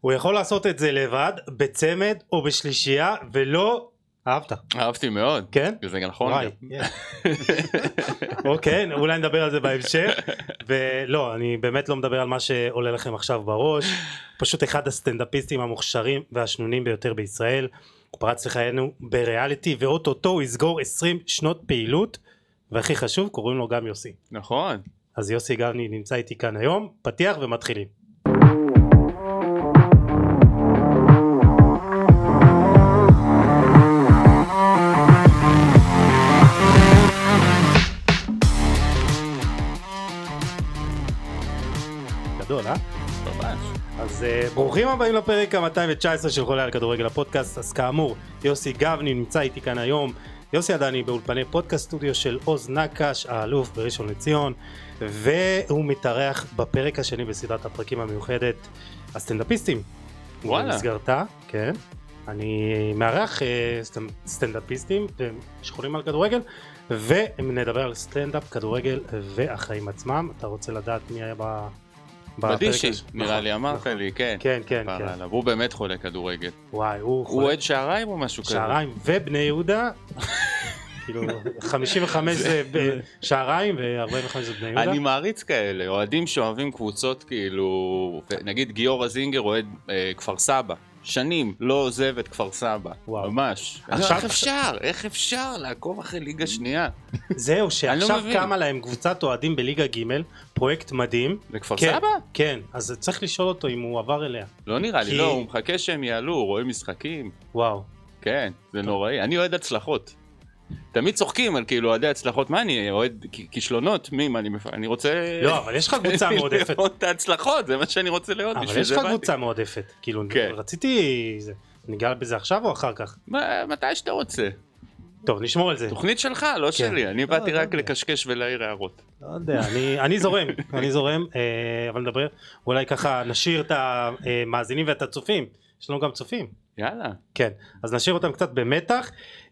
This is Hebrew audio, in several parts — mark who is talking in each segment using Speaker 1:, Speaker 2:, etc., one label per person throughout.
Speaker 1: הוא יכול לעשות את זה לבד, בצמד או בשלישייה, ולא... אהבת,
Speaker 2: אהבתי מאוד.
Speaker 1: כן?
Speaker 2: זה נכון.
Speaker 1: וואי. אוקיי, אולי נדבר על זה בהמשך. ולא, אני באמת לא מדבר על מה שעולה לכם עכשיו בראש. פשוט אחד הסטנדאפיסטים המוכשרים והשנונים ביותר בישראל. הוא פרץ לחיינו בריאליטי, ואו-טו-טו הוא יסגור 20 שנות פעילות, והכי חשוב, קוראים לו גם יוסי.
Speaker 2: נכון.
Speaker 1: אז יוסי גבני נמצא איתי כאן היום, פתיח ומתחילים. אז uh, ברוכים הבאים לפרק ה-219 של חולה על כדורגל הפודקאסט. אז כאמור יוסי גבני נמצא איתי כאן היום. יוסי עדני באולפני פודקאסט סטודיו של עוז נקש האלוף בראשון לציון והוא מתארח בפרק השני בסדרת הפרקים המיוחדת הסטנדאפיסטים.
Speaker 2: וואלה.
Speaker 1: במסגרתה כן. אני מארח uh, סטנ- סטנדאפיסטים אה, שחולים על כדורגל ונדבר על סטנדאפ כדורגל והחיים עצמם. אתה רוצה לדעת מי היה ב...
Speaker 2: בדישי? נראה
Speaker 1: נכון,
Speaker 2: לי, אמרת
Speaker 1: נכון.
Speaker 2: לי, כן.
Speaker 1: כן כן כן
Speaker 2: עליו. הוא באמת חולה כדורגל.
Speaker 1: וואי הוא
Speaker 2: הוא
Speaker 1: חולה
Speaker 2: אוהד שעריים או משהו כזה?
Speaker 1: שעריים ובני יהודה כאילו 55 זה שעריים ו-45 זה בני יהודה
Speaker 2: אני מעריץ כאלה, אוהדים שאוהבים קבוצות כאילו, נגיד גיורא זינגר אוהד אה, כפר סבא. שנים לא עוזב את כפר סבא,
Speaker 1: וואו.
Speaker 2: ממש.
Speaker 1: עכשיו-
Speaker 2: איך אפשר? איך אפשר לעקוב אחרי ליגה שנייה?
Speaker 1: זהו
Speaker 2: לא
Speaker 1: שעכשיו
Speaker 2: מבין.
Speaker 1: קמה להם קבוצת אוהדים בליגה ג' פרויקט מדהים
Speaker 2: בכפר
Speaker 1: כן,
Speaker 2: סבא?
Speaker 1: כן אז צריך לשאול אותו אם הוא עבר אליה
Speaker 2: לא נראה לי,
Speaker 1: כי-
Speaker 2: לא, הוא מחכה שהם יעלו, הוא רואה משחקים.
Speaker 1: וואו
Speaker 2: כן, זה נוראי. אני אוהד הצלחות. תמיד צוחקים על כאילו אוהדי הצלחות, מה אני אוהד כישלונות? מי, מה אני. אני רוצה...
Speaker 1: לא אבל יש לך קבוצה מועדפת
Speaker 2: לראות את ההצלחות, זה מה שאני רוצה לראות,
Speaker 1: אבל יש לך. קבוצה מועדפת כאילו
Speaker 2: כן.
Speaker 1: רציתי זה ניגע בזה עכשיו או אחר כך
Speaker 2: מה- מתי שאתה רוצה.
Speaker 1: טוב נשמור על זה
Speaker 2: תוכנית שלך, לא שלי. אני
Speaker 1: לא,
Speaker 2: באתי
Speaker 1: לא
Speaker 2: רק
Speaker 1: יודע.
Speaker 2: לקשקש ולהעיר הערות.
Speaker 1: לא יודע, אני, אני זורם, אני זורם, אה, אבל נדבר, אולי ככה נשאיר את המאזינים ואת הצופים, יש לנו גם צופים,
Speaker 2: יאללה.
Speaker 1: כן, אז נשאיר אותם קצת במתח.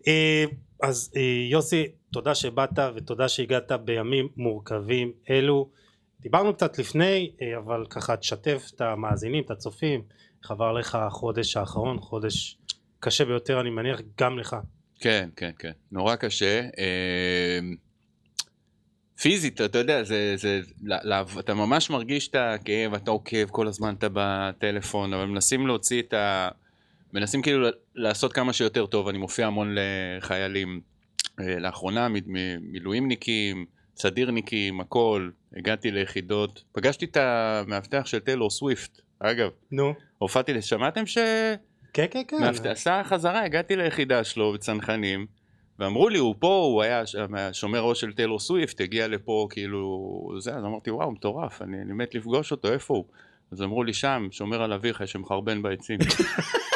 Speaker 1: אה, אז אה, יוסי, תודה שבאת ותודה שהגעת בימים מורכבים אלו. דיברנו קצת לפני, אה, אבל ככה תשתף את המאזינים, את הצופים, איך עבר לך החודש האחרון, חודש קשה ביותר אני מניח גם לך.
Speaker 2: כן, כן, כן. נורא קשה. אמ, פיזית, אתה יודע, זה, זה, אתה ממש מרגיש את הכאב, אתה עוקב, כל הזמן אתה בטלפון, אבל מנסים להוציא את ה... מנסים כאילו לעשות כמה שיותר טוב, אני מופיע המון לחיילים אה, לאחרונה, מילואימניקים, סדירניקים, הכל, הגעתי ליחידות, פגשתי את המאבטח של טיילור סוויפט, אגב,
Speaker 1: נו,
Speaker 2: הופעתי, שמעתם ש...
Speaker 1: כן כן כן,
Speaker 2: מאבטח, עשה חזרה, הגעתי ליחידה שלו בצנחנים, ואמרו לי, הוא פה, הוא היה שומר ראש של טיילור סוויפט, הגיע לפה, כאילו, זה, אז אמרתי, וואו, מטורף, אני, אני מת לפגוש אותו, איפה הוא? אז אמרו לי, שם, שומר על אביך שמחרבן בעצים.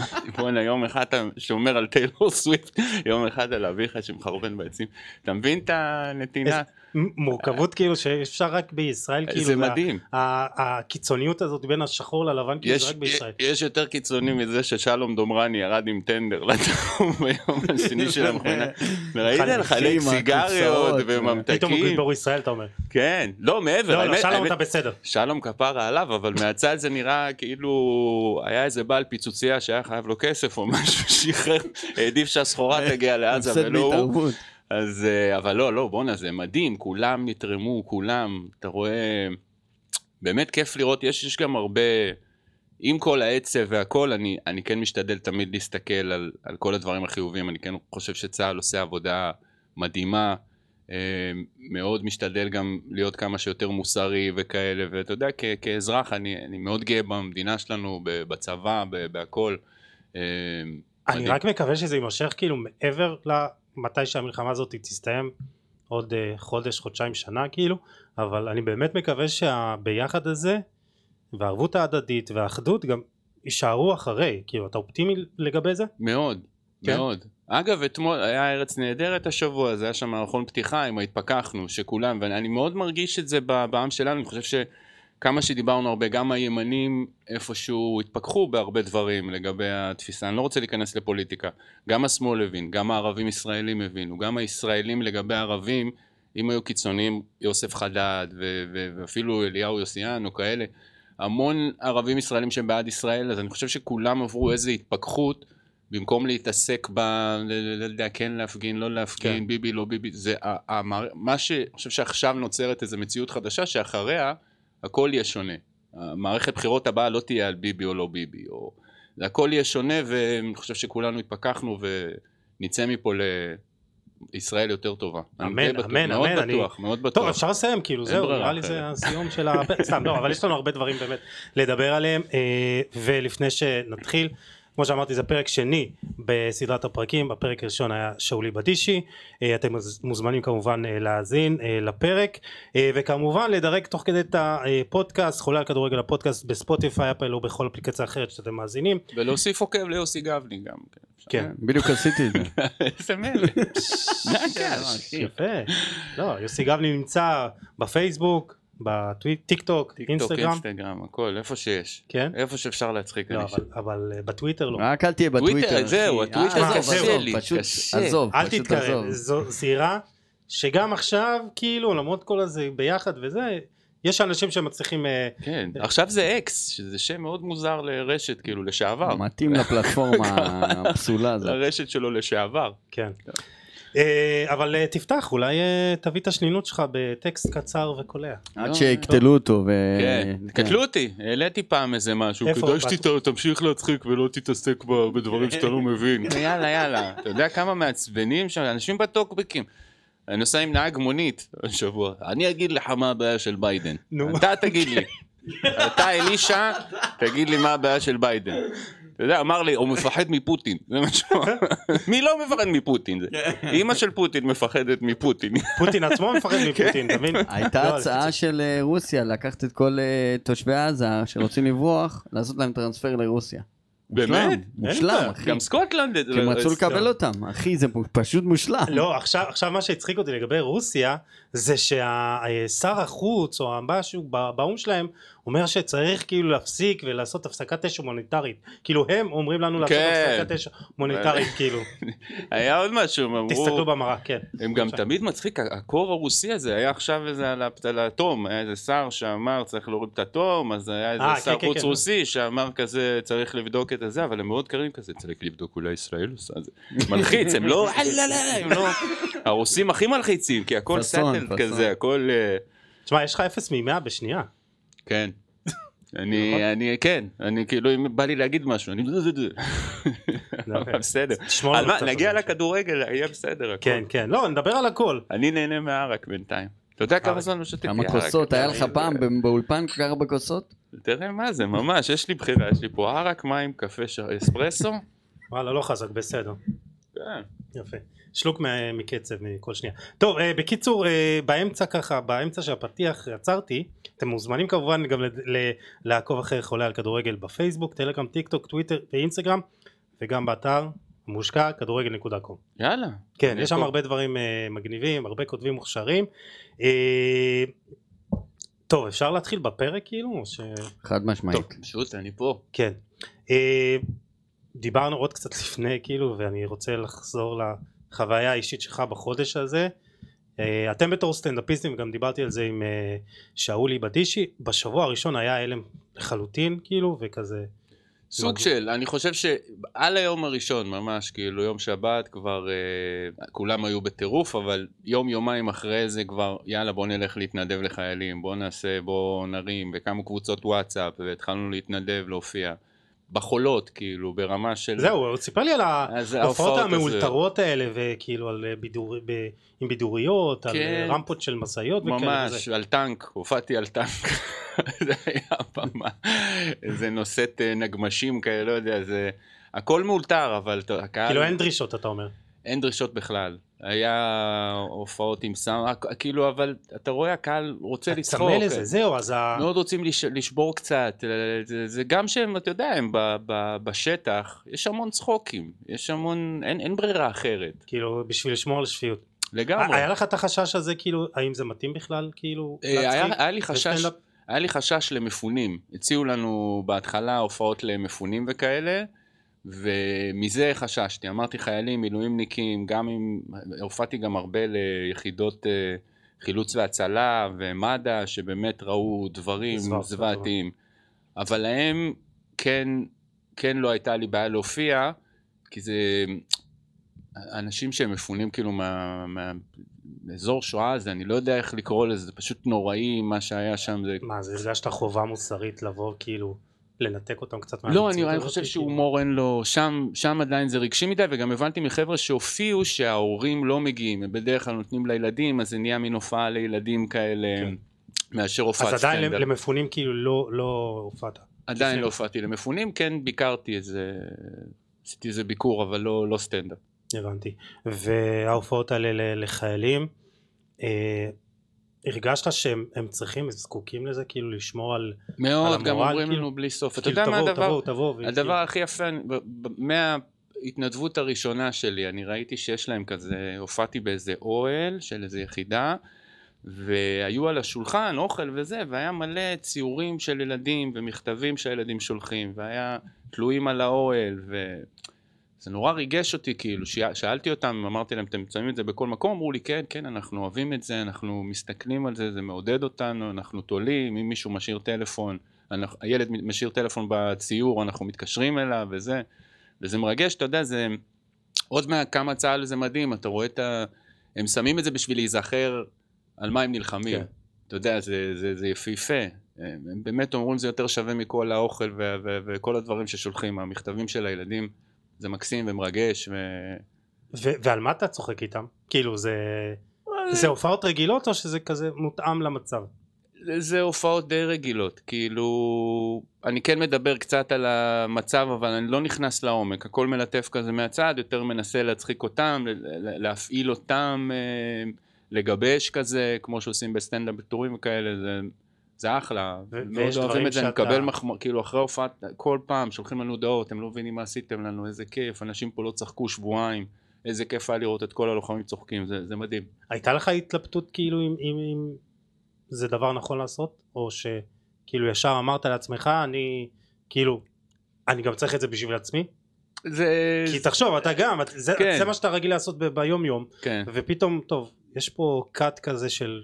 Speaker 2: בואנה, יום אחד אתה שומר על טיילור סוויפט, יום אחד על אביך שמחרבן בעצים. אתה מבין את הנתינה?
Speaker 1: מורכבות כאילו שאפשר רק בישראל כאילו
Speaker 2: זה מדהים.
Speaker 1: הקיצוניות הזאת בין השחור ללבן כאילו זה
Speaker 2: יש,
Speaker 1: רק בישראל.
Speaker 2: יש יותר קיצוני מזה ששלום דומרני ירד עם טנדר לתחום ביום השני של המכונה. וראית
Speaker 1: חלק-
Speaker 2: לחלק
Speaker 3: עם
Speaker 2: סיגריות
Speaker 3: הקופסאות,
Speaker 1: פתאום הוא
Speaker 2: וממתקים.
Speaker 1: גיבור ישראל אתה אומר.
Speaker 2: כן, לא מעבר.
Speaker 1: לא לא שלום אתה בסדר.
Speaker 2: שלום כפרה עליו, אבל מהצד זה נראה כאילו היה איזה בעל פיצוצייה שהיה חייב לו כסף או משהו, שחרר, העדיף שהסחורה תגיע לעזה ולא הוא. אז, אה, אבל לא, לא, בואנה, זה מדהים, כולם נתרמו, כולם, אתה רואה, באמת כיף לראות, יש, יש גם הרבה, עם כל העצב והכל, אני, אני כן משתדל תמיד להסתכל על, על כל הדברים החיוביים, אני כן חושב שצה"ל עושה עבודה מדהימה, אה, מאוד משתדל גם להיות כמה שיותר מוסרי וכאלה, ואתה יודע, כ, כאזרח, אני, אני מאוד גאה במדינה שלנו, בצבא, ב- בהכל. אה,
Speaker 1: אני. רק מקווה שזה יימשך כאילו מעבר למתי שהמלחמה הזאת תסתיים עוד אה, חודש חודשיים שנה כאילו אבל אני באמת מקווה שהביחד הזה והערבות ההדדית והאחדות גם יישארו אחרי כאילו אתה אופטימי לגבי זה?
Speaker 2: מאוד,
Speaker 1: כן?
Speaker 2: מאוד. אגב, אתמול היה ארץ נהדרת השבוע, זה היה שם מערכון פתיחה, עם התפכחנו, שכולם, ואני מאוד מרגיש את זה בעם שלנו, אני חושב שכמה שדיברנו הרבה, גם הימנים איפשהו התפכחו בהרבה דברים לגבי התפיסה, אני לא רוצה להיכנס לפוליטיקה, גם השמאל הבין, גם הערבים ישראלים הבינו, גם הישראלים לגבי הערבים, אם היו קיצוניים, יוסף חדד, ו- ו- ואפילו אליהו יוסיאן או כאלה, המון ערבים ישראלים שהם בעד ישראל, אז אני חושב שכולם עברו איזו התפכחות, במקום להתעסק ב... לא יודע, כן להפגין, לא להפגין,
Speaker 1: כן.
Speaker 2: ביבי, לא ביבי, זה מה שאני חושב שעכשיו נוצרת איזו מציאות חדשה, שאחריה הכל יהיה שונה. המערכת בחירות הבאה לא תהיה על ביבי או לא ביבי, או... זה הכל יהיה שונה, ואני חושב שכולנו התפכחנו ונצא מפה לישראל יותר טובה. אני
Speaker 1: אמן, אמן,
Speaker 2: מאוד
Speaker 1: אמן, אני-
Speaker 2: בטוח, מאוד בטוח.
Speaker 1: טוב אפשר לסיים כאילו זהו נראה לי זה. הסיום של ה... סתם לא אבל יש לנו הרבה דברים באמת לדבר עליהם אה, ולפני שנתחיל כמו שאמרתי זה פרק שני בסדרת הפרקים. בפרק הראשון היה שאולי בדישי. אה, אתם מוז- מוזמנים כמובן אה, להאזין אה, לפרק. וכמובן לדרג תוך כדי את הפודקאסט חולה על כדורגל הפודקאסט בספוטיפיי אפל או בכל אפליקציה אחרת שאתם מאזינים.
Speaker 2: ולהוסיף עוקב ליוסי גבני גם.
Speaker 1: כן.
Speaker 3: בדיוק עשיתי את זה.
Speaker 2: איזה מלך.
Speaker 1: יפה. לא יוסי גבני נמצא בפייסבוק בטיק טוק
Speaker 2: טיק טוק,
Speaker 1: אינסטגרם
Speaker 2: אינסטגרם, הכל, איפה שיש.
Speaker 1: כן
Speaker 2: איפה שאפשר להצחיק.
Speaker 1: לא,
Speaker 2: אני
Speaker 1: אבל, אבל אה, בטוויטר לא.
Speaker 3: רק אל תהיה
Speaker 2: טוויטר,
Speaker 3: בטוויטר.
Speaker 2: זהו,
Speaker 3: אחי.
Speaker 2: הטוויטר
Speaker 3: אה,
Speaker 1: קשה
Speaker 3: עזוב,
Speaker 2: לי,
Speaker 3: פשוט
Speaker 2: קשה.
Speaker 3: עזוב,
Speaker 1: אל
Speaker 3: פשוט
Speaker 1: תתקרב,
Speaker 3: עזוב.
Speaker 1: זו זירה שגם עכשיו, כאילו, למרות כל הזה ביחד וזה, יש אנשים שמצליחים... אה,
Speaker 2: כן, עכשיו זה אקס, שזה שם מאוד מוזר לרשת, כאילו, לשעבר.
Speaker 3: מתאים לפלטפורמה הפסולה הזאת.
Speaker 2: לרשת שלו לשעבר.
Speaker 1: כן. אה, אבל אה, תפתח, אולי אה, תביא את השנינות שלך בטקסט קצר וקולע.
Speaker 3: עד שיקטלו אותו.
Speaker 2: כן,
Speaker 3: כן.
Speaker 2: קטלו אותי, העליתי פעם איזה משהו? כדאי שתמשיך להצחיק ולא תתעסק בדברים שאתה לא מבין. יאללה, יאללה. אתה יודע כמה מעצבנים שם, אנשים בטוקבקים. אני נוסע עם נהג מונית השבוע, אני אגיד לך מה הבעיה של ביידן. אתה תגיד לי. אתה אלישע, תגיד לי מה הבעיה של ביידן. אתה יודע, אמר לי, הוא מפחד מפוטין. זה מה שהוא אמר. מי לא מפחד מפוטין? זה- אימא של פוטין מפחדת מפוטין.
Speaker 1: פוטין עצמו מפחד מפוטין, אתה מבין?
Speaker 3: הייתה
Speaker 1: לא,
Speaker 3: הצעה של אה, רוסיה לקחת את כל אה, תושבי עזה שרוצים לברוח, לעשות להם טרנספר לרוסיה.
Speaker 2: באמת?
Speaker 3: מושלם. אחי.
Speaker 2: גם סקוטלנד.
Speaker 3: כי הם רצו לקבל אותם, אחי, זה פשוט מושלם.
Speaker 1: לא, עכשיו, עכשיו מה שהצחיק אותי לגבי רוסיה, זה שהשר החוץ או משהו בא- באו"ם שלהם אומר שצריך כאילו להפסיק ולעשות הפסקת אש הומניטרית. כאילו הם אומרים לנו לעשות
Speaker 2: כן.
Speaker 1: הפסקת אש הומניטרית, כאילו.
Speaker 2: היה עוד משהו, הם אמרו...
Speaker 1: תסתכלו במראה, כן.
Speaker 2: הם גם. תמיד מצחיק, הקור הרוסי הזה היה עכשיו איזה על האטום, היה איזה שר שאמר צריך להוריד את האטום, אז היה איזה
Speaker 1: אה,
Speaker 2: שר
Speaker 1: כן, כן,
Speaker 2: חוץ. רוסי שאמר כזה צריך לבדוק את הזה, אבל הם מאוד קרים כזה, צריך לבדוק אולי ישראל עושה את זה. מלחיץ, הם לא, לא, הרוסים הכי מלחיצים, כי הכל סאטל
Speaker 3: פאסון.
Speaker 2: כזה, הכל, אה,
Speaker 1: תשמע, יש לך אפס ממאה בשנייה.
Speaker 2: כן.
Speaker 1: נכון.
Speaker 2: אני, אני, כן, אני כאילו, אם בא לי להגיד משהו, אני... אבל בסדר. נגיע. לכדורגל, יהיה בסדר, הכל.
Speaker 1: כן, כן. לא, נדבר על הכל.
Speaker 2: אני נהנה מהערק בינתיים. אתה יודע כמה
Speaker 1: ערק.
Speaker 2: זמן לא שתיתי
Speaker 3: כמה? כוסות, היה לך
Speaker 2: אני-
Speaker 3: פעם ב- באולפן כל כך הרבה כוסות?
Speaker 2: תראה מה זה, ממש, יש לי בחירה, יש לי פה ערק, מים, קפה, ש- אספרסו.
Speaker 1: וואלה, לא חזק, בסדר.
Speaker 2: כן.
Speaker 1: יפה. שלוק מקצב מכל שנייה. טוב, אה, בקיצור, אה, באמצע ככה, באמצע של הפתיח עצרתי. אתם מוזמנים כמובן גם לעקוב אחרי חולה על כדורגל בפייסבוק, טלגרם, טיק טוק, טוויטר ואינסטגרם, וגם באתר מושקע כדורגל.com.
Speaker 2: יאללה.
Speaker 1: כן, יש שם. הרבה דברים אה, מגניבים, הרבה כותבים מוכשרים. טוב, אפשר להתחיל בפרק כאילו? או ש...
Speaker 3: חד משמעית.
Speaker 2: פשוט, אני פה.
Speaker 1: כן. דיברנו עוד קצת לפני כאילו ואני רוצה לחזור לחוויה האישית שלך בחודש הזה. אה, אתם בתור סטנדאפיסטים גם דיברתי על זה עם אה, שאולי בדישי בשבוע הראשון היה הלם לחלוטין כאילו וכזה
Speaker 2: סוג
Speaker 1: מג-
Speaker 2: של, אני חושב שעל היום הראשון, ממש, כאילו יום שבת כבר, אה, כולם היו בטירוף, אבל יום יומיים אחרי זה כבר, יאללה בוא נלך להתנדב לחיילים, בוא נעשה, בוא נרים, וקמו קבוצות וואטסאפ, והתחלנו להתנדב, להופיע. בחולות, כאילו, ברמה של...
Speaker 1: זהו הוא סיפר לי על
Speaker 2: אז
Speaker 1: ההופעות המאולתרות האלה וכאילו על אה, בידור, ב, עם בידוריות על
Speaker 2: כן.
Speaker 1: אה, רמפות של משאיות וכאלה
Speaker 2: ממש. על טנק, הופעתי על טנק, זה היה במה, איזה נושאת אה, נגמשים כאלה, לא יודע, זה, הכל מאולתר, אבל הקהל,
Speaker 1: כאילו אין דרישות אתה אומר.
Speaker 2: אין דרישות בכלל, היה הופעות עם סאונד, הכ- כאילו, אבל אתה רואה, הקהל רוצה לצחוק,
Speaker 1: צמא לזה זהו אז ה...
Speaker 2: מאוד רוצים לש, לשבור קצת, אה, זה, זה גם שהם, אתה יודע, הם ב, ב, בשטח, יש המון צחוקים, יש המון, אין, אין ברירה אחרת,
Speaker 1: כאילו בשביל לשמור על שפיות.
Speaker 2: לגמרי.
Speaker 1: היה לך את החשש הזה כאילו האם זה מתאים בכלל כאילו
Speaker 2: אה, היה,
Speaker 1: להצחיק
Speaker 2: היה לי חשש? היה לי חשש למפונים. הציעו לנו בהתחלה הופעות למפונים וכאלה, ומזה חששתי. אמרתי חיילים, מילואימניקים, גם אם... הופעתי גם הרבה ליחידות אה, חילוץ והצלה ומד"א, שבאמת ראו דברים זוועתיים. אבל להם כן, כן לא הייתה לי בעיה להופיע, כי זה אנשים שהם מפונים כאילו מה, מה, מאזור שואה הזה, אני לא יודע איך לקרוא לזה, זה פשוט נוראי מה שהיה שם. זה...
Speaker 1: מה, זה הרגשת חובה מוסרית לבוא כאילו לנתק אותם קצת
Speaker 2: לא, אני, אני חושב? שהומור אין לו, שם, שם עדיין זה רגשי מדי, וגם הבנתי מחבר'ה שהופיעו שההורים לא מגיעים, הם בדרך כלל נותנים לילדים, אז זה נהיה מין הופעה לילדים כאלה,
Speaker 1: כן.
Speaker 2: מאשר הופעת
Speaker 1: אז עדיין
Speaker 2: סטנדאפ.
Speaker 1: למפונים כאילו לא, לא הופעת.
Speaker 2: עדיין. לא הופעתי למפונים, כן ביקרתי איזה, עשיתי איזה ביקור, אבל לא, לא סטנדאפ.
Speaker 1: הבנתי. וההופעות האלה לחיילים, אה, הרגשת שהם הם צריכים, הם זקוקים לזה, כאילו לשמור על...
Speaker 2: מאוד,
Speaker 1: על
Speaker 2: גם
Speaker 1: המורל,
Speaker 2: אומרים
Speaker 1: כאילו?
Speaker 2: לנו בלי סוף. אתה
Speaker 1: כאילו
Speaker 2: יודע מה הדבר?
Speaker 1: תבואו, תבואו. וכאילו-
Speaker 2: הדבר הכי יפה, מההתנדבות הראשונה שלי, אני ראיתי שיש להם כזה, הופעתי באיזה אוהל של איזה יחידה, והיו על השולחן אוכל וזה, והיה מלא ציורים של ילדים ומכתבים שהילדים שולחים, והיה תלויים על האוהל, וזה נורא ריגש אותי, כאילו, שאל- שאלתי אותם, אמרתי להם, אתם שמים את זה בכל מקום? אמרו לי, כן, כן, אנחנו אוהבים את זה, אנחנו מסתכלים על זה, זה מעודד אותנו, אנחנו תולים, אם מישהו משאיר טלפון, אנחנו, הילד משאיר טלפון בציור, אנחנו מתקשרים אליו וזה, וזה מרגש, אתה יודע, זה עוד מהכמה צה"ל זה מדהים, אתה רואה את ה... הם שמים את זה בשביל להיזכר על מה הם נלחמים.
Speaker 1: כן.
Speaker 2: אתה יודע, זה, זה, זה יפהפה. הם באמת אומרים זה יותר שווה מכל האוכל וכל הדברים ששולחים, המכתבים של הילדים, זה מקסים ומרגש. ו...
Speaker 1: ו- ועל מה אתה צוחק איתם? כאילו זה... זה הופעות רגילות או שזה כזה מותאם למצב?
Speaker 2: זה הופעות די רגילות, כאילו, אני כן מדבר קצת על המצב, אבל אני לא נכנס לעומק, הכל מלטף כזה מהצד, יותר מנסה להצחיק אותם, להפעיל אותם, אה, לגבש כזה, כמו שעושים בסטנדאפ בטורים וכאלה, זה, זה אחלה, מאוד אוהבים את זה, אני מקבל מחמאות, כאילו אחרי הופעת, כל פעם שולחים לנו הודעות, אתם לא מבינים מה עשיתם לנו, איזה כיף, אנשים פה לא צחקו שבועיים, איזה כיף היה לראות את כל הלוחמים צוחקים, זה, זה מדהים.
Speaker 1: הייתה לך התלבטות כאילו אם, אם, אם זה דבר נכון לעשות? או שכאילו ישר אמרת לעצמך אני כאילו אני גם צריך את זה בשביל עצמי?
Speaker 2: זה...
Speaker 1: כי תחשוב אתה גם זה,
Speaker 2: כן.
Speaker 1: זה מה שאתה רגיל לעשות ב- ביום יום
Speaker 2: כן,
Speaker 1: ופתאום טוב יש פה קאט כזה של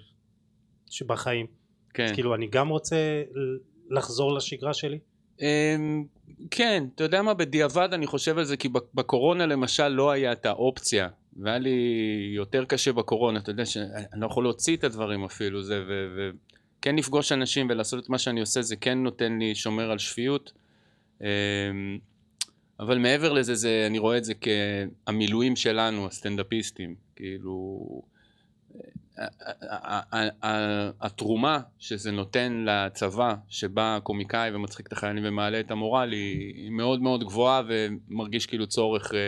Speaker 1: שבחיים
Speaker 2: כן.
Speaker 1: כאילו אני גם רוצה לחזור לשגרה שלי
Speaker 2: אמ, כן, אתה יודע מה, בדיעבד אני חושב על זה, כי בק- בקורונה למשל לא היה את האופציה, והיה לי יותר קשה בקורונה, אתה יודע שאני לא יכול להוציא את הדברים אפילו, זה, וכן לפגוש אנשים ולעשות את מה שאני עושה, זה כן נותן לי, שומר על שפיות. אמ, אבל מעבר לזה, זה, אני רואה את זה כהמילואים שלנו, הסטנדאפיסטים, כאילו... התרומה שזה נותן לצבא שבא קומיקאי ומצחיק את החיילים ומעלה את המורל היא מאוד מאוד גבוהה ומרגיש כאילו צורך אה,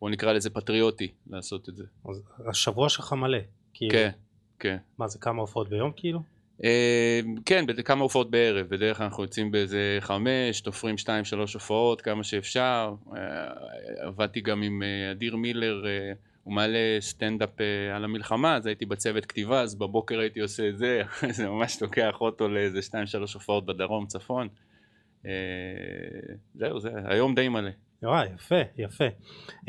Speaker 2: בוא נקרא לזה פטריוטי לעשות את זה.
Speaker 1: אז השבוע שלך מלא כאילו
Speaker 2: כן, כן.
Speaker 1: מה זה כמה הופעות ביום כאילו?
Speaker 2: אה, כן, בכמה הופעות בערב, בדרך כלל אנחנו יוצאים באיזה חמש, תופרים שתיים שלוש הופעות כמה שאפשר. אה, עבדתי גם עם אדיר מילר, הוא מעלה סטנדאפ אה, על המלחמה, אז הייתי בצוות כתיבה, אז בבוקר הייתי עושה את זה, אחרי זה ממש לוקח אותו לאיזה שתיים שלוש הופעות בדרום, צפון. אה, זהו, זה היום די מלא.
Speaker 1: וואי יפה יפה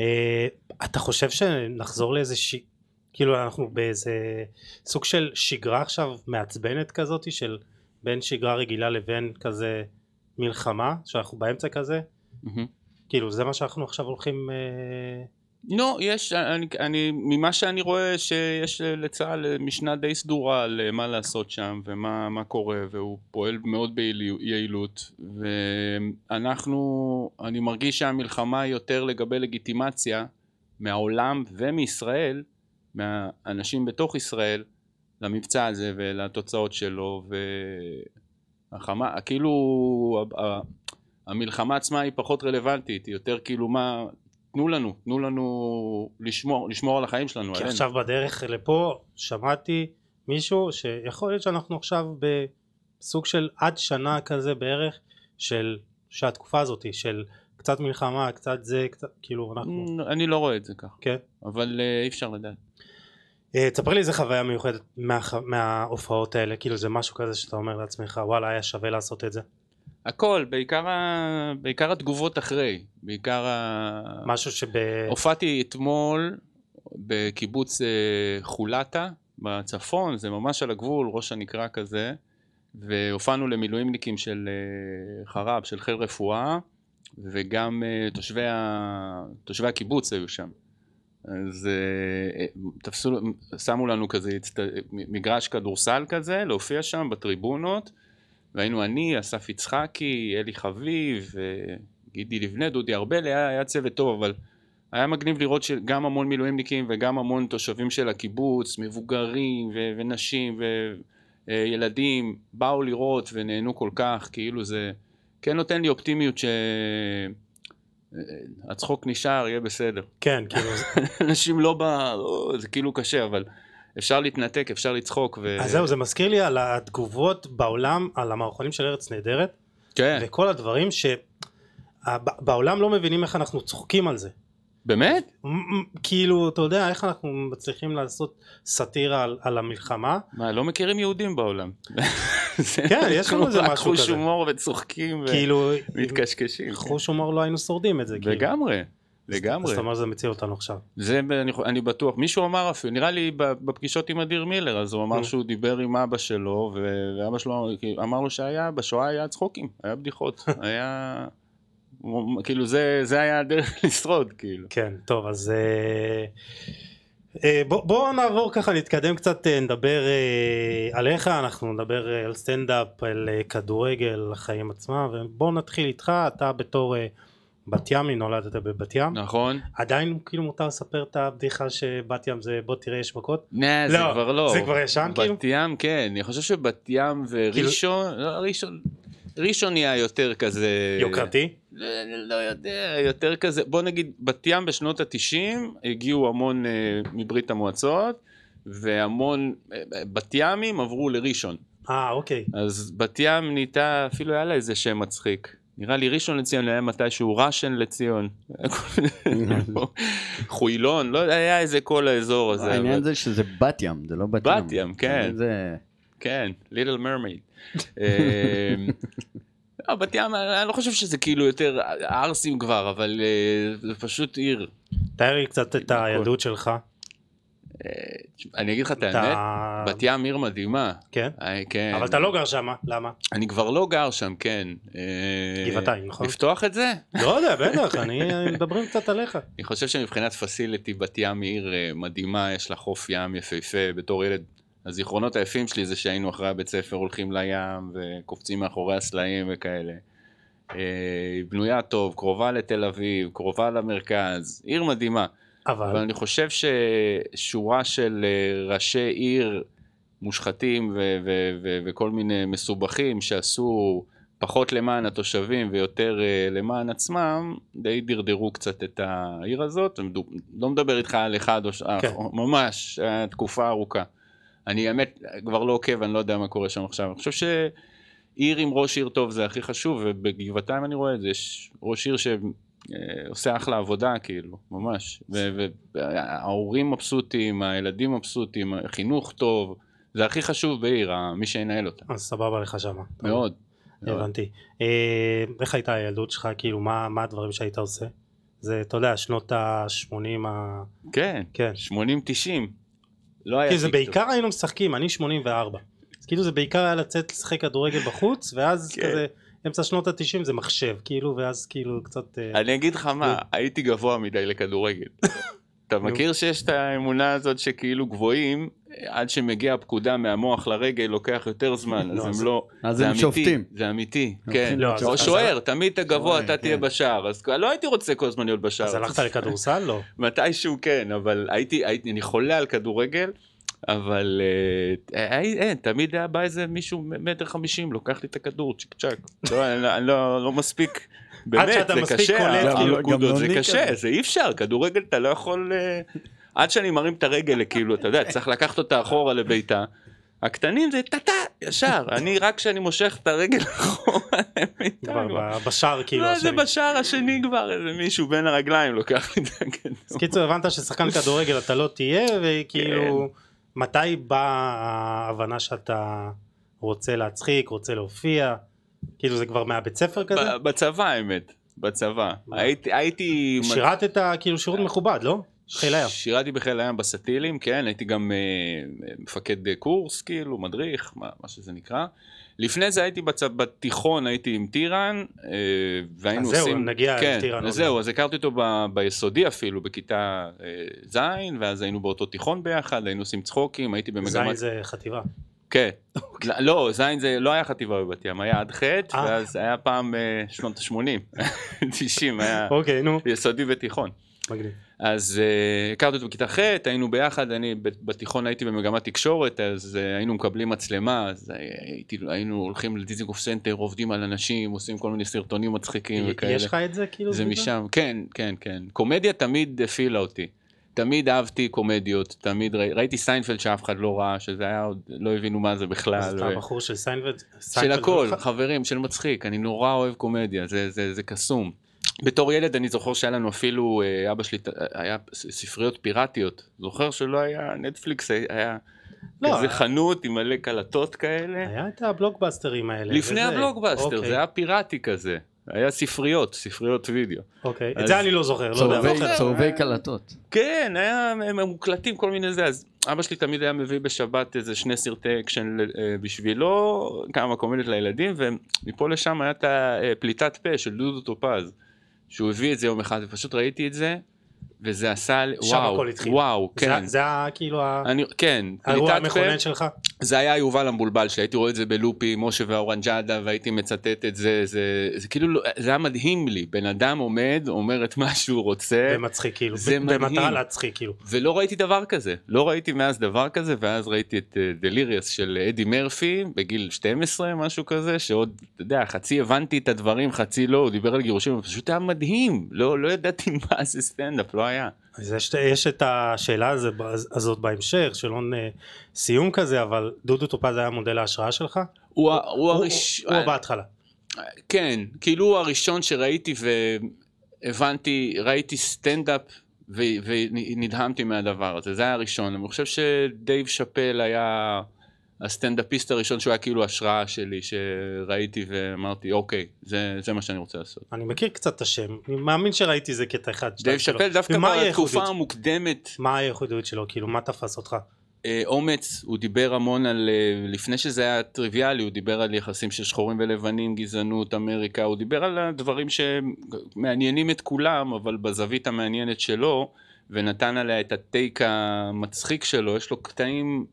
Speaker 1: אה, אתה חושב שנחזור לאיזה ש... כאילו אנחנו באיזה סוג של שגרה עכשיו מעצבנת כזאת של בין שגרה רגילה לבין כזה מלחמה שאנחנו באמצע כזה. כאילו זה מה שאנחנו עכשיו הולכים
Speaker 2: לא, יש, אני, אני, ממה שאני רואה שיש לצה"ל משנה די סדורה על מה לעשות שם ומה מה קורה והוא פועל מאוד ביעילות ואנחנו, אני מרגיש שהמלחמה יותר לגבי לגיטימציה מהעולם ומישראל, מהאנשים בתוך ישראל למבצע הזה ולתוצאות שלו והחמה, כאילו המלחמה עצמה היא פחות רלוונטית, היא יותר כאילו מה, תנו לנו, תנו לנו לשמור, לשמור על החיים שלנו,
Speaker 1: כי
Speaker 2: עלינו.
Speaker 1: עכשיו בדרך לפה שמעתי מישהו שיכול להיות שאנחנו עכשיו בסוג של עד שנה כזה בערך של שהתקופה הזאת של קצת מלחמה קצת זה קצת כאילו אנחנו
Speaker 2: אני לא רואה את זה ככה,
Speaker 1: כן
Speaker 2: אבל אה, אי אפשר לדעת.
Speaker 1: אה, תספר לי איזה חוויה מיוחדת. מההופעות האלה כאילו זה משהו כזה שאתה אומר לעצמך וואלה היה שווה לעשות את זה
Speaker 2: הכל, בעיקר, ה... בעיקר התגובות אחרי, בעיקר ה...
Speaker 1: משהו שב...
Speaker 2: הופעתי אתמול בקיבוץ אה, חולתה בצפון, זה ממש על הגבול, ראש הנקרה כזה, והופענו למילואימניקים של אה, חרב, של חיל רפואה, וגם אה, תושבי, ה... תושבי הקיבוץ היו שם. אז תפסו, שמו לנו כזה. מגרש כדורסל כזה, להופיע שם בטריבונות, והיינו אני, אסף יצחקי, אלי חביב, גידי לבנה, דודי ארבל, היה, היה צוות טוב, אבל היה מגניב לראות שגם המון מילואימניקים וגם המון תושבים של הקיבוץ, מבוגרים ו- ונשים וילדים, באו לראות ונהנו כל כך, כאילו זה כן נותן לי אופטימיות שהצחוק נשאר, יהיה בסדר.
Speaker 1: כן, כאילו...
Speaker 2: אנשים לא ב... לא, זה כאילו קשה, אבל אפשר להתנתק, אפשר לצחוק. ו...
Speaker 1: אז זהו, זה מזכיר לי על התגובות בעולם, על המערכונים של ארץ נהדרת,
Speaker 2: כן,
Speaker 1: וכל הדברים שבעולם לא מבינים איך אנחנו צוחקים על זה.
Speaker 2: באמת?
Speaker 1: כאילו, אתה יודע, איך אנחנו מצליחים לעשות סאטירה על, על המלחמה?
Speaker 2: מה, לא מכירים יהודים בעולם.
Speaker 1: כן, יש לנו איזה משהו
Speaker 2: חוש
Speaker 1: כזה.
Speaker 2: הומור וצוחקים
Speaker 1: כאילו,
Speaker 2: ומתקשקשים.
Speaker 1: חוש הומור לא היינו שורדים את זה. כאילו.
Speaker 2: לגמרי,
Speaker 1: אז
Speaker 2: לגמרי.
Speaker 1: אתה אומר שזה מציל אותנו עכשיו.
Speaker 2: זה אני, אני בטוח, מישהו אמר אפילו, נראה לי בפגישות עם אדיר מילר, אז הוא אמר
Speaker 1: Mm.
Speaker 2: שהוא דיבר עם אבא שלו, ואבא שלו אמר לו שהיה, בשואה היה צחוקים, היה בדיחות, היה, כאילו זה, זה היה הדרך לשרוד, כאילו.
Speaker 1: כן, טוב, אז אה, אה, בוא, בוא נעבור ככה, נתקדם קצת, אה, נדבר עליך, אנחנו נדבר על סטנדאפ, על כדורגל, על החיים עצמם, ובוא נתחיל איתך, אתה בתור בת ימי, נולדת בבת ים,
Speaker 2: נכון?
Speaker 1: עדיין כאילו מותר לספר את הבדיחה שבת ים זה בוא תראה יש מכות?
Speaker 2: נה, זה
Speaker 1: לא,
Speaker 2: כבר לא.
Speaker 1: זה כבר ישן, כאילו?
Speaker 2: בת ים, כן, אני חושב שבת ים וראשון, לא, ראשון, ראשון נהיה יותר כזה...
Speaker 1: יוקרתי?
Speaker 2: לא, לא יודע, יותר כזה, בוא נגיד, בת ים בשנות התשעים הגיעו המון אה, מברית המועצות, והמון אה, בת ימים עברו לראשון.
Speaker 1: אה, אוקיי.
Speaker 2: אז בת ים נהייתה, אפילו היה לה איזה שם מצחיק. נראה לי ראשון לציון היה מתישהו ראשן לציון. חוילון, לא יודע, היה איזה כל האזור הזה.
Speaker 3: העניין
Speaker 2: אבל-
Speaker 3: זה שזה בת ים, זה לא בת ים.
Speaker 2: בת ים, כן.
Speaker 3: זה...
Speaker 2: כן, ליטל מרמייד. לא, בת ים, אני לא חושב שזה כאילו יותר ערסים כבר, אבל אה, זה פשוט עיר.
Speaker 1: תאר לי קצת את. הילדות שלך.
Speaker 2: אני אגיד לך את האמת, בת ים עיר מדהימה.
Speaker 1: כן?
Speaker 2: כן.
Speaker 1: אבל אתה לא גר שם, למה?
Speaker 2: אני כבר לא גר שם, כן. אה,
Speaker 1: גבעתיים, נכון?
Speaker 2: לפתוח את זה?
Speaker 1: לא יודע, בטח, אני מדברים קצת עליך.
Speaker 2: אני חושב שמבחינת פסיליטי בת ים עיר אה, מדהימה, יש לה חוף ים יפהפה בתור ילד. הזיכרונות היפים שלי זה שהיינו אחרי הבית ספר הולכים לים וקופצים מאחורי הסלעים וכאלה. אה, היא בנויה טוב, קרובה לתל אביב, קרובה למרכז, עיר מדהימה. אבל
Speaker 1: אבל,
Speaker 2: אני חושב ששורה של אה, ראשי עיר מושחתים ו- ו- ו- וכל מיני מסובכים שעשו פחות למען התושבים ויותר אה, למען עצמם, די דרדרו קצת את העיר הזאת. לא מדבר איתך על אחד או ש...
Speaker 1: כן.
Speaker 2: כן. ממש, אה, תקופה ארוכה. אני האמת כבר לא עוקב, אני לא יודע מה קורה שם עכשיו. אני חושב שעיר עם ראש עיר טוב זה הכי חשוב, ובגבעתיים אני רואה את זה, יש ראש עיר שעושה אחלה עבודה, כאילו, ממש. וההורים מבסוטים, הילדים מבסוטים, החינוך טוב, זה הכי חשוב בעיר, מי שינהל אותה.
Speaker 1: אז סבבה לך שם.
Speaker 2: מאוד.
Speaker 1: הבנתי. אה, איך הייתה הילדות שלך, כאילו, מה הדברים שהיית עושה? זה, אתה יודע, שנות ה-80 ה...
Speaker 2: כן,
Speaker 1: כן.
Speaker 2: 80-90. לא היה
Speaker 1: כאילו זה. בעיקר היינו משחקים, אני 84. אז כאילו זה בעיקר היה לצאת לשחק כדורגל בחוץ, ואז
Speaker 2: כן.
Speaker 1: כזה, אמצע שנות ה-90 זה מחשב, כאילו, ואז כאילו קצת... אה,
Speaker 2: אני אגיד לך מה, הייתי גבוה מדי לכדורגל. אתה. מכיר שיש את האמונה הזאת שכאילו גבוהים, עד שמגיעה פקודה מהמוח לרגל לוקח יותר זמן, אז
Speaker 1: לא,
Speaker 2: הם לא...
Speaker 3: אז הם
Speaker 2: אמיתי,
Speaker 3: שופטים.
Speaker 2: זה אמיתי, כן.
Speaker 1: לא,
Speaker 2: או שוער, תמיד אתה גבוה, אתה תהיה
Speaker 3: כן.
Speaker 2: בשער, אז לא הייתי רוצה כל הזמן להיות בשער.
Speaker 1: אז הלכת לכדורסל? לא.
Speaker 2: מתישהו כן, אבל הייתי, אני חולה על כדורגל, אבל אה, אה, אה, תמיד היה בא איזה מישהו מטר חמישים, לוקח לי את הכדור, צ'יק צ'אק. לא, אני, אני לא, לא מספיק, באמת, זה קשה, כאילו,
Speaker 3: לא- לא
Speaker 2: זה קשה. זה אי אפשר, כדורגל אתה לא יכול, עד שאני מרים את הרגל, כאילו, אתה יודע, צריך לקחת אותה אחורה לביתה. הקטנים זה טה-טה, ישר, אני רק כשאני מושך את הרגל אחורה
Speaker 1: בשער, כאילו,
Speaker 2: לא, זה. בשער השני כבר, איזה מישהו בין הרגליים לוקח לי את הכדור.
Speaker 1: אז קיצור, הבנת ששחקן כדורגל אתה לא תהיה, וכאילו,
Speaker 2: כן.
Speaker 1: מתי באה ההבנה שאתה רוצה להצחיק, רוצה להופיע? כאילו, זה כבר מהבית ספר כזה?
Speaker 2: בצבא האמת, בצבא. הייתי, הייתי...
Speaker 1: שירתת כאילו שירות מכובד, לא? חיל הים.
Speaker 2: שירתי בחיל הים בסטילים, כן, הייתי גם אה, מפקד קורס, כאילו, מדריך, מה, מה שזה נקרא. לפני זה הייתי בצ... בתיכון, הייתי עם טירן, אה, והיינו
Speaker 1: אז זהו,
Speaker 2: עושים...
Speaker 1: נגיע
Speaker 2: כן,
Speaker 1: לטירן
Speaker 2: אז זהו, אז הכרתי אותו ב... ביסודי אפילו, בכיתה אה, ז', ואז היינו באותו תיכון ביחד, היינו עושים צחוקים, הייתי במגמת...
Speaker 1: זין זה חטיבה.
Speaker 2: כן. לא, ז' זה לא היה חטיבה בבת ים, היה עד ח',
Speaker 1: אה.
Speaker 2: ואז היה פעם שנות ה-80, 90, היה
Speaker 1: אוקיי,
Speaker 2: יסודי ותיכון.
Speaker 1: מגניב.
Speaker 2: אז uh, הכרתי אותו בכיתה ח', היינו ביחד, אני בתיכון הייתי במגמת תקשורת, אז uh, היינו מקבלים מצלמה, אז הייתי, היינו הולכים לדיזינגוף סנטר, עובדים על אנשים, עושים כל מיני סרטונים מצחיקים וכאלה.
Speaker 1: יש לך את זה כאילו?
Speaker 2: זה? משם, כן, כן, כן. קומדיה תמיד הפעילה אותי. תמיד אהבתי קומדיות, תמיד ראי, ראיתי סיינפלד שאף אחד לא ראה, שזה היה עוד, לא הבינו מה זה בכלל.
Speaker 1: אז אתה הבחור של סיינפלד?
Speaker 2: של הכל? חברים, של מצחיק, אני נורא אוהב קומדיה, זה קסום. בתור ילד אני זוכר שהיה לנו אפילו, אה, אבא שלי, אה, היה ספריות פיראטיות, זוכר שלא היה נטפליקס, היה
Speaker 1: לא,
Speaker 2: כזה
Speaker 1: היה-
Speaker 2: חנות עם מלא קלטות כאלה.
Speaker 1: היה את הבלוקבאסטרים האלה.
Speaker 2: לפני
Speaker 1: וזה.
Speaker 2: הבלוקבאסטר,
Speaker 1: אוקיי,
Speaker 2: זה היה פיראטי כזה, היה ספריות, ספריות וידאו.
Speaker 1: אוקיי,
Speaker 2: אז-
Speaker 1: את זה אני לא זוכר, לא יודע.
Speaker 3: צורבי- קלטות.
Speaker 2: כן, היה הם מוקלטים כל מיני זה, אז אבא שלי תמיד היה מביא בשבת איזה שני סרטי אקשן אה, בשבילו, כמה קומדיות לילדים, ומפה לשם היה את הפליטת פה של דודו טופז, שהוא הביא את זה יום אחד, ופשוט ראיתי את זה, וזה עשה
Speaker 1: שם
Speaker 2: וואו,
Speaker 1: הכל התחיל.
Speaker 2: וואו,
Speaker 1: זה-
Speaker 2: כן.
Speaker 1: זה היה כאילו
Speaker 2: אני, כן,
Speaker 1: האירוע המכונן שלך?
Speaker 2: זה היה יובל המבולבל שהייתי רואה את זה בלופי, משה והאורנג'אדה והייתי מצטט את זה, זה, זה כאילו, לא- זה היה מדהים לי, בן אדם עומד, אומר את מה שהוא רוצה,
Speaker 1: ומצחיק כאילו.
Speaker 2: זה מדהים.
Speaker 1: במטרה להצחיק כאילו.
Speaker 2: ולא ראיתי דבר כזה, לא ראיתי מאז דבר כזה, ואז ראיתי את דליריוס של אדי מרפי בגיל 12, משהו כזה, שעוד, אתה יודע, חצי הבנתי את הדברים, חצי לא, הוא דיבר על גירושים, פשוט היה מדהים, לא, לא ידעתי מה זה סטנדאפ, לא היה.
Speaker 1: אז יש, יש את השאלה הזה, הזאת בהמשך, של הון אה, סיום כזה, אבל דודו טופז היה מודל ההשראה שלך?
Speaker 2: הוא, ה- הוא הראש...
Speaker 1: הוא בהתחלה.
Speaker 2: כן, כאילו הוא הראשון שראיתי והבנתי, ראיתי סטנדאפ ו- ונדהמתי מהדבר הזה, זה היה הראשון. אני חושב שדייב שאפל היה הסטנדאפיסט הראשון שהוא היה כאילו השראה שלי, שראיתי ואמרתי, אוקיי, זה, זה מה שאני רוצה לעשות.
Speaker 1: אני מכיר קצת את השם, אני מאמין שראיתי זה קטע אחד,
Speaker 2: דייב. שאפל דווקא בתקופה? המוקדמת,
Speaker 1: מה הייחודיות שלו? כאילו, מה תפס אותך?
Speaker 2: אה, אומץ, הוא דיבר המון על, אה, לפני שזה היה טריוויאלי, הוא דיבר על יחסים של שחורים ולבנים, גזענות, אמריקה, הוא דיבר על הדברים שמעניינים את כולם, אבל בזווית המעניינת שלו, ונתן עליה את הטייק המצחיק שלו, יש לו קטעים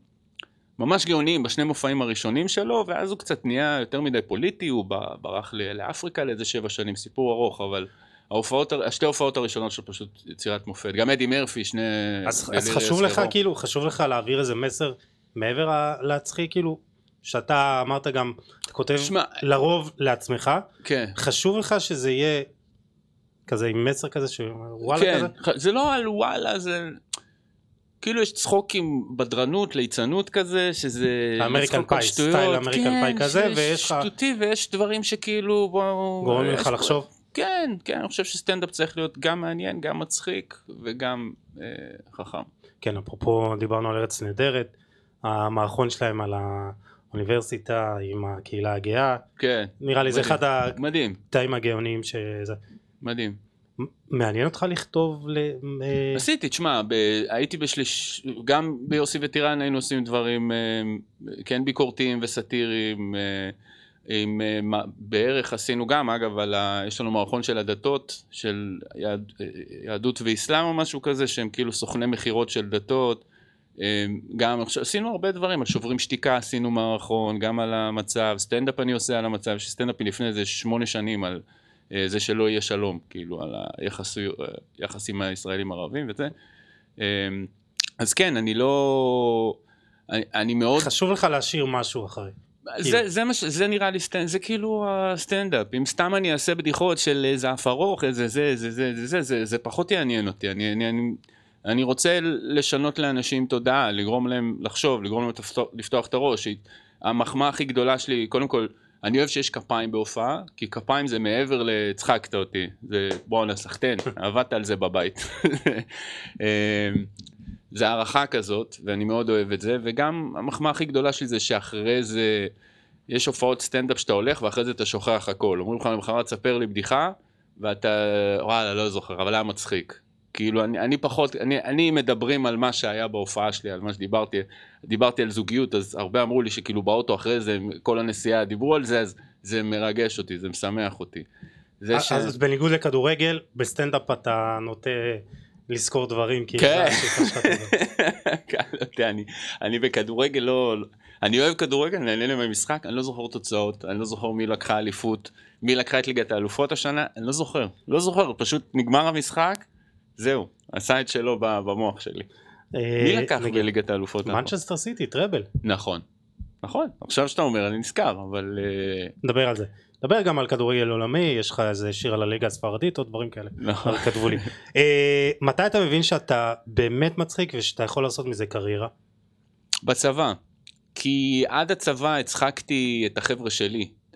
Speaker 2: ממש גאוניים בשני מופעים הראשונים שלו, ואז הוא קצת נהיה יותר מדי פוליטי, הוא ברח לאפריקה לאיזה שבע שנים, סיפור ארוך, אבל... ההופעות, השתי ההופעות הראשונות שלו פשוט יצירת מופת. גם אדי מרפי, שני...
Speaker 1: אז, אז חשוב לך
Speaker 2: טרור.
Speaker 1: כאילו, חשוב לך להעביר איזה מסר מעבר להצחיק כאילו, שאתה אמרת גם, אתה כותב
Speaker 2: שמע,
Speaker 1: לרוב לעצמך,
Speaker 2: כן.
Speaker 1: חשוב לך שזה יהיה כזה עם מסר כזה שאומר וואלה
Speaker 2: כן,
Speaker 1: כזה?
Speaker 2: זה לא על וואלה, זה... כאילו יש צחוקים, בדרנות, ליצנות כזה, שזה... על
Speaker 1: פאי. סטייל אמריקן
Speaker 2: כן,
Speaker 1: פאי כזה,
Speaker 2: שיש
Speaker 1: ויש לך-
Speaker 2: שטותי ויש דברים שכאילו...
Speaker 1: גורם לך לחשוב?
Speaker 2: כן, כן, אני חושב שסטנדאפ צריך להיות גם מעניין, גם מצחיק וגם אה, חכם.
Speaker 1: כן, אפרופו דיברנו על ארץ נהדרת, המערכון שלהם על האוניברסיטה עם הקהילה הגאה,
Speaker 2: כן,
Speaker 1: נראה לי זה. אחד הקטעים הגאוניים שזה...
Speaker 2: מדהים.
Speaker 1: מעניין אותך לכתוב ל...
Speaker 2: עשיתי, תשמע, ב... הייתי בשליש... גם ביוסי וטירן היינו עושים דברים אה, כן ביקורתיים וסאטיריים. אה, עם, אה, בערך עשינו גם, אגב, על ה... יש לנו מערכון של הדתות, של יהד... יהדות ואסלאם או משהו כזה, שהם כאילו סוכני מכירות של דתות. גם, עשינו הרבה דברים, על שוברים שתיקה עשינו מערכון, גם על המצב, סטנדאפ אני עושה על המצב, יש סטנדאפ מלפני איזה שמונה שנים על זה שלא יהיה שלום, כאילו, על היחס עם הישראלים ערבים וזה. אה, אז כן, אני לא... אני, אני מאוד...
Speaker 1: חשוב לך להשאיר משהו אחרי.
Speaker 2: זה, זה, מה ש... זה נראה לי סטנד... זה כאילו הסטנדאפ. אם סתם אני אעשה בדיחות של איזה אף ארוך, איזה זה, זה, זה, זה, זה, זה, זה פחות יעניין אותי. אני, אני, אני, אני רוצה לשנות לאנשים תודעה, לגרום להם לחשוב, לגרום להם לפתוח, לפתוח את הראש. המחמאה הכי גדולה שלי, קודם כל, אני אוהב שיש כפיים בהופעה, כי כפיים זה מעבר לצחקת אותי. זה בואנה סחטיין, עבדת על זה בבית. אמ, זה הערכה כזאת, ואני מאוד אוהב את זה, וגם המחמאה הכי גדולה שלי זה שאחרי זה, יש הופעות סטנדאפ שאתה הולך ואחרי זה אתה שוכח הכל. אומרים לך למחרת, ספר לי בדיחה, ואתה, וואלה, לא זוכר, אבל היה מצחיק. כאילו, אני, אני פחות, אני, אני מדברים על מה שהיה בהופעה שלי, על מה שדיברתי, דיברתי על זוגיות, אז הרבה אמרו לי שכאילו באוטו אחרי זה, כל הנסיעה דיברו על זה, אז זה מרגש אותי, זה משמח אותי. זה
Speaker 1: אז, אז בניגוד לכדורגל, בסטנדאפ אתה נוטה לזכור דברים, כי
Speaker 2: כן.
Speaker 1: כזה.
Speaker 2: כן, לא יודע, אני, אני בכדורגל לא... אני אוהב כדורגל, אני נהנה מהמשחק, אני לא זוכר תוצאות, אני לא זוכר מי לקחה אליפות, מי לקחה את ליגת האלופות השנה, אני לא זוכר, לא זוכר, פשוט נגמר המשחק, זהו, עשה את שלו במוח שלי. מי
Speaker 1: אה,
Speaker 2: לקח
Speaker 1: נגיד,
Speaker 2: בליגת האלופות?
Speaker 1: מנצ'סטר סיטי, טראבל.
Speaker 2: נכון, נכון, עכשיו שאתה אומר אני נזכר, אבל אה,
Speaker 1: נדבר על זה. נדבר גם על כדורגל עולמי, יש לך איזה שיר על הליגה הספרדית או דברים כאלה.
Speaker 2: נכון.
Speaker 1: כתבו לי. אה, מתי אתה מבין שאתה באמת מצחיק ושאתה יכול לעשות מזה קריירה?
Speaker 2: בצבא, כי עד הצבא הצחקתי את החבר'ה שלי, את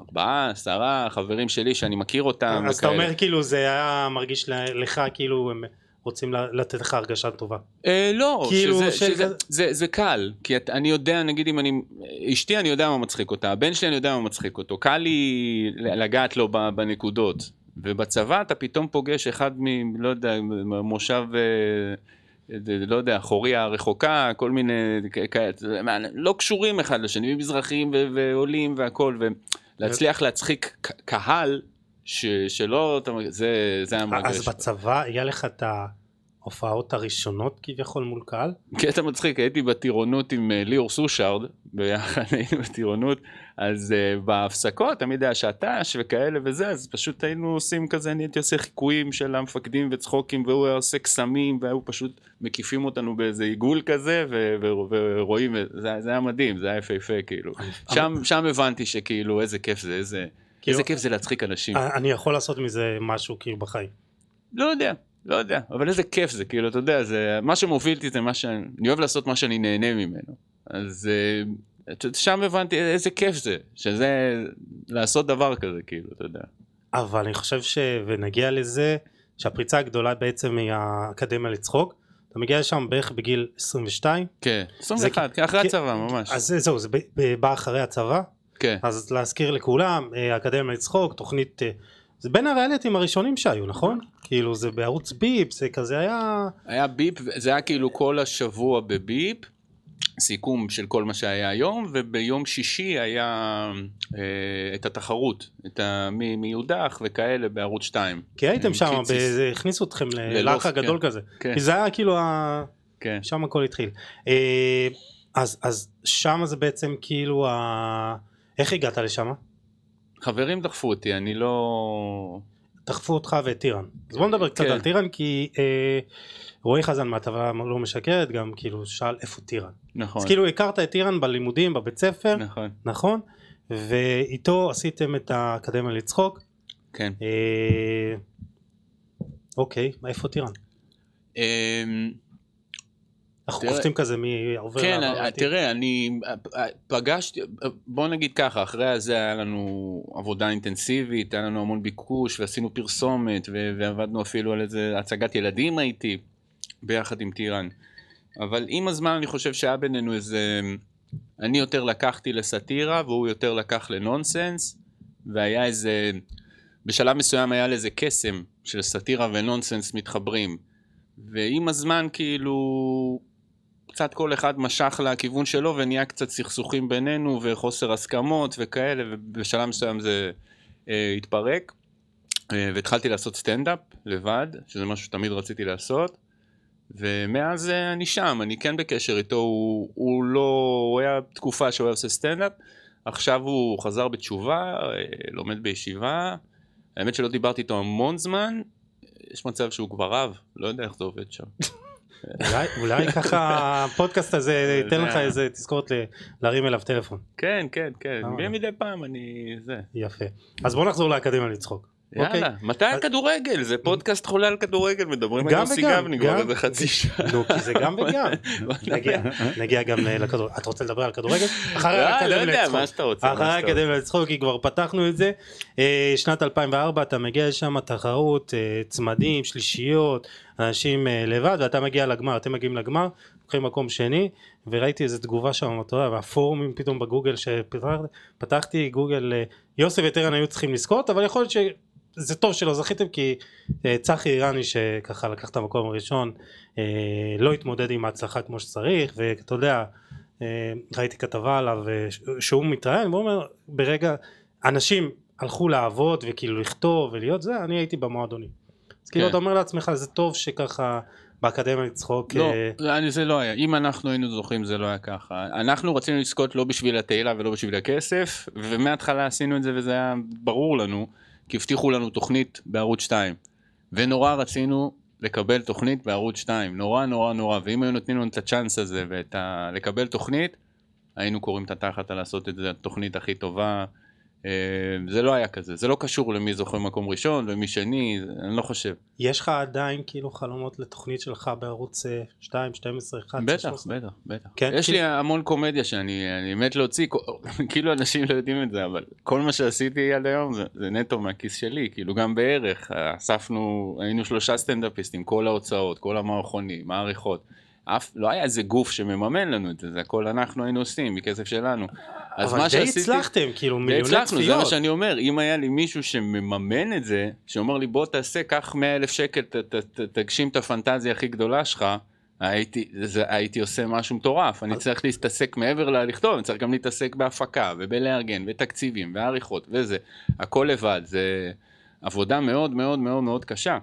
Speaker 2: הארבעה, עשרה חברים שלי שאני מכיר אותם.
Speaker 1: אז אתה
Speaker 2: וכאלה.
Speaker 1: אומר כאילו זה היה מרגיש לך כאילו הם רוצים לתת לך הרגשה טובה.
Speaker 2: אה, לא,
Speaker 1: כאילו
Speaker 2: שזה,
Speaker 1: של
Speaker 2: שזה, זה, זה קל, כי את, אני יודע, נגיד אם אני, אשתי אני יודע מה מצחיק אותה, הבן שלי אני יודע מה מצחיק אותו, קל לי לגעת לו בנקודות, ובצבא אתה פתאום פוגש אחד מ... לא יודע, מושב, אה, לא יודע, חוריה הרחוקה, כל מיני לא קשורים אחד לשני, מזרחים ועולים והכל, ולהצליח להצחיק קהל שלא, זה, זה היה מרגש.
Speaker 1: אז בצבא היה לך את ההופעות הראשונות כביכול מול קהל?
Speaker 2: קטע מצחיק, הייתי בטירונות עם אה, ליאור סושארד, ביחד היינו בטירונות, אז uh, בהפסקות תמיד היה שעטש וכאלה וזה, אז פשוט היינו עושים כזה, אני הייתי עושה חיקויים של המפקדים וצחוקים, והוא היה עושה קסמים, והיו פשוט מקיפים אותנו באיזה עיגול כזה, ו- ו- ורואים, זה, זה היה מדהים, זה היה יפהפה כאילו. שם, שם הבנתי שכאילו איזה כיף זה, איזה,
Speaker 1: כאילו-
Speaker 2: איזה כיף זה להצחיק אנשים.
Speaker 1: אה, אני יכול לעשות מזה משהו כאילו בחיים.
Speaker 2: לא יודע, לא יודע, אבל איזה כיף זה, כאילו, אתה יודע, זה, מה שמוביל אותי זה מה שאני, אני אוהב לעשות מה שאני נהנה ממנו. אז אה, שם הבנתי איזה כיף זה, שזה לעשות דבר כזה, כאילו, אתה יודע.
Speaker 1: אבל אני חושב ש... ונגיע לזה שהפריצה הגדולה בעצם היא האקדמיה לצחוק. אתה מגיע לשם בערך בגיל 22
Speaker 2: כן, 21,
Speaker 1: כי-
Speaker 2: אחרי
Speaker 1: כי-
Speaker 2: הצבא ממש.
Speaker 1: אז זה- זהו זה בא אחרי הצבא
Speaker 2: כן,
Speaker 1: אז להזכיר לכולם אה, האקדמיה לצחוק תוכנית אה, זה בין הריאליטים הראשונים שהיו נכון? כאילו זה בערוץ ביפ זה כזה היה
Speaker 2: היה ביפ, זה היה כאילו כל השבוע בביפ, סיכום של כל מה שהיה היום, וביום שישי היה אה, את התחרות, את ה... מ- מיודח וכאלה בערוץ 2.
Speaker 1: כי הייתם שם הכניסו אתכם
Speaker 2: ללוף,
Speaker 1: ללחץ גדול
Speaker 2: כן.
Speaker 1: כזה
Speaker 2: כן,
Speaker 1: כי זה היה כאילו ה...
Speaker 2: כן.
Speaker 1: שם הכל התחיל אה, אז אז שם זה בעצם כאילו ה... איך הגעת לשם?
Speaker 2: חברים דחפו אותי, אני לא...
Speaker 1: דחפו אותך ואת טירן. אז בוא נדבר קצת
Speaker 2: כן.
Speaker 1: על טירן כי אה, רועי חזן מהטבה לא משקרת גם כאילו שאל איפה טירן.
Speaker 2: נכון,
Speaker 1: אז כאילו הכרת את טירן בלימודים בבית ספר
Speaker 2: נכון,
Speaker 1: נכון? ואיתו עשיתם את האקדמיה לצחוק.
Speaker 2: כן.
Speaker 1: אה, אוקיי, איפה טירן?
Speaker 2: אמ,
Speaker 1: אנחנו
Speaker 2: תראה-
Speaker 1: קופצים כזה מי עובר
Speaker 2: כן,
Speaker 1: לעבר
Speaker 2: אה,
Speaker 1: עתיד.
Speaker 2: תראה, אני אה, פגשתי, בוא נגיד ככה, אחרי הזה היה לנו עבודה אינטנסיבית, היה לנו המון ביקוש, ועשינו פרסומת, ו- ועבדנו אפילו על איזה הצגת ילדים הייתי, ביחד עם טירן. אבל עם הזמן אני חושב שהיה בינינו איזה... אני יותר לקחתי לסאטירה, והוא יותר לקח לנונסנס, והיה איזה... בשלב מסוים היה לזה קסם של סאטירה ונונסנס מתחברים. ועם הזמן כאילו קצת כל אחד משך לכיוון שלו ונהיה קצת סכסוכים בינינו וחוסר הסכמות וכאלה ובשלב מסוים זה אה, התפרק. אה, והתחלתי לעשות סטנדאפ לבד שזה משהו שתמיד רציתי לעשות. ומאז אה, אני שם אני כן בקשר איתו הוא, הוא לא הוא היה תקופה שהוא היה עושה סטנדאפ. עכשיו הוא חזר בתשובה אה, לומד בישיבה. האמת שלא דיברתי איתו המון זמן. יש מצב שהוא כבר רב לא יודע איך זה עובד שם
Speaker 1: אולי- אולי ככה הפודקאסט הזה ייתן לך איזה תזכורת להרים אליו טלפון.
Speaker 2: כן, כן, כן,
Speaker 1: אה.
Speaker 2: מדי פעם אני... זה.
Speaker 1: יפה. אז בוא נחזור לאקדמיה לצחוק. אוקיי?
Speaker 2: יאללה, מתי הכדורגל? זה פודקאסט חולה על כדורגל, מדברים על יוסי גבני כבר. איזה חצי שעה.
Speaker 1: נו, כי זה גם וגם. נגיע- גם לכדורגל. אתה רוצה לדבר על כדורגל? אחרי
Speaker 2: לא, לא
Speaker 1: האקדמיה
Speaker 2: יודע,
Speaker 1: לצחוק. אחרי. האקדמיה לצחוק כי כבר פתחנו את זה אה, שנת 2004 אתה מגיע לשם תחרות אה, צמדים שלישיות אנשים אה, לבד ואתה מגיע לגמר אתם מגיעים לגמר לוקחים מקום שני וראיתי איזה תגובה שם אתה יודע והפורומים פתאום בגוגל שפתחתי גוגל אה, יוסף וטרן היו צריכים לזכות אבל יכול להיות זה טוב שלא זכיתם כי אה, צחי איראני שככה לקח את המקום הראשון אה, לא התמודד עם ההצלחה כמו שצריך ואתה יודע אה, ראיתי כתבה עליו שהוא מתראיין והוא אומר ברגע אנשים הלכו לעבוד וכאילו לכתוב ולהיות זה אני הייתי במועדונים אז כאילו
Speaker 2: כן.
Speaker 1: אתה אומר לעצמך זה טוב שככה באקדמיה לצחוק
Speaker 2: לא, זה לא היה. אם אנחנו היינו זוכים זה לא היה ככה. אנחנו רצינו לזכות לא בשביל התהילה ולא בשביל הכסף, ומההתחלה עשינו את זה וזה היה ברור לנו, כי הבטיחו לנו תוכנית בערוץ 2. ונורא רצינו לקבל תוכנית בערוץ 2, נורא נורא נורא, ואם היו נותנים לנו את הצ'אנס הזה ואת ה... לקבל תוכנית, היינו קוראים את התחת על לעשות את זה התוכנית הכי טובה. אה, זה לא היה כזה, זה לא קשור למי זוכה מקום ראשון ומי שני, אני לא חושב.
Speaker 1: יש לך עדיין כאילו חלומות לתוכנית שלך בערוץ אה, 2, 12, 11,
Speaker 2: בטח,
Speaker 1: 13?
Speaker 2: בטח, בטח.
Speaker 1: כן,
Speaker 2: יש
Speaker 1: כן.
Speaker 2: לי המון קומדיה שאני אני מת להוציא, כאילו אנשים לא יודעים את זה, אבל כל מה שעשיתי עד היום זה, זה נטו מהכיס שלי, כאילו גם בערך, אספנו, היינו שלושה סטנדאפיסטים, כל ההוצאות, כל המערכונים, העריכות. אף, לא היה איזה גוף שמממן לנו את זה, זה הכל אנחנו היינו עושים, מכסף שלנו. אז
Speaker 1: אבל
Speaker 2: מה
Speaker 1: די
Speaker 2: שעשיתי...
Speaker 1: הצלחתם, כאילו
Speaker 2: די
Speaker 1: מיליוני
Speaker 2: הצלחנו, זה מה
Speaker 1: צפיות.
Speaker 2: שאני אומר, אם היה לי מישהו שמממן את זה, שאומר לי בוא תעשה, קח 100 אלף שקל, ת, ת, ת, תגשים את הפנטזיה הכי גדולה שלך, הייתי, זה, הייתי עושה משהו מטורף, אני צריך להתעסק מעבר ללכתוב, אני צריך גם להתעסק בהפקה, ובלארגן, ותקציבים, ועריכות, וזה, הכל לבד, זה עבודה מאוד מאוד מאוד מאוד קשה.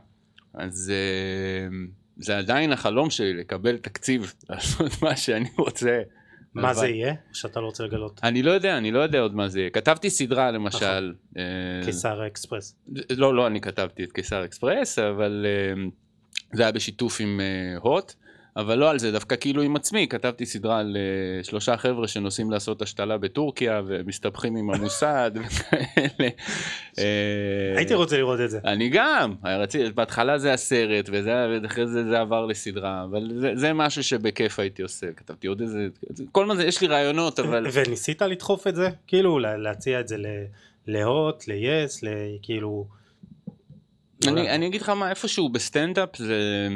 Speaker 2: אז אה, זה עדיין החלום שלי, לקבל תקציב, לעשות מה שאני רוצה.
Speaker 1: מה זה יהיה? שאתה לא רוצה לגלות.
Speaker 2: אני לא יודע, אני לא יודע עוד מה זה יהיה. כתבתי סדרה למשל. אה,
Speaker 1: קיסר אקספרס.
Speaker 2: לא, לא אני כתבתי את קיסר אקספרס, אבל אה, זה היה בשיתוף עם אה, הוט, אבל לא על זה, דווקא כאילו עם עצמי, כתבתי סדרה על אה, שלושה חבר'ה שנוסעים לעשות השתלה בטורקיה ומסתבכים עם המוסד וכאלה. אה,
Speaker 1: הייתי רוצה לראות את זה.
Speaker 2: אני גם, רציתי, בהתחלה זה הסרט, וזה, ואחרי זה זה עבר לסדרה, אבל זה, זה משהו שבכיף הייתי עושה, כתבתי עוד איזה, כל מה זה, יש לי רעיונות, אבל...
Speaker 1: וניסית לדחוף את זה? כאילו לה- להציע את זה להוט, ל-yes, כאילו... לא.
Speaker 2: אני אגיד לך מה, איפשהו בסטנדאפ זה...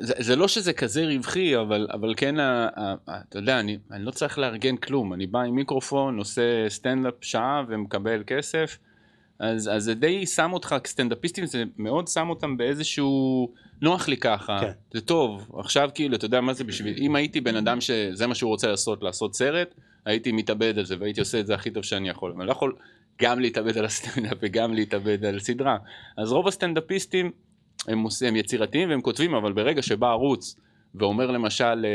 Speaker 2: זה, זה לא שזה כזה רווחי, אבל, אבל כן, ה, ה, ה, אתה יודע, אני, אני לא צריך לארגן כלום, אני בא עם מיקרופון, עושה סטנדאפ שעה ומקבל כסף, אז, אז זה די שם אותך, כסטנדאפיסטים זה מאוד שם אותם באיזשהו, נוח לי ככה,
Speaker 1: כן.
Speaker 2: זה טוב, עכשיו כאילו, אתה יודע מה זה בשביל, אם הייתי בן אדם שזה מה שהוא רוצה לעשות, לעשות סרט, הייתי מתאבד על זה והייתי עושה את זה הכי טוב שאני יכול, אבל אני לא יכול גם להתאבד על הסטנדאפ וגם להתאבד על סדרה. אז רוב הסטנדאפיסטים הם, עושים- הם יצירתיים והם כותבים, אבל ברגע שבא ערוץ ואומר למשל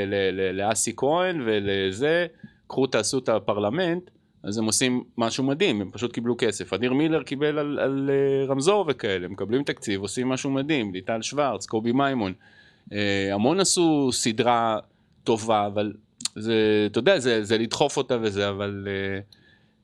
Speaker 2: לאסי כהן ולזה, קחו תעשו את הפרלמנט, אז הם עושים משהו מדהים, הם פשוט קיבלו כסף. אדיר מילר קיבל על, על אה, רמזור וכאלה, הם מקבלים תקציב, עושים משהו מדהים, ליטל שוורץ, קובי מימון. אה, המון עשו סדרה טובה, אבל זה, אתה יודע, זה, זה לדחוף אותה וזה, אבל אה,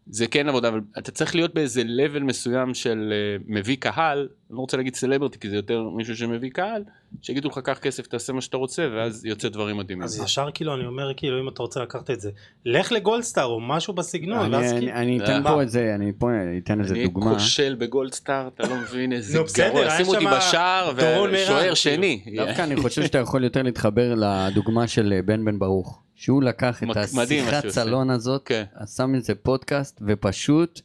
Speaker 2: זה כן עבודה, אבל אתה צריך להיות באיזה level מסוים של אה, מביא קהל, אני לא רוצה להגיד סלבריטי, כי זה יותר מישהו שמביא קהל, שיגידו לך קח כסף, תעשה מה שאתה רוצה, ואז יוצא דברים מדהימים.
Speaker 1: אז ישר כאילו אני אומר כאילו אם אתה רוצה לקחת את זה לך לגולדסטאר או משהו בסגנון
Speaker 3: אני-
Speaker 1: ואז
Speaker 3: אני-
Speaker 1: כאילו-
Speaker 3: אני אתן? פה את זה, אני פה אתן איזה
Speaker 2: אני
Speaker 3: דוגמה.
Speaker 2: כושל בגולדסטאר, אתה לא מבין איזה גרוע, שימו אותי בשער ושוער
Speaker 1: כאילו.
Speaker 2: שני.
Speaker 3: דווקא אני חושב שאתה יכול יותר להתחבר לדוגמה של אה, בן בן ברוך. שהוא לקח את השיחת. סלון הזאת,
Speaker 2: כן.
Speaker 3: שם מזה פודקאסט ופשוט,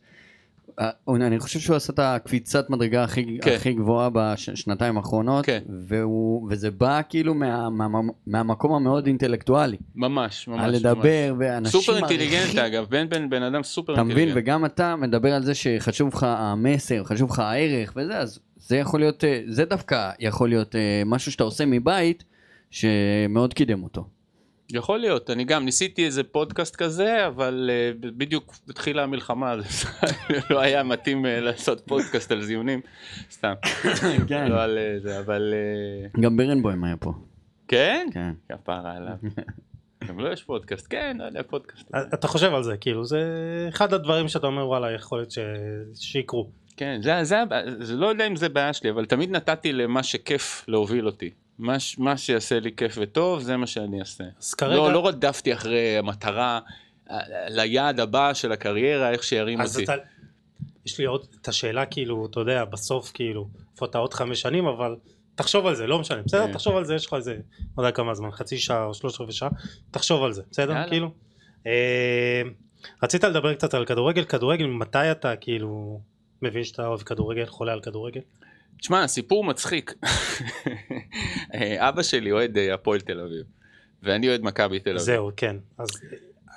Speaker 3: אה, אני חושב שהוא עשה את הקפיצת מדרגה הכי,
Speaker 2: כן.
Speaker 3: הכי גבוהה בשנתיים האחרונות,
Speaker 2: כן.
Speaker 3: והוא, וזה בא כאילו מה, מה, מהמקום המאוד אינטלקטואלי.
Speaker 2: ממש, ממש.
Speaker 3: על
Speaker 2: ממש.
Speaker 3: לדבר, ואנשים
Speaker 2: סופר אינטליגנט
Speaker 3: מעריכים-
Speaker 2: אגב, בן בן בן אדם סופר
Speaker 3: אתה מבין,
Speaker 2: אינטליגנט.
Speaker 3: וגם אתה מדבר על זה שחשוב לך המסר, חשוב לך הערך וזה, אז זה יכול להיות, אה, זה דווקא יכול להיות אה, משהו שאתה עושה מבית, שמאוד קידם אותו.
Speaker 2: יכול להיות, אני גם ניסיתי איזה פודקאסט כזה, אבל uh, בדיוק התחילה המלחמה, אז לא היה מתאים uh, לעשות פודקאסט על זיונים, סתם,
Speaker 3: כן.
Speaker 2: לא על uh, זה, אבל uh,
Speaker 3: גם ברנבוים היה פה.
Speaker 2: כן?
Speaker 3: כן.
Speaker 2: כפרה עליו. גם לא יש פודקאסט, כן, לא יודע, פודקאסט.
Speaker 1: אתה חושב על זה כאילו זה אחד הדברים שאתה אומר וואלה יכול להיות ש- שיקרו
Speaker 2: כן, זה, זה, הבע- זה לא יודע אם זה בעיה שלי, אבל תמיד נתתי למה שכיף להוביל אותי. מה, מה שיעשה לי כיף וטוב, זה מה שאני אעשה.
Speaker 1: אז כרגע
Speaker 2: לא, לא רדפתי אחרי המטרה, ליעד הבא של הקריירה, איך שירים
Speaker 1: אז
Speaker 2: אותי.
Speaker 1: אתה יש לי עוד את השאלה כאילו אתה יודע בסוף כאילו איפה אתה עוד חמש שנים אבל תחשוב על זה לא משנה בסדר
Speaker 2: כן.
Speaker 1: תחשוב על זה יש לך איזה לא יודע כמה זמן חצי שעה או שלושת רבעי שעה תחשוב על זה בסדר
Speaker 2: יאללה.
Speaker 1: כאילו אה, רצית לדבר קצת על כדורגל כדורגל מתי אתה כאילו מבין שאתה אוהב כדורגל, חולה על כדורגל?
Speaker 2: תשמע, הסיפור מצחיק. אה, אבא שלי אוהד אה, הפועל תל אביב, ואני אוהד מכבי תל אביב.
Speaker 1: זהו, כן. אז,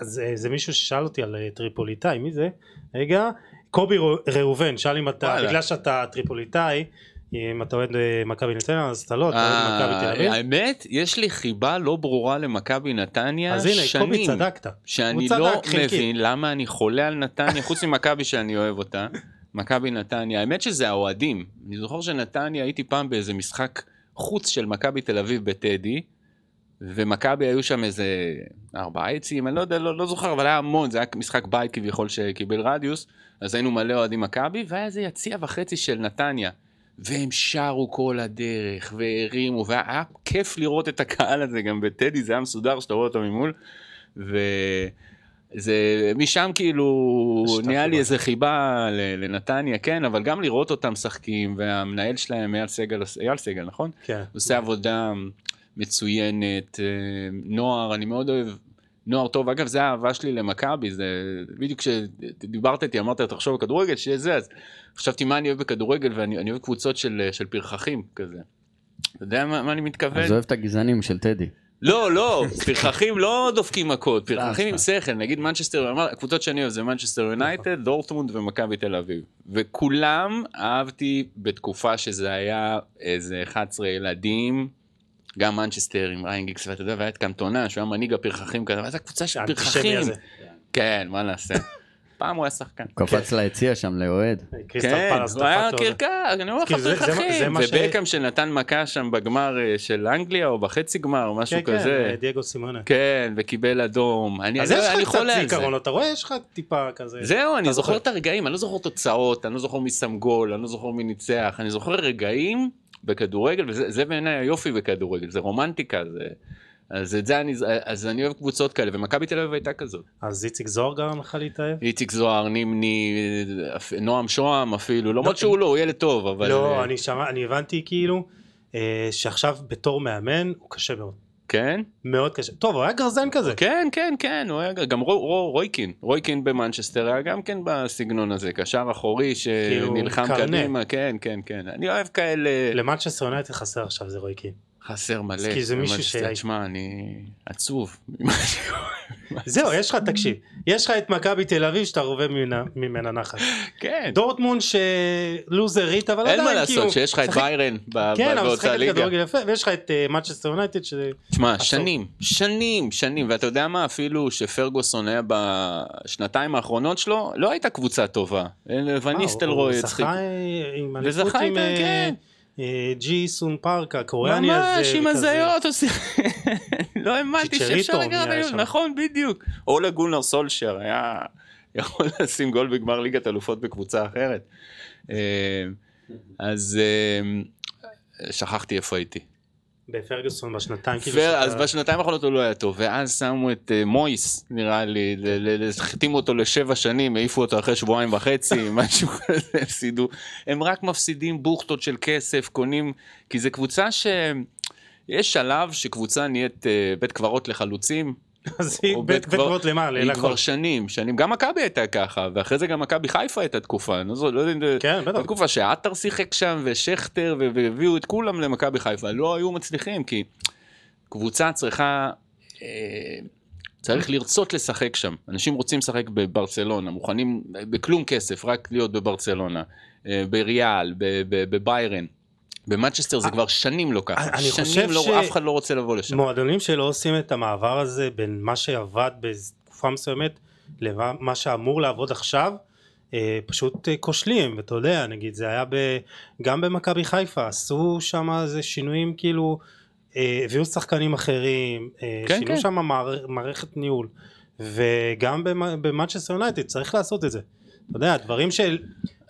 Speaker 1: אז אה, זה מישהו ששאל אותי על טריפוליטאי, מי זה? רגע, קובי ראובן, שאל אם אתה. בגלל שאתה טריפוליטאי, אם אתה אוהד מכבי נתניה, אז אתה לא, אתה אוהד מכבי תל אביב.
Speaker 2: האמת, יש לי חיבה לא ברורה למכבי נתניה
Speaker 1: אז הנה, קובי
Speaker 2: שנים.
Speaker 1: צדקת.
Speaker 2: שאני לא. מבין למה אני חולה על נתניה, חוץ ממכבי שאני אוהב אותה, מכבי נתניה. האמת שזה האוהדים. אני זוכר שנתניה, הייתי פעם באיזה משחק חוץ של מכבי תל אביב בטדי, ומכבי היו שם איזה ארבעה יציאים, אני לא יודע, לא, לא זוכר, אבל היה המון, זה היה משחק בית כביכול שקיבל רדיוס, אז היינו מלא אוהדים מכבי, והיה איזה יציע וחצי של נתניה. והם שרו כל הדרך, והרימו, והיה כיף לראות את הקהל הזה גם בטדי, זה היה מסודר שאתה רואה אותו ממול. וזה, משם כאילו נהיה לי. איזה חיבה ל- לנתניה, כן, אבל גם לראות אותם משחקים, והמנהל שלהם, אייל סגל, אייל סגל, נכון?
Speaker 1: כן.
Speaker 2: עושה עבודה מצוינת, אה, נוער, אני מאוד אוהב נוער טוב. אגב, זה האהבה שלי למכבי, זה בדיוק כשדיברת איתי, אמרת, תחשוב על כדורגל, שיהיה זה, אז חשבתי מה אני אוהב בכדורגל, ואני אני אוהב קבוצות של, של פרחחים כזה. אתה יודע מה, מה אני מתכוון?
Speaker 3: אז אוהב את הגזענים של טדי.
Speaker 2: לא, לא, פרחחים לא דופקים מכות, פרחחים עם שכל, נגיד מנצ'סטר, הקבוצות שאני אוהב זה מנצ'סטר יונייטד, דורטמונד ומכבי תל אביב. וכולם אהבתי בתקופה שזה היה איזה 11 ילדים, גם מנצ'סטר עם ריין גיקס, ואתה יודע, והיה את קנטונה, שהוא היה מנהיג הפרחחים כזה, ואז הקבוצה של פרחחים. כן, מה נעשה. פעם הוא היה שחקן.
Speaker 3: הוא קפץ ליציע שם לאוהד.
Speaker 2: כן, הוא היה. קרקס, אני אומר לך
Speaker 1: כי זה- זה-
Speaker 2: פרחחים.
Speaker 1: ש-
Speaker 2: ובקאם שנתן מכה שם בגמר אה, של אנגליה, או בחצי גמר, או משהו
Speaker 1: כן,
Speaker 2: כזה.
Speaker 1: כן, דייגו סימונה.
Speaker 2: כן, וקיבל אדום. אני,
Speaker 1: אז
Speaker 2: אני,
Speaker 1: יש לך קצת. זיכרון, אתה רואה? יש לך טיפה כזה.
Speaker 2: זהו, אני זוכר. את הרגעים, אני לא זוכר תוצאות, אני לא זוכר מי שם גול, אני לא זוכר מי ניצח, אני זוכר רגעים בכדורגל, וזה זה בעיניי היופי בכדורגל, זה רומנטיקה, זה... אז את זה אני, אז אני אוהב קבוצות כאלה, ומכבי תל אביב הייתה כזאת.
Speaker 1: אז איציק זוהר גרם לך להתאהב?
Speaker 2: איציק זוהר, נימני, נועם שוהם אפילו, למרות שהוא לא, הוא ילד טוב, אבל...
Speaker 1: לא,
Speaker 2: אה,
Speaker 1: אני שמע, אני הבנתי כאילו אה, שעכשיו בתור מאמן הוא קשה מאוד.
Speaker 2: כן?
Speaker 1: מאוד קשה. טוב, הוא היה גרזן כזה.
Speaker 2: כן, כן, כן, הוא היה גם רו, רו, רויקין, רויקין במנצ'סטר היה גם כן בסגנון הזה, קשר אחורי שנלחם
Speaker 1: קרנה.
Speaker 2: קדימה, כן, כן, כן. אני אוהב כאלה,
Speaker 1: למנצ'סטר יונייטד חסר עכשיו זה רוי קין.
Speaker 2: חסר מלא.
Speaker 1: כי זה מישהו. שהיה-
Speaker 2: תשמע, אני עצוב.
Speaker 1: זהו, יש לך, תקשיב, יש לך את מכבי תל אביב שאתה רובה ממנה- נחת.
Speaker 2: כן,
Speaker 1: דורטמונד שלוזרית, אבל
Speaker 2: אין
Speaker 1: עדיין
Speaker 2: מה
Speaker 1: כאילו...
Speaker 2: לעשות שיש לך את ביירן ב-
Speaker 1: כן,
Speaker 2: ב-
Speaker 1: אבל
Speaker 2: באותה
Speaker 1: משחקת
Speaker 2: ליגה.
Speaker 1: כדורגל יפה, ויש לך את מנצ'סטר יונייטד ש...
Speaker 2: תשמע. שנים, שנים, שנים, ואתה יודע מה, אפילו שפרגוסון היה בשנתיים האחרונות שלו, לא הייתה קבוצה טובה. וניסטלרוי
Speaker 1: הוא
Speaker 2: הצחיק.
Speaker 1: זכה אה, עם אליפות עם אה, ג'י סון פארק הקוריאני הזה.
Speaker 2: ממש עם. הזיות, לא האמנתי שאפשר
Speaker 1: נהיה
Speaker 2: היום. נכון, בדיוק. אולה גולנר סולשר היה יכול לשים גול בגמר ליגת אלופות בקבוצה אחרת. אה, אז אה, שכחתי איפה הייתי.
Speaker 1: בפרגוסון בשנתיים כאילו. שאתה-
Speaker 2: אז בשנתיים האחרונות הוא לא היה טוב, ואז שמו את אה, מויס, נראה לי, החתימו אותו לשבע שנים, העיפו אותו אחרי שבועיים וחצי, משהו כזה, הפסידו. הם רק מפסידים בוכטות של כסף, קונים, כי זו קבוצה ש... יש שלב שקבוצה נהיית אה, בית קברות לחלוצים,
Speaker 1: אז היא בית
Speaker 2: בית קבר-
Speaker 1: קברות למה?
Speaker 2: היא. כבר שנים, שנים, גם מכבי הייתה ככה, ואחרי זה גם מכבי חיפה הייתה תקופה, אני לא לא יודע.
Speaker 1: כן, בטח.
Speaker 2: בתקופה שעטר שיחק שם ושכטר והביאו את כולם למכבי חיפה, לא היו מצליחים כי קבוצה צריכה, אה, צריך לרצות לשחק שם. אנשים רוצים לשחק בברצלונה, מוכנים בכלום כסף, רק להיות בברצלונה, אה, בריאל, בביירן. במנצ'סטר זה כבר שנים לא ככה,
Speaker 1: אני
Speaker 2: שנים לא,
Speaker 1: ש-
Speaker 2: אף אחד לא רוצה לבוא לשם.
Speaker 1: מועדונים שלא עושים את המעבר הזה בין מה שעבד בתקופה מסוימת למה שאמור לעבוד עכשיו, אה, פשוט אה, כושלים, ואתה יודע, נגיד זה היה ב, גם במכבי חיפה, עשו שם איזה שינויים כאילו, אה, הביאו שחקנים אחרים, אה,
Speaker 2: כן,
Speaker 1: שינו
Speaker 2: כן.
Speaker 1: שם מער, מערכת ניהול, וגם במנצ'סטר יונייטד צריך לעשות את זה. אתה יודע, דברים של,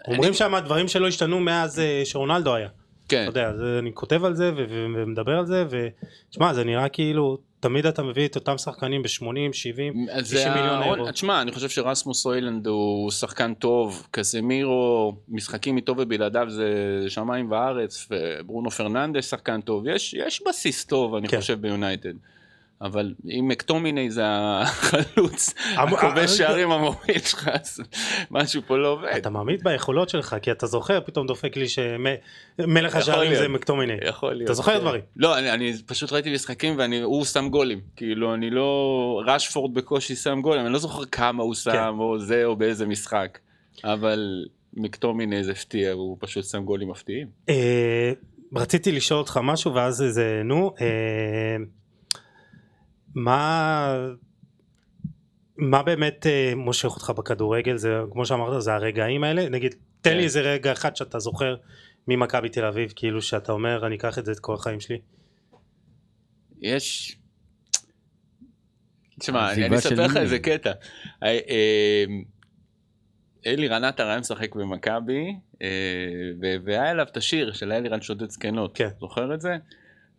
Speaker 1: אומרים שם דברים שלא השתנו מאז אה, שרונלדו היה.
Speaker 2: כן.
Speaker 1: אתה יודע, אני כותב על זה ומדבר על זה, ותשמע, זה נראה כאילו, תמיד אתה מביא את אותם שחקנים ב-80, 70,
Speaker 2: אז
Speaker 1: 90
Speaker 2: זה
Speaker 1: מיליון אירו.
Speaker 2: תשמע, אני חושב שרסמוס אוילנד הוא שחקן טוב, קסמירו, משחקים איתו ובלעדיו זה שמיים וארץ, וברונו פרננדס שחקן טוב, יש, יש בסיס טוב, אני
Speaker 1: כן.
Speaker 2: חושב, ביונייטד. אבל אם מקטומיני זה החלוץ, הכובש שערים המוביל שלך, אז משהו פה לא עובד.
Speaker 1: אתה מאמין ביכולות שלך, כי אתה זוכר, פתאום דופק לי שמלך השערים. זה מקטומיני.
Speaker 2: יכול להיות.
Speaker 1: אתה זוכר
Speaker 2: כן.
Speaker 1: דברים?
Speaker 2: לא, אני, פשוט ראיתי משחקים והוא שם גולים. כאילו, אני לא... רשפורד בקושי שם גולים, אני לא זוכר כמה הוא
Speaker 1: כן.
Speaker 2: שם, או זה, או באיזה משחק. אבל מקטומיני זה הפתיע, הוא פשוט שם גולים מפתיעים.
Speaker 1: אה, רציתי לשאול אותך משהו ואז זה נו אה, מה מה באמת אה, מושך אותך בכדורגל זה כמו שאמרת זה הרגעים האלה נגיד תן
Speaker 2: כן.
Speaker 1: לי איזה רגע אחד שאתה זוכר ממכבי תל אביב כאילו שאתה אומר אני אקח את זה את כל החיים שלי
Speaker 2: יש... תשמע, אני, אספר לך? איזה קטע. אה, אה, אלי רנטה היה משחק במכבי, אה, ו- והיה אליו את השיר של אלירן שודד זקנות.
Speaker 1: כן.
Speaker 2: זוכר את זה?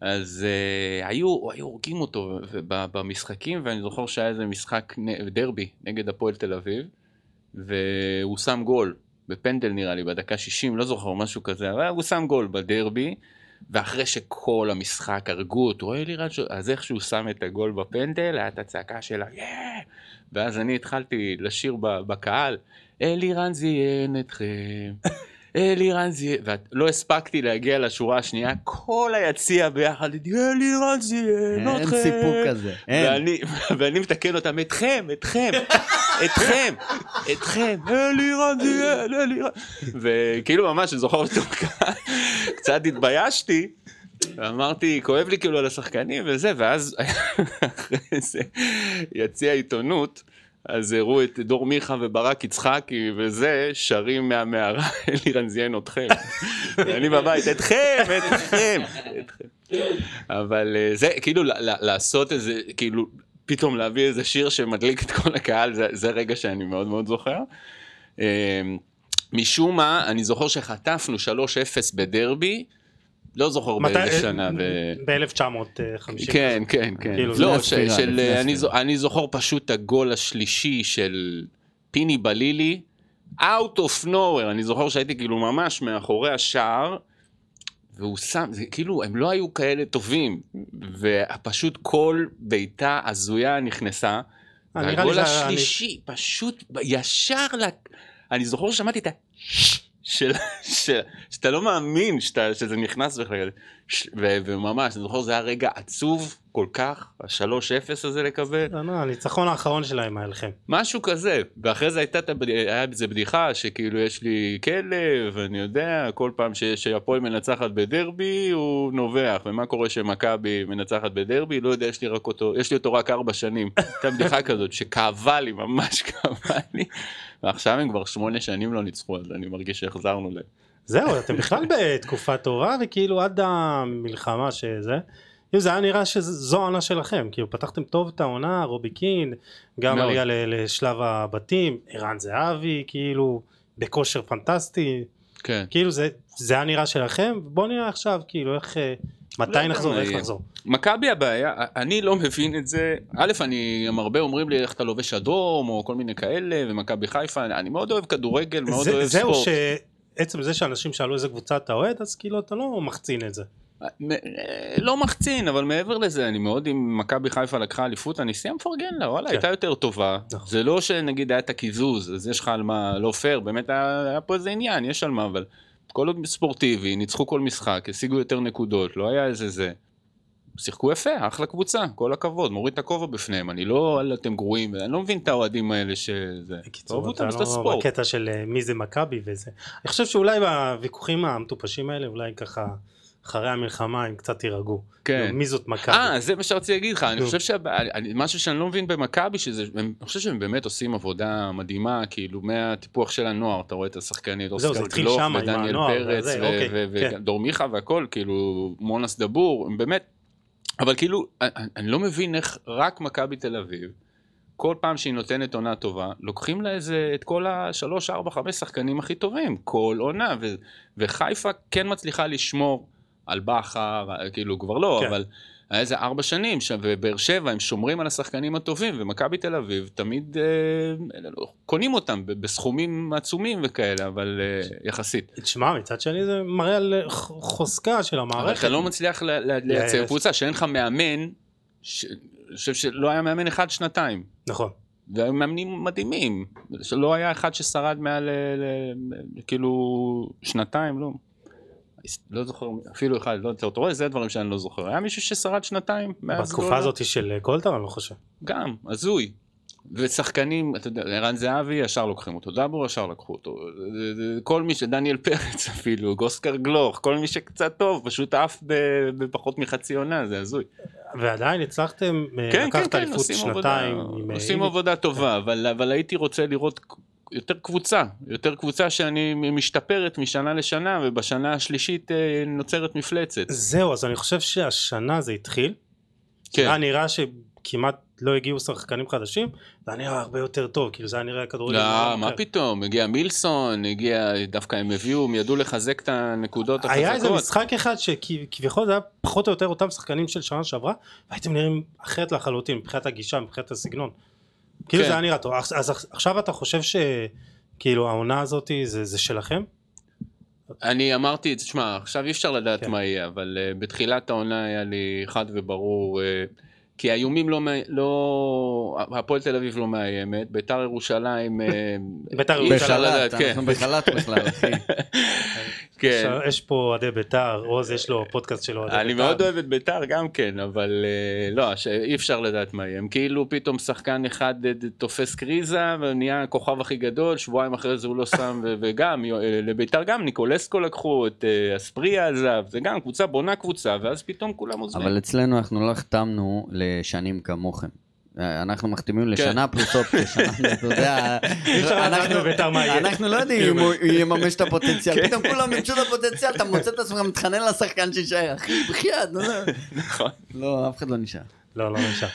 Speaker 2: אז אה, היו, היו הורגים אותו במשחקים, ואני זוכר שהיה איזה משחק דרבי נגד הפועל תל אביב, והוא שם גול, בפנדל נראה לי, בדקה 60, לא זוכר, משהו כזה, אבל הוא שם גול בדרבי, ואחרי שכל המשחק הרגו אותו, אלירן שודד, אז איך שהוא שם את הגול בפנדל, היה את הצעקה שלה, יאה! ואז אני התחלתי לשיר בקהל, אלירן זיין אתכם, אלירן זיין, ולא הספקתי להגיע לשורה השנייה, כל היציע ביחד, אלירן
Speaker 3: אין
Speaker 2: אתכם.
Speaker 3: סיפור כזה. אין.
Speaker 2: ואני, מתקן אותם, אתכם, אתכם, אתכם, אתכם, אלירן זיין, אלירן. וכאילו ממש, אני זוכר אותו קצת התביישתי. ואמרתי, כואב לי כאילו על השחקנים וזה, ואז אחרי זה יציע עיתונות, אז הראו את דור מיכה וברק יצחקי וזה, שרים מהמערה, אלירן זיין אתכם. ואני בבית, אתכם, אתכם, אתכם. אבל אה, זה, כאילו, לעשות איזה, כאילו, פתאום להביא איזה שיר שמדליק את כל הקהל, זה, זה רגע שאני מאוד מאוד זוכר. אה, משום מה, אני זוכר שחטפנו 3-0 בדרבי, לא זוכר באיזה שנה. ו...
Speaker 1: ב-1950
Speaker 2: כן, כן, כן.
Speaker 1: כאילו,
Speaker 2: לא, של, אני, זוכר פשוט הגול השלישי של פיני בלילי, out of nowhere, אני זוכר שהייתי כאילו ממש מאחורי השער, והוא שם, זה כאילו, הם לא היו כאלה טובים, ופשוט כל בעיטה הזויה נכנסה,
Speaker 1: אה,
Speaker 2: והגול השלישי, פשוט ישר, לק... אני זוכר ששמעתי את ה... של, של, שאתה לא מאמין שאתה, שזה נכנס בכלל, ש- ו- וממש, אני זוכר זה היה רגע עצוב כל כך, ה-3-0 הזה לקבל,
Speaker 1: לא, לא, הניצחון האחרון שלהם היה לכם.
Speaker 2: משהו כזה, ואחרי זה הייתה, היה בזה בדיחה שכאילו יש לי כלב, אני יודע, כל פעם ש- שהפועל מנצחת בדרבי הוא נובח, ומה קורה שמכבי מנצחת בדרבי, לא יודע, יש לי, רק אותו, יש לי אותו רק ארבע שנים, הייתה בדיחה כזאת שכאבה לי, ממש כאבה לי, ועכשיו הם כבר שמונה שנים לא ניצחו, אז אני מרגיש שהחזרנו להם.
Speaker 1: זהו אתם בכלל בתקופה טובה וכאילו עד המלחמה שזה כאילו זה היה נראה שזו העונה שלכם כאילו פתחתם טוב את העונה רובי קין גם
Speaker 2: מאוד.
Speaker 1: עלייה ל- לשלב הבתים ערן זהבי כאילו בכושר פנטסטי
Speaker 2: כן.
Speaker 1: כאילו זה זה היה נראה שלכם בוא נראה עכשיו כאילו איך אה, מתי
Speaker 2: לא
Speaker 1: נחזור איך. נחזור
Speaker 2: מכבי הבעיה, אני לא מבין את זה, א', אני, גם הרבה אומרים לי איך אתה לובש אדום, או כל מיני כאלה, ומכבי חיפה, אני מאוד אוהב כדורגל, מאוד
Speaker 1: זה-
Speaker 2: אוהב
Speaker 1: זהו
Speaker 2: ספורט.
Speaker 1: שעצם זה שאנשים שאלו איזה קבוצה אתה אוהד אז כאילו אתה לא מחצין את זה
Speaker 2: אה, לא מחצין, אבל מעבר לזה, אני מאוד, אם מכבי חיפה לקחה אליפות, אני סיים מפרגן לה, וואלה,
Speaker 1: כן.
Speaker 2: הייתה יותר טובה.
Speaker 1: נכון.
Speaker 2: זה לא שנגיד היה את הקיזוז, אז יש לך על מה, לא פייר, באמת היה, היה פה איזה עניין, יש על מה, אבל כל עוד ספורטיבי, ניצחו כל משחק, השיגו יותר נקודות, לא היה איזה זה. שיחקו יפה, אחלה קבוצה, כל הכבוד, מוריד את הכובע בפניהם, אני לא, "וואלה, אתם גרועים, אני לא מבין את האוהדים האלה שזה...
Speaker 1: אתה
Speaker 2: אותם, זה
Speaker 1: לא
Speaker 2: ספורט.
Speaker 1: בקטע של אה, מי זה מכבי וזה אני חושב שאולי בוויכוחים המטופשים האלה אולי ככה אחרי המלחמה הם קצת יירגעו
Speaker 2: כן.
Speaker 1: מי זאת מכבי
Speaker 2: אה, זה מה שרציתי להגיד לך, אני. חושב שמשהו שאני לא מבין במכבי, שזה, אני חושב שהם באמת עושים עבודה מדהימה, כאילו מהטיפוח של הנוער, אתה רואה את השחקנית, אוסקר
Speaker 1: עם
Speaker 2: ודניאל פרץ,
Speaker 1: וזה,
Speaker 2: ו-
Speaker 1: אוקיי, כן.
Speaker 2: ודור מיכה והכל, כאילו מונס דבור, הם באמת, אבל כאילו, אני לא מבין איך רק מכבי תל אביב, כל פעם שהיא נותנת עונה טובה, לוקחים לה איזה, את כל השלוש, ארבע, חמש שחקנים הכי טובים, כל עונה, ו, וחיפה כן מצליחה לשמור על בכר, כאילו כבר לא,
Speaker 1: כן.
Speaker 2: אבל היה איזה ארבע שנים, ובאר שבע הם שומרים על השחקנים הטובים, ומכבי תל אביב תמיד אה, קונים אותם בסכומים עצומים וכאלה, אבל אה, יחסית.
Speaker 1: תשמע מצד שני זה מראה על אה, חוזקה של
Speaker 2: אבל
Speaker 1: המערכת
Speaker 2: אתה לא מצליח לייצר. קבוצה שאין לך מאמן, ש... אני חושב שלא היה מאמן אחד שנתיים.
Speaker 1: נכון.
Speaker 2: והיו מאמנים מדהימים. שלא היה אחד ששרד מעל, ל- כאילו, שנתיים, לא. לא זוכר, אפילו אחד, לא אתה רואה, זה הדברים שאני לא זוכר. היה מישהו ששרד שנתיים
Speaker 1: בתקופה
Speaker 2: גולדה?
Speaker 1: הזאת של אה, גולדהר אני לא חושב.
Speaker 2: גם, הזוי. ושחקנים, אתה יודע, ערן זהבי ישר לוקחים אותו, דאבור ישר לקחו אותו, כל מי ש... דניאל פרץ אפילו, גוסקר גלוך, כל מי שקצת טוב, פשוט עף בפחות מחצי עונה, זה הזוי.
Speaker 1: ועדיין הצלחתם אה,
Speaker 2: כן, כן,
Speaker 1: לקחת
Speaker 2: כן,
Speaker 1: אליפות
Speaker 2: עושים עבודה,
Speaker 1: שנתיים. עם, אה,
Speaker 2: עושים
Speaker 1: איביץ'.
Speaker 2: עבודה טובה, אבל, אבל הייתי רוצה לראות יותר קבוצה, יותר קבוצה שאני משתפרת משנה לשנה, ובשנה השלישית אה, נוצרת מפלצת.
Speaker 1: זהו, אז אני חושב שהשנה זה התחיל.
Speaker 2: כן,
Speaker 1: היה נראה שכמעט לא הגיעו שחקנים חדשים, זה היה נראה הרבה יותר טוב, כאילו זה היה נראה כדורגל.
Speaker 2: לא, מה
Speaker 1: אחר.
Speaker 2: פתאום, הגיע מילסון, הגיע, דווקא הם הביאו, הם ידעו לחזק את הנקודות החזקות.
Speaker 1: היה איזה משחק אחד שכביכול זה היה פחות או יותר אותם שחקנים של שנה שעברה, והייתם נראים אחרת לחלוטין, מבחינת הגישה, מבחינת הסגנון. כאילו
Speaker 2: כן.
Speaker 1: זה היה נראה טוב. אז אז עכשיו אתה חושב שכאילו העונה הזאת זה זה שלכם?
Speaker 2: אני אמרתי, תשמע, עכשיו אי אפשר לדעת
Speaker 1: כן.
Speaker 2: מה יהיה, אבל uh, בתחילת העונה היה לי חד וברור, uh, כי האיומים לא, לא, הפועל תל אביב לא מאיימת, ביתר ירושלים, uh,
Speaker 1: ביתר ירושלים.
Speaker 3: בחל"ת,
Speaker 2: כן.
Speaker 3: אנחנו בחל"ת בכלל, אחי.
Speaker 2: כן.
Speaker 1: עכשיו, יש פה אוהדי ביתר, עוז יש לו פודקאסט של אוהדי ביתר.
Speaker 2: אני מאוד אוהב את ביתר גם כן, אבל uh, לא, ש- אי אפשר לדעת מה יהיה. הם כאילו פתאום שחקן אחד uh, תופס קריזה ונהיה הכוכב הכי גדול, שבועיים אחרי זה הוא לא שם, ו- וגם uh, לביתר גם ניקולסקו לקחו, את uh, אספריה עזב, זה גם קבוצה בונה קבוצה, ואז פתאום כולם עוזבים.
Speaker 3: אבל אצלנו אנחנו לא החתמנו לשנים כמוכם. אנחנו מחתימים
Speaker 2: כן.
Speaker 3: לשנה פלוס אופציה, אתה יודע, אנחנו- לא יודעים אם הוא יממש את הפוטנציאל,
Speaker 2: כן.
Speaker 3: פתאום כולם מימשו את הפוטנציאל, אתה מוצא את עצמך מתחנן לשחקן שיישאר, אחי, בחייאת, נו, לא.
Speaker 2: נכון.
Speaker 3: לא, אף אחד לא נשאר.
Speaker 1: לא, לא נשאר.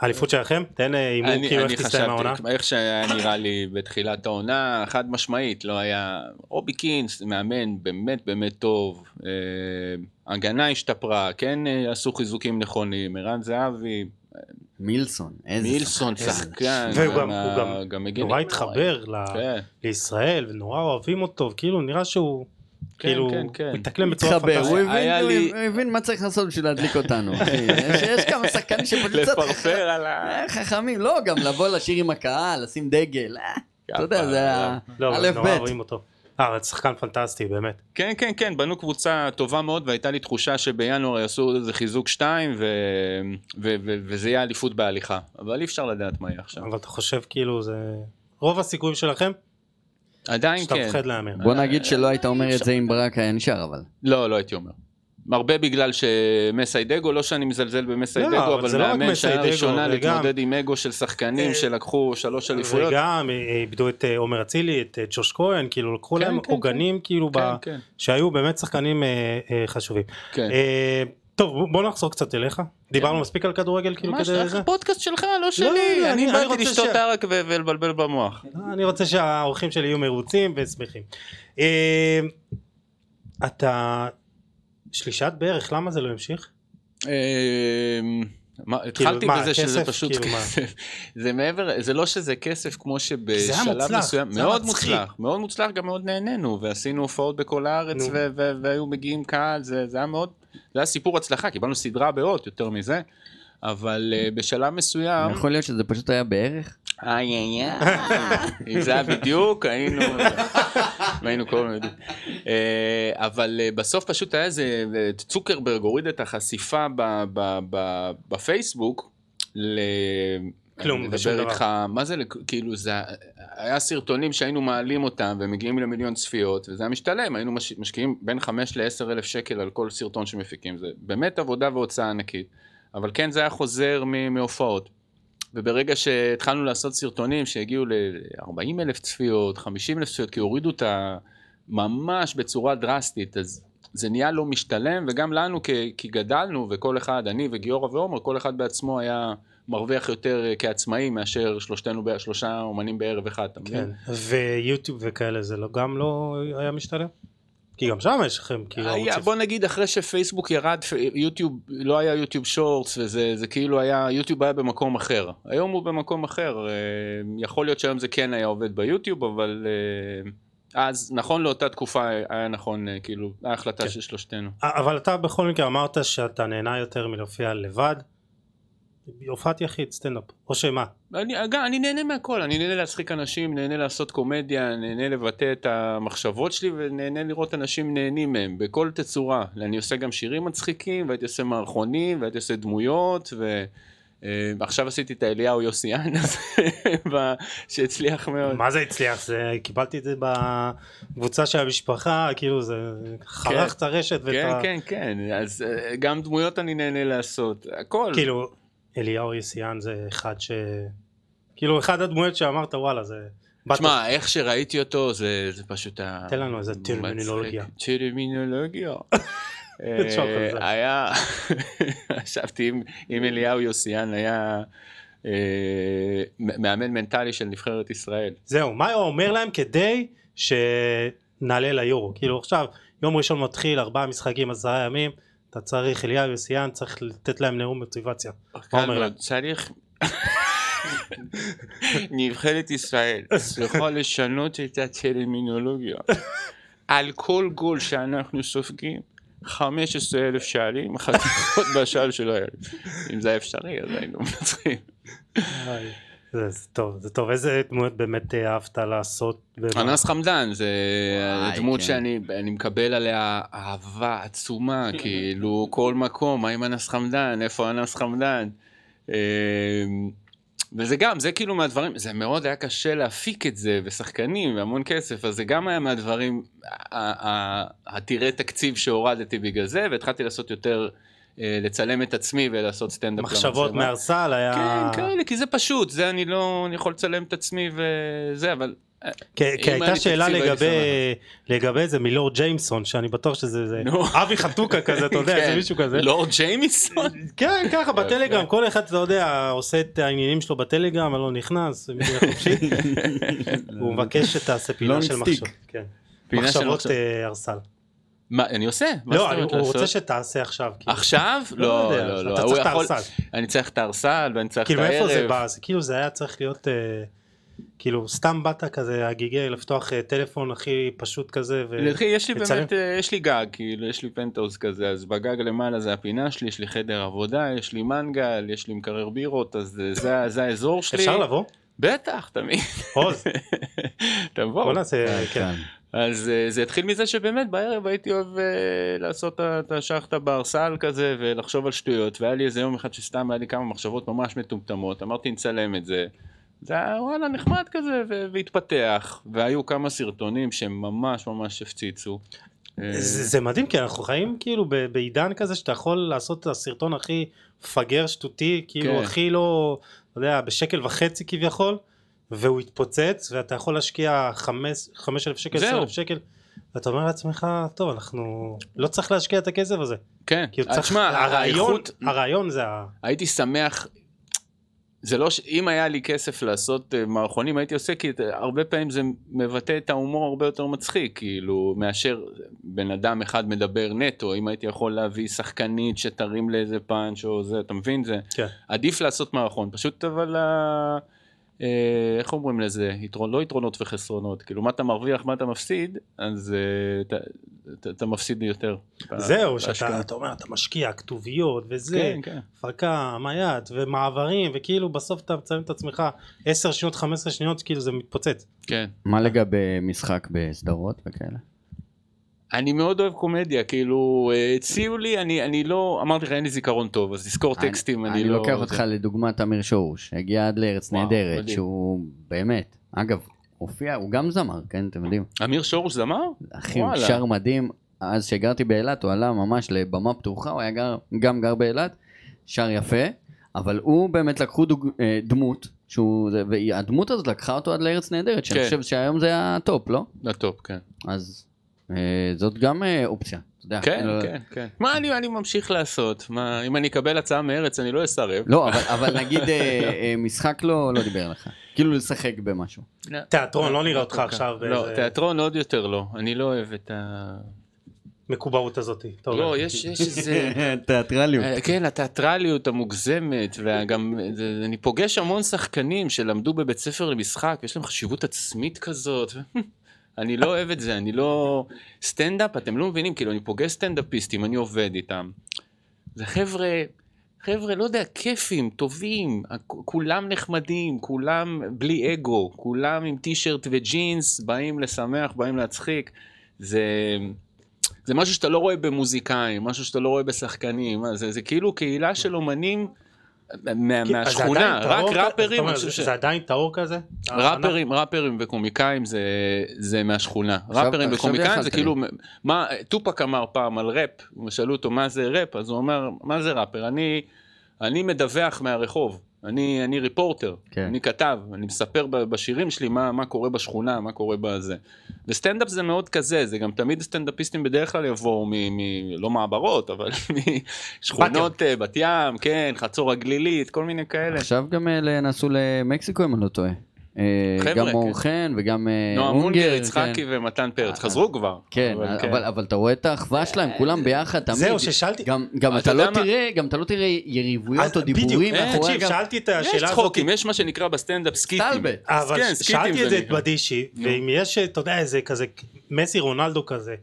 Speaker 1: האליפות שלכם? תן אה, הימור
Speaker 2: אני,
Speaker 1: כאילו
Speaker 2: אני
Speaker 1: איך תסתיים העונה.
Speaker 2: חשבתי, איך שהיה נראה לי בתחילת העונה, חד משמעית, לא היה... רובי קינס, מאמן באמת באמת טוב, אה, הגנה השתפרה, כן אה, עשו חיזוקים נכונים, ערן זהבי,
Speaker 3: מילסון, איזה
Speaker 2: מילסון
Speaker 3: שחקן.
Speaker 1: והוא גם- הוא גם
Speaker 2: גם מגן
Speaker 1: נורא התחבר ל-
Speaker 2: כן,
Speaker 1: לישראל ונורא אוהבים אותו, כאילו נראה שהוא
Speaker 2: כן,
Speaker 1: כאילו
Speaker 2: כן, כן.
Speaker 1: מתאקלם בצורה פנטסטית.
Speaker 3: הוא
Speaker 2: לי-
Speaker 3: הוא הבין מה צריך לעשות בשביל להדליק אותנו. יש- כמה שחקנים שפשוט קצת
Speaker 2: לפרפר על ה...
Speaker 3: אה, חכמים, לא, גם לבוא לשיר עם הקהל, לשים דגל, אה, אתה יודע, זה ה...
Speaker 1: לא, נורא. רואים אותו. אה, אבל שחקן פנטסטי באמת.
Speaker 2: כן, כן, כן, בנו קבוצה טובה מאוד, והייתה לי תחושה שבינואר יעשו איזה חיזוק שתיים, ו... ו... ו... וזה יהיה אליפות בהליכה. אבל אי אפשר לדעת מה יהיה עכשיו.
Speaker 1: אבל אתה חושב כאילו זה... רוב הסיכויים שלכם
Speaker 2: עדיין
Speaker 1: שאתה
Speaker 2: כן.
Speaker 1: מפחד להמר.
Speaker 3: בוא נגיד שלא היית אומר את זה אם ברק היה נשאר, אבל.
Speaker 2: לא, לא הייתי אומר. הרבה בגלל שמסיידגו, לא שאני מזלזל
Speaker 1: לא,
Speaker 2: במסיידגו,
Speaker 1: אבל
Speaker 2: אבל
Speaker 1: לא
Speaker 2: מאמן שהיה
Speaker 1: מסיידגו,
Speaker 2: ראשונה להתמודד עם אגו של שחקנים
Speaker 1: אה,
Speaker 2: שלקחו שלוש אליפויות.
Speaker 1: וגם אה, איבדו את אה, עומר אצילי, את אה, ג'וש כהן, כאילו לקחו
Speaker 2: כן,
Speaker 1: להם
Speaker 2: כן,
Speaker 1: עוגנים כאילו ב-
Speaker 2: כן, כן,
Speaker 1: שהיו באמת שחקנים אה, אה, חשובים.
Speaker 2: כן.
Speaker 1: אה, טוב בוא- נחזור קצת אליך. דיברנו מספיק על כדורגל כאילו כדי? זה?
Speaker 2: הפודקאסט שלך, לא
Speaker 1: לא,
Speaker 2: שלי.
Speaker 1: לא,
Speaker 2: אני באתי
Speaker 1: רוצה
Speaker 2: לשתות ערק ולבלבל במוח.
Speaker 1: אני רוצה שהאורחים שלי יהיו מרוצים ושמחים. אה, אתה שלישת בערך למה זה לא המשיך?
Speaker 2: אמ, מה, התחלתי
Speaker 1: מה,
Speaker 2: בזה שזה
Speaker 1: כסף?
Speaker 2: פשוט
Speaker 1: כאילו?
Speaker 2: כסף. זה מעבר, זה לא שזה כסף כמו שבשלב מסוים, מאוד. מוצלח, מאוד מוצלח, גם מאוד נהנינו, ועשינו הופעות בכל הארץ,
Speaker 1: נו.
Speaker 2: ו- ו- והיו מגיעים קהל, זה זה היה מאוד, זה היה סיפור הצלחה, קיבלנו סדרה באות יותר מזה, אבל אה, בשלב מסוים,
Speaker 3: יכול להיות שזה פשוט היה בערך?
Speaker 2: איי איי איי, אם זה היה בדיוק, היינו, היינו הזמן יודעים. אה, אבל אה, בסוף פשוט היה איזה, אה, צוקרברג הוריד את החשיפה ב- ב- ב- בפייסבוק, ל...
Speaker 1: כלום, ושום דבר.
Speaker 2: איתך, מה זה, כאילו זה, היה סרטונים שהיינו מעלים אותם ומגיעים למיליון צפיות, וזה היה משתלם, היינו מש, משקיעים בין 5 ל-10 אלף שקל על כל סרטון שמפיקים, זה באמת עבודה והוצאה ענקית, אבל כן זה היה חוזר מהופעות. וברגע שהתחלנו לעשות סרטונים שהגיעו ל-40 אלף צפיות, 50 אלף צפיות, כי הורידו את ה... ממש בצורה דרסטית, אז זה נהיה לא משתלם, וגם לנו כי, כי גדלנו, וכל אחד, אני וגיורא ועומר, כל אחד בעצמו היה מרוויח יותר כעצמאי מאשר שלושתנו, שלושה אומנים בערב אחד, אתה מבין?
Speaker 1: כן. ויוטיוב וכאלה זה לא גם לא היה משתלם? כי גם שם יש לכם כאילו
Speaker 2: היה,
Speaker 1: ערוץ
Speaker 2: בוא נגיד אחרי שפייסבוק ירד, יוטיוב, לא היה יוטיוב שורטס וזה זה כאילו היה, יוטיוב היה במקום אחר. היום הוא במקום אחר, אה, יכול להיות שהיום זה כן היה עובד ביוטיוב, אבל אה, אז נכון לאותה תקופה היה נכון, אה, כאילו, ההחלטה
Speaker 1: כן.
Speaker 2: של שלושתנו.
Speaker 1: אבל אתה בכל מקרה אמרת שאתה נהנה יותר מלהופיע לבד הופעת יחיד, סטנדאפ. או שמה?
Speaker 2: אני, גם, אני נהנה מהכל, אני נהנה להצחיק אנשים, נהנה לעשות קומדיה, נהנה לבטא את המחשבות שלי ונהנה לראות אנשים נהנים מהם בכל תצורה. אני עושה גם שירים מצחיקים, והייתי עושה מערכונים, והייתי עושה דמויות, ועכשיו עשיתי את האליהו יוסיאן שהצליח מאוד.
Speaker 1: מה זה הצליח? זה, קיבלתי את זה בקבוצה של המשפחה, כאילו זה חרך את הרשת ואת
Speaker 2: כן,
Speaker 1: ה...
Speaker 2: כן, כן, אז אה, גם דמויות אני נהנה לעשות, הכל.
Speaker 1: כאילו, אליהו יסיאן זה אחד ש... כאילו, אחד הדמויות שאמרת, וואלה, זה...
Speaker 2: תשמע, איך שראיתי אותו זה, זה פשוט ה...
Speaker 1: תן לנו איזה. טרמינולוגיה.
Speaker 2: טרמינולוגיה. אה, היה, ישבתי עם- עם אליהו יוסיאן, היה אה, מאמן מנטלי של נבחרת ישראל.
Speaker 1: זהו, מה הוא אומר להם כדי שנעלה ליורו? כאילו עכשיו, יום ראשון מתחיל, ארבעה משחקים, עשרה ימים, אתה צריך, אליהו יוסיאן, צריך לתת להם נאום מוטיבציה. מה אומר להם?
Speaker 2: צריך... נבחרת ישראל צריכה לשנות את הטרמינולוגיה. על כל גול שאנחנו סופגים, 15 אלף שערים, חתיכות בשער של הילד. אם זה אפשרי, אז היינו מנצחים.
Speaker 1: זה, זה טוב, זה טוב. איזה דמויות באמת אה, אהבת לעשות?
Speaker 2: אנס חמדן זה
Speaker 3: וואי,
Speaker 2: דמות
Speaker 3: כן.
Speaker 2: שאני אני מקבל עליה אהבה עצומה, כאילו כל מקום, מה עם אנס חמדן, איפה אנס חמדן? אה, וזה גם, זה כאילו מהדברים, זה מאוד היה קשה להפיק את זה, ושחקנים, והמון כסף, אז זה גם היה מהדברים, עתירי תקציב שהורדתי בגלל זה, והתחלתי לעשות יותר, אה, לצלם את עצמי ולעשות סטנדאפ
Speaker 1: מחשבות. מהרסל היה...
Speaker 2: כן, כאלה, כי זה פשוט, זה אני לא, אני יכול לצלם את עצמי וזה, אבל... אה,
Speaker 1: כי, הייתה שאלה לגבי, לגבי זה מלורד ג'יימסון, שאני בטוח שזה זה. אבי חתוקה כזה, אתה יודע,
Speaker 2: כן.
Speaker 1: איזה מישהו כזה.
Speaker 2: לורד ג'יימיסון?
Speaker 1: כן, ככה בטלגרם. כל אחד, אתה יודע, עושה את העניינים שלו בטלגרם, אני לא נכנס. הוא מבקש שתעשה פינה
Speaker 3: Long
Speaker 1: של
Speaker 3: stick.
Speaker 1: מחשבות. כן.
Speaker 2: פינה של
Speaker 1: מחשבות
Speaker 2: מחשב-
Speaker 1: אה, הרסל.
Speaker 2: מה, אני עושה?
Speaker 1: לא, אני- הוא? רוצה שתעשה עכשיו. כאילו.
Speaker 2: עכשיו?
Speaker 1: לא
Speaker 2: לא, לא, לא.
Speaker 1: אתה
Speaker 2: הוא
Speaker 1: צריך את
Speaker 2: יכול-
Speaker 1: הארסל.
Speaker 2: אני צריך את הארסל ואני צריך את
Speaker 1: כאילו מאיפה זה
Speaker 2: הערב.
Speaker 1: בא? זה כאילו זה היה צריך להיות, אה, כאילו סתם באת כזה הגיגי לפתוח אה, טלפון הכי פשוט כזה. ו-
Speaker 2: יש לי? באמת, אה, יש לי גג, כאילו, יש לי פנטהאוז כזה, אז בגג למעלה זה הפינה שלי, יש לי חדר עבודה, יש לי מנגל, יש לי מקרר בירות, אז אה, זה- זה האזור שלי.
Speaker 1: אפשר לבוא?
Speaker 2: בטח, תמיד.
Speaker 1: עוז,
Speaker 2: תבואו.
Speaker 1: בוא נעשה, כן.
Speaker 2: אז אה, זה התחיל מזה שבאמת בערב הייתי אוהב אה, לעשות את השחטה בארסל כזה ולחשוב על שטויות והיה לי איזה יום אחד שסתם היה לי כמה מחשבות ממש מטומטמות אמרתי נצלם את זה. זה היה וואלה נחמד כזה והתפתח והיו כמה סרטונים שהם ממש הפציצו. אה,
Speaker 1: זה, זה מדהים כי אנחנו חיים כאילו ב- בעידן כזה שאתה יכול לעשות את הסרטון הכי מפגר שטותי כאילו
Speaker 2: כן.
Speaker 1: הכי לא אתה יודע בשקל וחצי כביכול והוא יתפוצץ ואתה יכול להשקיע חמש חמש אלף שקל
Speaker 2: זהו.
Speaker 1: עשר אלף שקל ואתה אומר לעצמך טוב אנחנו לא צריך להשקיע את הכסף הזה
Speaker 2: כן,
Speaker 1: כאילו צריך
Speaker 2: תשמע,
Speaker 1: הרעיון
Speaker 2: האיכות,
Speaker 1: הרעיון זה ה...
Speaker 2: הייתי שמח, זה לא ש... אם היה לי כסף לעשות אה, מערכונים הייתי עושה כי הרבה פעמים זה מבטא את ההומור הרבה יותר מצחיק כאילו מאשר בן אדם אחד מדבר נטו אם הייתי יכול להביא שחקנית שתרים לאיזה פאנץ' או זה אתה מבין זה
Speaker 1: כן.
Speaker 2: עדיף לעשות מערכון פשוט אבל איך אומרים לזה יתרון לא יתרונות וחסרונות כאילו מה אתה מרוויח מה אתה מפסיד אז אה, אתה, אתה, אתה מפסיד יותר.
Speaker 1: זהו. שאתה אתה אומר אתה משקיע כתוביות וזה
Speaker 2: כן, כן.
Speaker 1: הפקה מייד ומעברים וכאילו בסוף אתה מצלם את עצמך 10 שניות 15 שניות כאילו זה מתפוצץ
Speaker 2: כן.
Speaker 3: מה לגבי משחק בסדרות וכאלה?
Speaker 2: אני מאוד אוהב קומדיה, כאילו, אה, הציעו לי, אני, אני לא, אמרתי לך, אין לי זיכרון טוב, אז תזכור טקסטים, אני,
Speaker 3: אני
Speaker 2: לא...
Speaker 3: לוקח אותך
Speaker 2: זה.
Speaker 3: לדוגמת אמיר שורוש, הגיע עד לארץ נהדרת. שהוא באמת, אגב, הופיע, הוא גם זמר, כן, אתם יודעים,
Speaker 2: אמיר שורוש זמר?
Speaker 3: אחי, הוא. שר מדהים, אז שגרתי באילת, הוא עלה ממש לבמה פתוחה, הוא היה גר, גם גר באילת, שר יפה, אבל הוא באמת לקחו דוג, אה, דמות, שהוא, והדמות הזאת לקחה אותו עד לארץ נהדרת, שאני
Speaker 2: כן.
Speaker 3: חושב שהיום זה הטופ, לא?
Speaker 2: לטופ, כן.
Speaker 3: אז זאת גם אה, אופציה, אתה יודע.
Speaker 2: כן,
Speaker 3: לא-
Speaker 2: כן, כן. מה אני, אני ממשיך לעשות? מה, אם אני אקבל הצעה מארץ, אני לא אסרב.
Speaker 3: לא, אבל, אבל נגיד אה, אה, משחק לא, לא דיבר לך. כאילו לשחק במשהו.
Speaker 1: תיאטרון לא נראה אותך
Speaker 2: כל
Speaker 1: עכשיו.
Speaker 2: לא, תיאטרון עוד יותר לא. אני לא אוהב את ה...
Speaker 1: מקובעות הזאת. אתה אומר.
Speaker 2: לא, יש איזה...
Speaker 3: תיאטרליות.
Speaker 2: אה, כן, התיאטרליות המוגזמת, וגם אני פוגש המון שחקנים שלמדו בבית ספר למשחק, יש להם חשיבות עצמית כזאת. אני לא אוהב את זה, אני לא... סטנדאפ, אתם לא מבינים, כאילו, אני פוגש סטנדאפיסטים, אני עובד איתם. זה חבר'ה חבר'ה, לא יודע, כיפים, טובים, כולם נחמדים, כולם בלי אגו, כולם עם טישרט וג'ינס, באים לשמח, באים להצחיק. זה, זה משהו שאתה לא רואה במוזיקאים, משהו שאתה לא רואה בשחקנים, זה, זה כאילו קהילה של אומנים מהשכונה, רק ראפרים,
Speaker 1: זה עדיין טהור כזה?
Speaker 2: ראפרים, ראפרים וקומיקאים זה, מהשכונה. ראפרים וקומיקאים זה כאילו, מה, טופק אמר פעם על ראפ, שאלו אותו מה זה ראפ, אז הוא אומר, מה זה ראפר? אני מדווח מהרחוב, אני, אני reporter,
Speaker 3: כן.
Speaker 2: אני כתב, אני מספר בשירים שלי מה, מה קורה בשכונה, מה קורה בזה. וסטנדאפ זה מאוד כזה, זה גם תמיד סטנדאפיסטים בדרך כלל יבואו מ... מ לא מעברות, אבל משכונות אה, בת ים, כן, חצור הגלילית, כל מיני כאלה.
Speaker 3: עכשיו גם אלה נסעו למקסיקו אם אני לא טועה. אה,
Speaker 2: חבר'ה,
Speaker 3: גם
Speaker 2: כן.
Speaker 3: מאור חן וגם אה,
Speaker 2: נועם מונגר,
Speaker 3: כן.
Speaker 2: יצחקי ומתן פרץ,
Speaker 3: אה,
Speaker 2: חזרו כבר.
Speaker 3: כן, אבל, אבל אתה רואה את האחווה שלהם, כולם ביחד, תמיד.
Speaker 1: זהו, ששאלתי.
Speaker 3: גם,
Speaker 2: אתה
Speaker 3: לא
Speaker 2: מה?
Speaker 3: תראה, גם אתה לא תראה יריבויות או דיבורים
Speaker 1: תקשיב. שאלתי את
Speaker 2: יש
Speaker 1: השאלה הזאת.
Speaker 2: צחוקים, יש מה שנקרא בסטנדאפ סקיטים.
Speaker 3: סטלבט.
Speaker 1: אבל
Speaker 2: כן,
Speaker 1: שאלתי
Speaker 2: זה
Speaker 1: את זה את. בדישי. ואם יש, אתה יודע, איזה כזה מסי רונלדו כזה,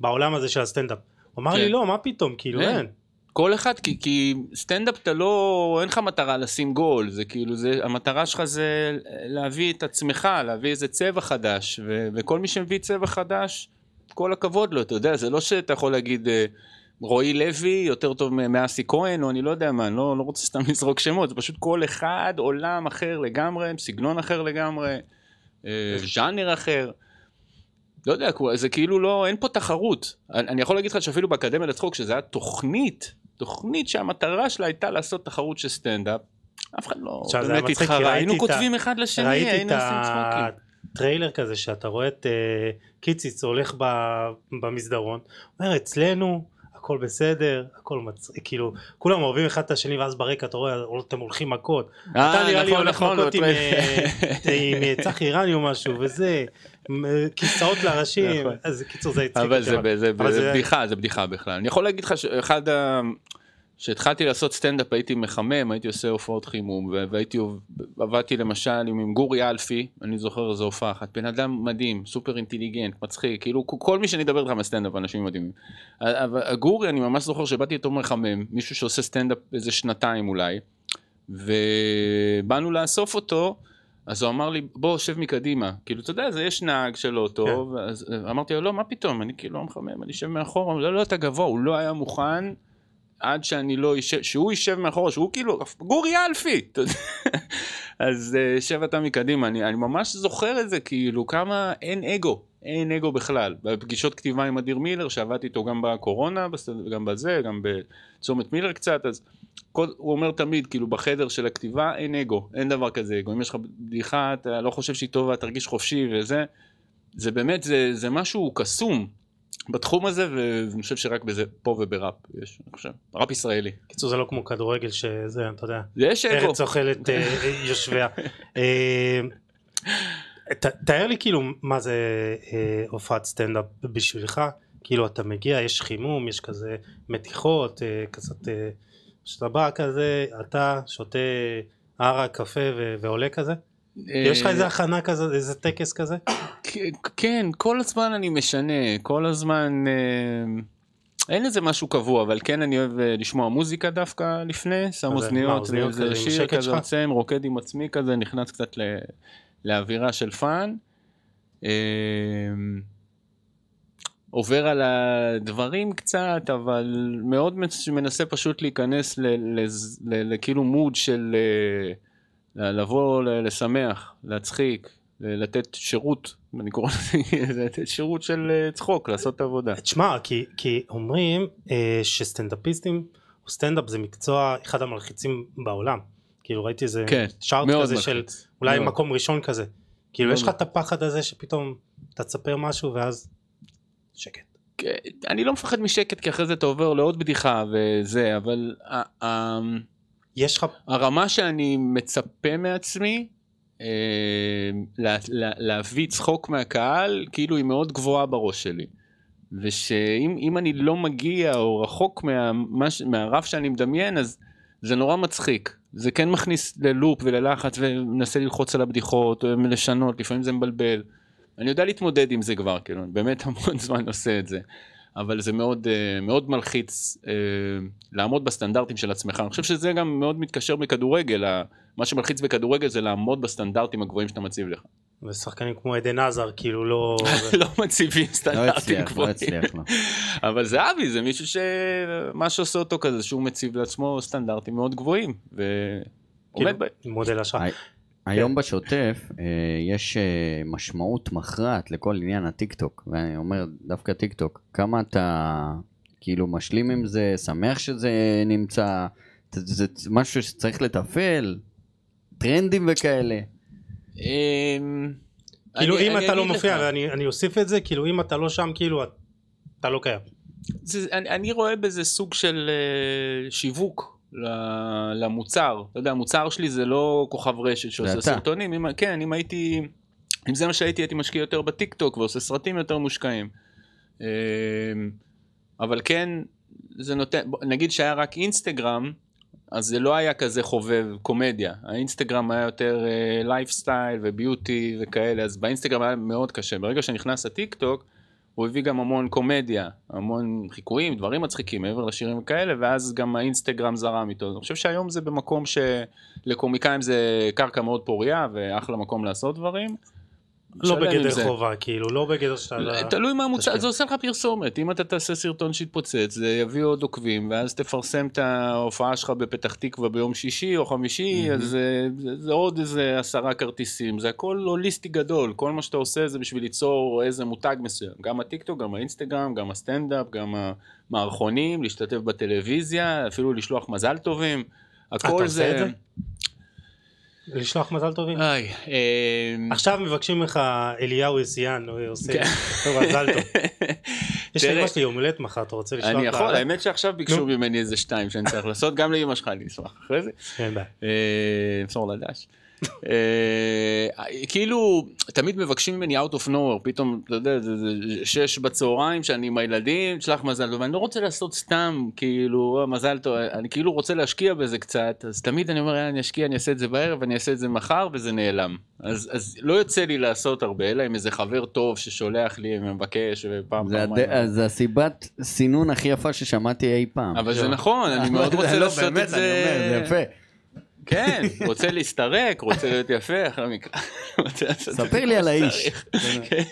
Speaker 1: בעולם הזה של הסטנדאפ. הוא אמר
Speaker 2: כן.
Speaker 1: לי לא, מה פתאום, כאילו
Speaker 2: אין. כל אחד, כי, כי סטנדאפ אתה לא, אין לך מטרה לשים גול, זה כאילו, זה, המטרה שלך זה להביא את עצמך, להביא איזה צבע חדש, ו, וכל מי שמביא צבע חדש, כל הכבוד לו, אתה יודע, זה לא שאתה יכול להגיד, אה, רועי לוי יותר טוב מאסי כהן, או אני לא יודע מה, אני לא, לא רוצה סתם לזרוק שמות, זה פשוט כל אחד עולם אחר לגמרי, סגנון אחר לגמרי, אה, ז'אנר אחר. לא יודע, זה כאילו לא, אין פה תחרות. אני יכול להגיד לך שאפילו באקדמיה לצחוק, שזה היה תוכנית, תוכנית שהמטרה שלה הייתה לעשות תחרות של סטנדאפ, אף אחד לא באמת התחרה, היינו כותבים אחד לשני, היינו עושים צחוקים.
Speaker 1: הטריילר כזה שאתה רואה את אה, קיציץ הולך ב- במסדרון, אומר אצלנו הכל בסדר, הכל מצחיק, כאילו כולם אוהבים אחד את השני ואז ברקע אתה רואה אתם הולכים מכות,
Speaker 2: אה,
Speaker 1: אתה נראה לי הולך
Speaker 2: נכון,
Speaker 1: מכות עם. אה, אה, צחי רני או משהו וזה, כיסאות לראשים,
Speaker 2: נכון.
Speaker 1: אז קיצור זה הצחיק
Speaker 2: אבל זה, זה,
Speaker 1: אבל
Speaker 2: זה בדיחה, זה בדיחה בכלל. אני יכול להגיד לך שאחד ה... כשהתחלתי לעשות סטנדאפ הייתי מחמם, הייתי עושה הופעות חימום, והייתי, עבדתי למשל עם, גורי אלפי, אני זוכר איזו הופעה אחת, בן אדם מדהים, סופר אינטליגנט, מצחיק, כאילו כל- מי שאני אדבר איתך מהסטנדאפ, אנשים מדהימים. אבל הגורי, אני ממש זוכר שבאתי איתו מחמם, מישהו שעושה סטנדאפ איזה שנתיים אולי, ובאנו לאסוף אותו, אז הוא אמר לי, בוא, שב מקדימה. כאילו, אתה יודע, זה יש נהג של אוטו, אז אמרתי לו, לא, מה פתאום, אני כאילו לא מחמם, אני אשב מאחורה, לא, לא, אתה גבוה, הוא לא היה מוכן עד שאני לא אשב, שהוא יישב מאחורה, שהוא כאילו, גורי אלפי. אז אה, שב אתה מקדימה, אני, אני ממש זוכר את זה, כאילו, כמה אין אגו, אין אגו בכלל. בפגישות כתיבה עם אדיר מילר, שעבדתי איתו גם בקורונה, גם בזה, גם בצומת מילר קצת, אז כל, הוא אומר תמיד, כאילו, בחדר של הכתיבה אין אגו, אין דבר כזה אגו. אם יש לך בדיחה, אתה לא חושב שהיא טובה, תרגיש חופשי וזה, זה באמת, זה, זה משהו קסום. בתחום הזה, ואני חושב שרק בזה, פה ובראפ יש, אני חושב, ראפ ישראלי.
Speaker 1: קיצור זה לא כמו כדורגל שזה, אתה יודע,
Speaker 2: יש אגו.
Speaker 1: ארץ אוכלת אה, יושביה. אה, ת- תאר לי כאילו מה זה אה, הופעת סטנדאפ בשבילך, כאילו אתה מגיע, יש חימום, יש כזה מתיחות, אה, קצת, אה, שאתה בא כזה, אתה שותה ערק, קפה ו- ועולה כזה? יש לך איזה הכנה כזה, איזה טקס כזה?
Speaker 2: כן, כל הזמן אני משנה, כל הזמן... אה, אין איזה משהו קבוע, אבל כן אני אוהב אה, לשמוע מוזיקה דווקא לפני, שם אוזניות,
Speaker 1: עם
Speaker 2: שיר כזה? יוצא, רוקד עם עצמי כזה, נכנס קצת לאווירה של fun. עובר על הדברים קצת, אבל מאוד מנס- מנסה פשוט להיכנס לכאילו mode של אה, לבוא לשמח, להצחיק, לתת שירות, אני קורא לזה, לתת שירות של אה, צחוק, לעשות את העבודה.
Speaker 1: תשמע, כי, כי אומרים אה, שסטנדאפיסטים, סטנדאפ זה מקצוע אחד המלחיצים בעולם. כאילו ראיתי איזה
Speaker 2: כן,
Speaker 1: שארט כזה של
Speaker 2: מלחיץ.
Speaker 1: אולי
Speaker 2: מאוד.
Speaker 1: מקום ראשון כזה. כאילו יש לך את הפחד הזה שפתאום אתה תספר משהו ואז שקט.
Speaker 2: אני לא מפחד משקט כי אחרי זה אתה עובר לעוד בדיחה וזה, אבל
Speaker 1: יש לך,
Speaker 2: הרמה שאני מצפה מעצמי, אה, לה, לה, להביא צחוק מהקהל, כאילו היא מאוד גבוהה בראש שלי. ושאם אם אני לא מגיע או רחוק מה, מה, מהרף שאני מדמיין, אז זה נורא מצחיק. זה כן מכניס ללופ וללחץ ומנסה ללחוץ על הבדיחות, או לשנות, לפעמים זה מבלבל. אני יודע להתמודד עם זה כבר, כאילו, אני באמת המון זמן עושה את זה. אבל זה מאוד, אה, מאוד מלחיץ אה, לעמוד בסטנדרטים של עצמך. אני חושב שזה גם מאוד מתקשר בכדורגל, ה- מה שמלחיץ בכדורגל זה לעמוד בסטנדרטים הגבוהים שאתה מציב לך.
Speaker 1: ושחקנים כמו אדן הזארד, כאילו לא...
Speaker 2: לא מציבים
Speaker 3: לא
Speaker 2: סטנדרטים
Speaker 3: הצליח, לא
Speaker 2: גבוהים.
Speaker 3: הצליח לו.
Speaker 2: אבל זהבי זה מישהו שמה שעושה אותו כזה שהוא מציב לעצמו סטנדרטים מאוד גבוהים
Speaker 1: כאילו,
Speaker 2: ועומד בהם.
Speaker 1: מודל השראה.
Speaker 3: הי- היום בשוטף אה, יש אה, משמעות מכרעת לכל עניין הטיק טוק, ואני אומר דווקא טיק טוק, כמה אתה כאילו משלים עם זה, שמח שזה נמצא, זה, זה משהו שצריך לתפעל, טרנדים וכאלה.
Speaker 2: אמ,
Speaker 1: כאילו
Speaker 2: אני-
Speaker 1: אם
Speaker 2: אני
Speaker 1: אתה לא מופיע,
Speaker 2: לך,
Speaker 1: ואני אני אוסיף את זה, כאילו אם אתה לא שם, כאילו אתה לא קיים.
Speaker 2: זה- אני, אני רואה בזה סוג של אה, שיווק למוצר. אתה יודע, המוצר שלי זה לא כוכב רשת שעושה. סרטונים. אם, כן, אם הייתי, אם זה מה שהייתי, הייתי משקיע יותר בטיק טוק ועושה סרטים יותר מושקעים. אמ, אבל כן, זה נותן, נגיד שהיה רק אינסטגרם, אז זה לא היה כזה חובב קומדיה. האינסטגרם היה יותר lifestyle ו beauty וכאלה, אז באינסטגרם היה מאוד קשה. ברגע שנכנס הטיק טוק, הוא הביא גם המון קומדיה, המון חיקויים, דברים מצחיקים מעבר לשירים וכאלה, ואז גם האינסטגרם זרם איתו. אני חושב שהיום זה במקום שלקומיקאים זה קרקע מאוד פוריה, ואחלה מקום לעשות דברים.
Speaker 1: לא בגדר
Speaker 2: זה.
Speaker 1: חובה, כאילו, לא בגדר שאתה...
Speaker 2: תלוי מה המוצר. זה עושה לך פרסומת, אם אתה תעשה סרטון שיתפוצץ, זה יביא עוד עוקבים, ואז תפרסם את ההופעה שלך בפתח תקווה ביום שישי או חמישי, אז זה, זה, זה עוד איזה עשרה כרטיסים, זה הכל הוליסטי גדול, כל מה שאתה עושה זה בשביל ליצור איזה מותג מסוים, גם הטיקטוק, גם האינסטגרם, גם הסטנדאפ, גם המערכונים, להשתתף בטלוויזיה, אפילו לשלוח מזל טובים, הכל
Speaker 1: עושה
Speaker 2: זה...
Speaker 1: לשלוח מזל טובים?
Speaker 2: איי, אמ,
Speaker 1: עכשיו מבקשים לך אליהו יסיאן, עושה
Speaker 2: כן.
Speaker 1: טוב, מזל טוב. יש לאמא שלי יום הולדת מחר, אתה רוצה לשלוח לה?
Speaker 2: אני יכול, האמת שעכשיו ביקשו. ממני איזה שתיים שאני צריך לעשות, גם לאמא שלך אני אשמח אחרי זה.
Speaker 1: אין בעיה.
Speaker 2: אה, אמסור לדש. אה, כאילו תמיד מבקשים ממני out of nowhere פתאום אתה יודע זה, זה שש בצהריים שאני עם הילדים שלח מזל טוב אני לא רוצה לעשות סתם כאילו "אה, מזל טוב אני כאילו רוצה להשקיע בזה קצת אז תמיד אני אומר "יאללה, אני אשקיע אני אעשה את זה בערב אני אעשה את זה מחר וזה נעלם אז, אז לא יוצא לי לעשות הרבה אלא עם איזה חבר טוב ששולח לי ומבקש ופעם
Speaker 3: זה.
Speaker 2: פעמיים.
Speaker 3: זה הסיבת סינון הכי יפה ששמעתי אי פעם.
Speaker 2: אבל זה
Speaker 1: לא.
Speaker 2: נכון אני מאוד רוצה
Speaker 3: לא,
Speaker 2: לעשות את זה.
Speaker 3: אני אומר, זה יפה.
Speaker 2: כן, רוצה להסתרק, רוצה להיות יפה, אחרי זה
Speaker 3: ספר לי על האיש.
Speaker 2: כן.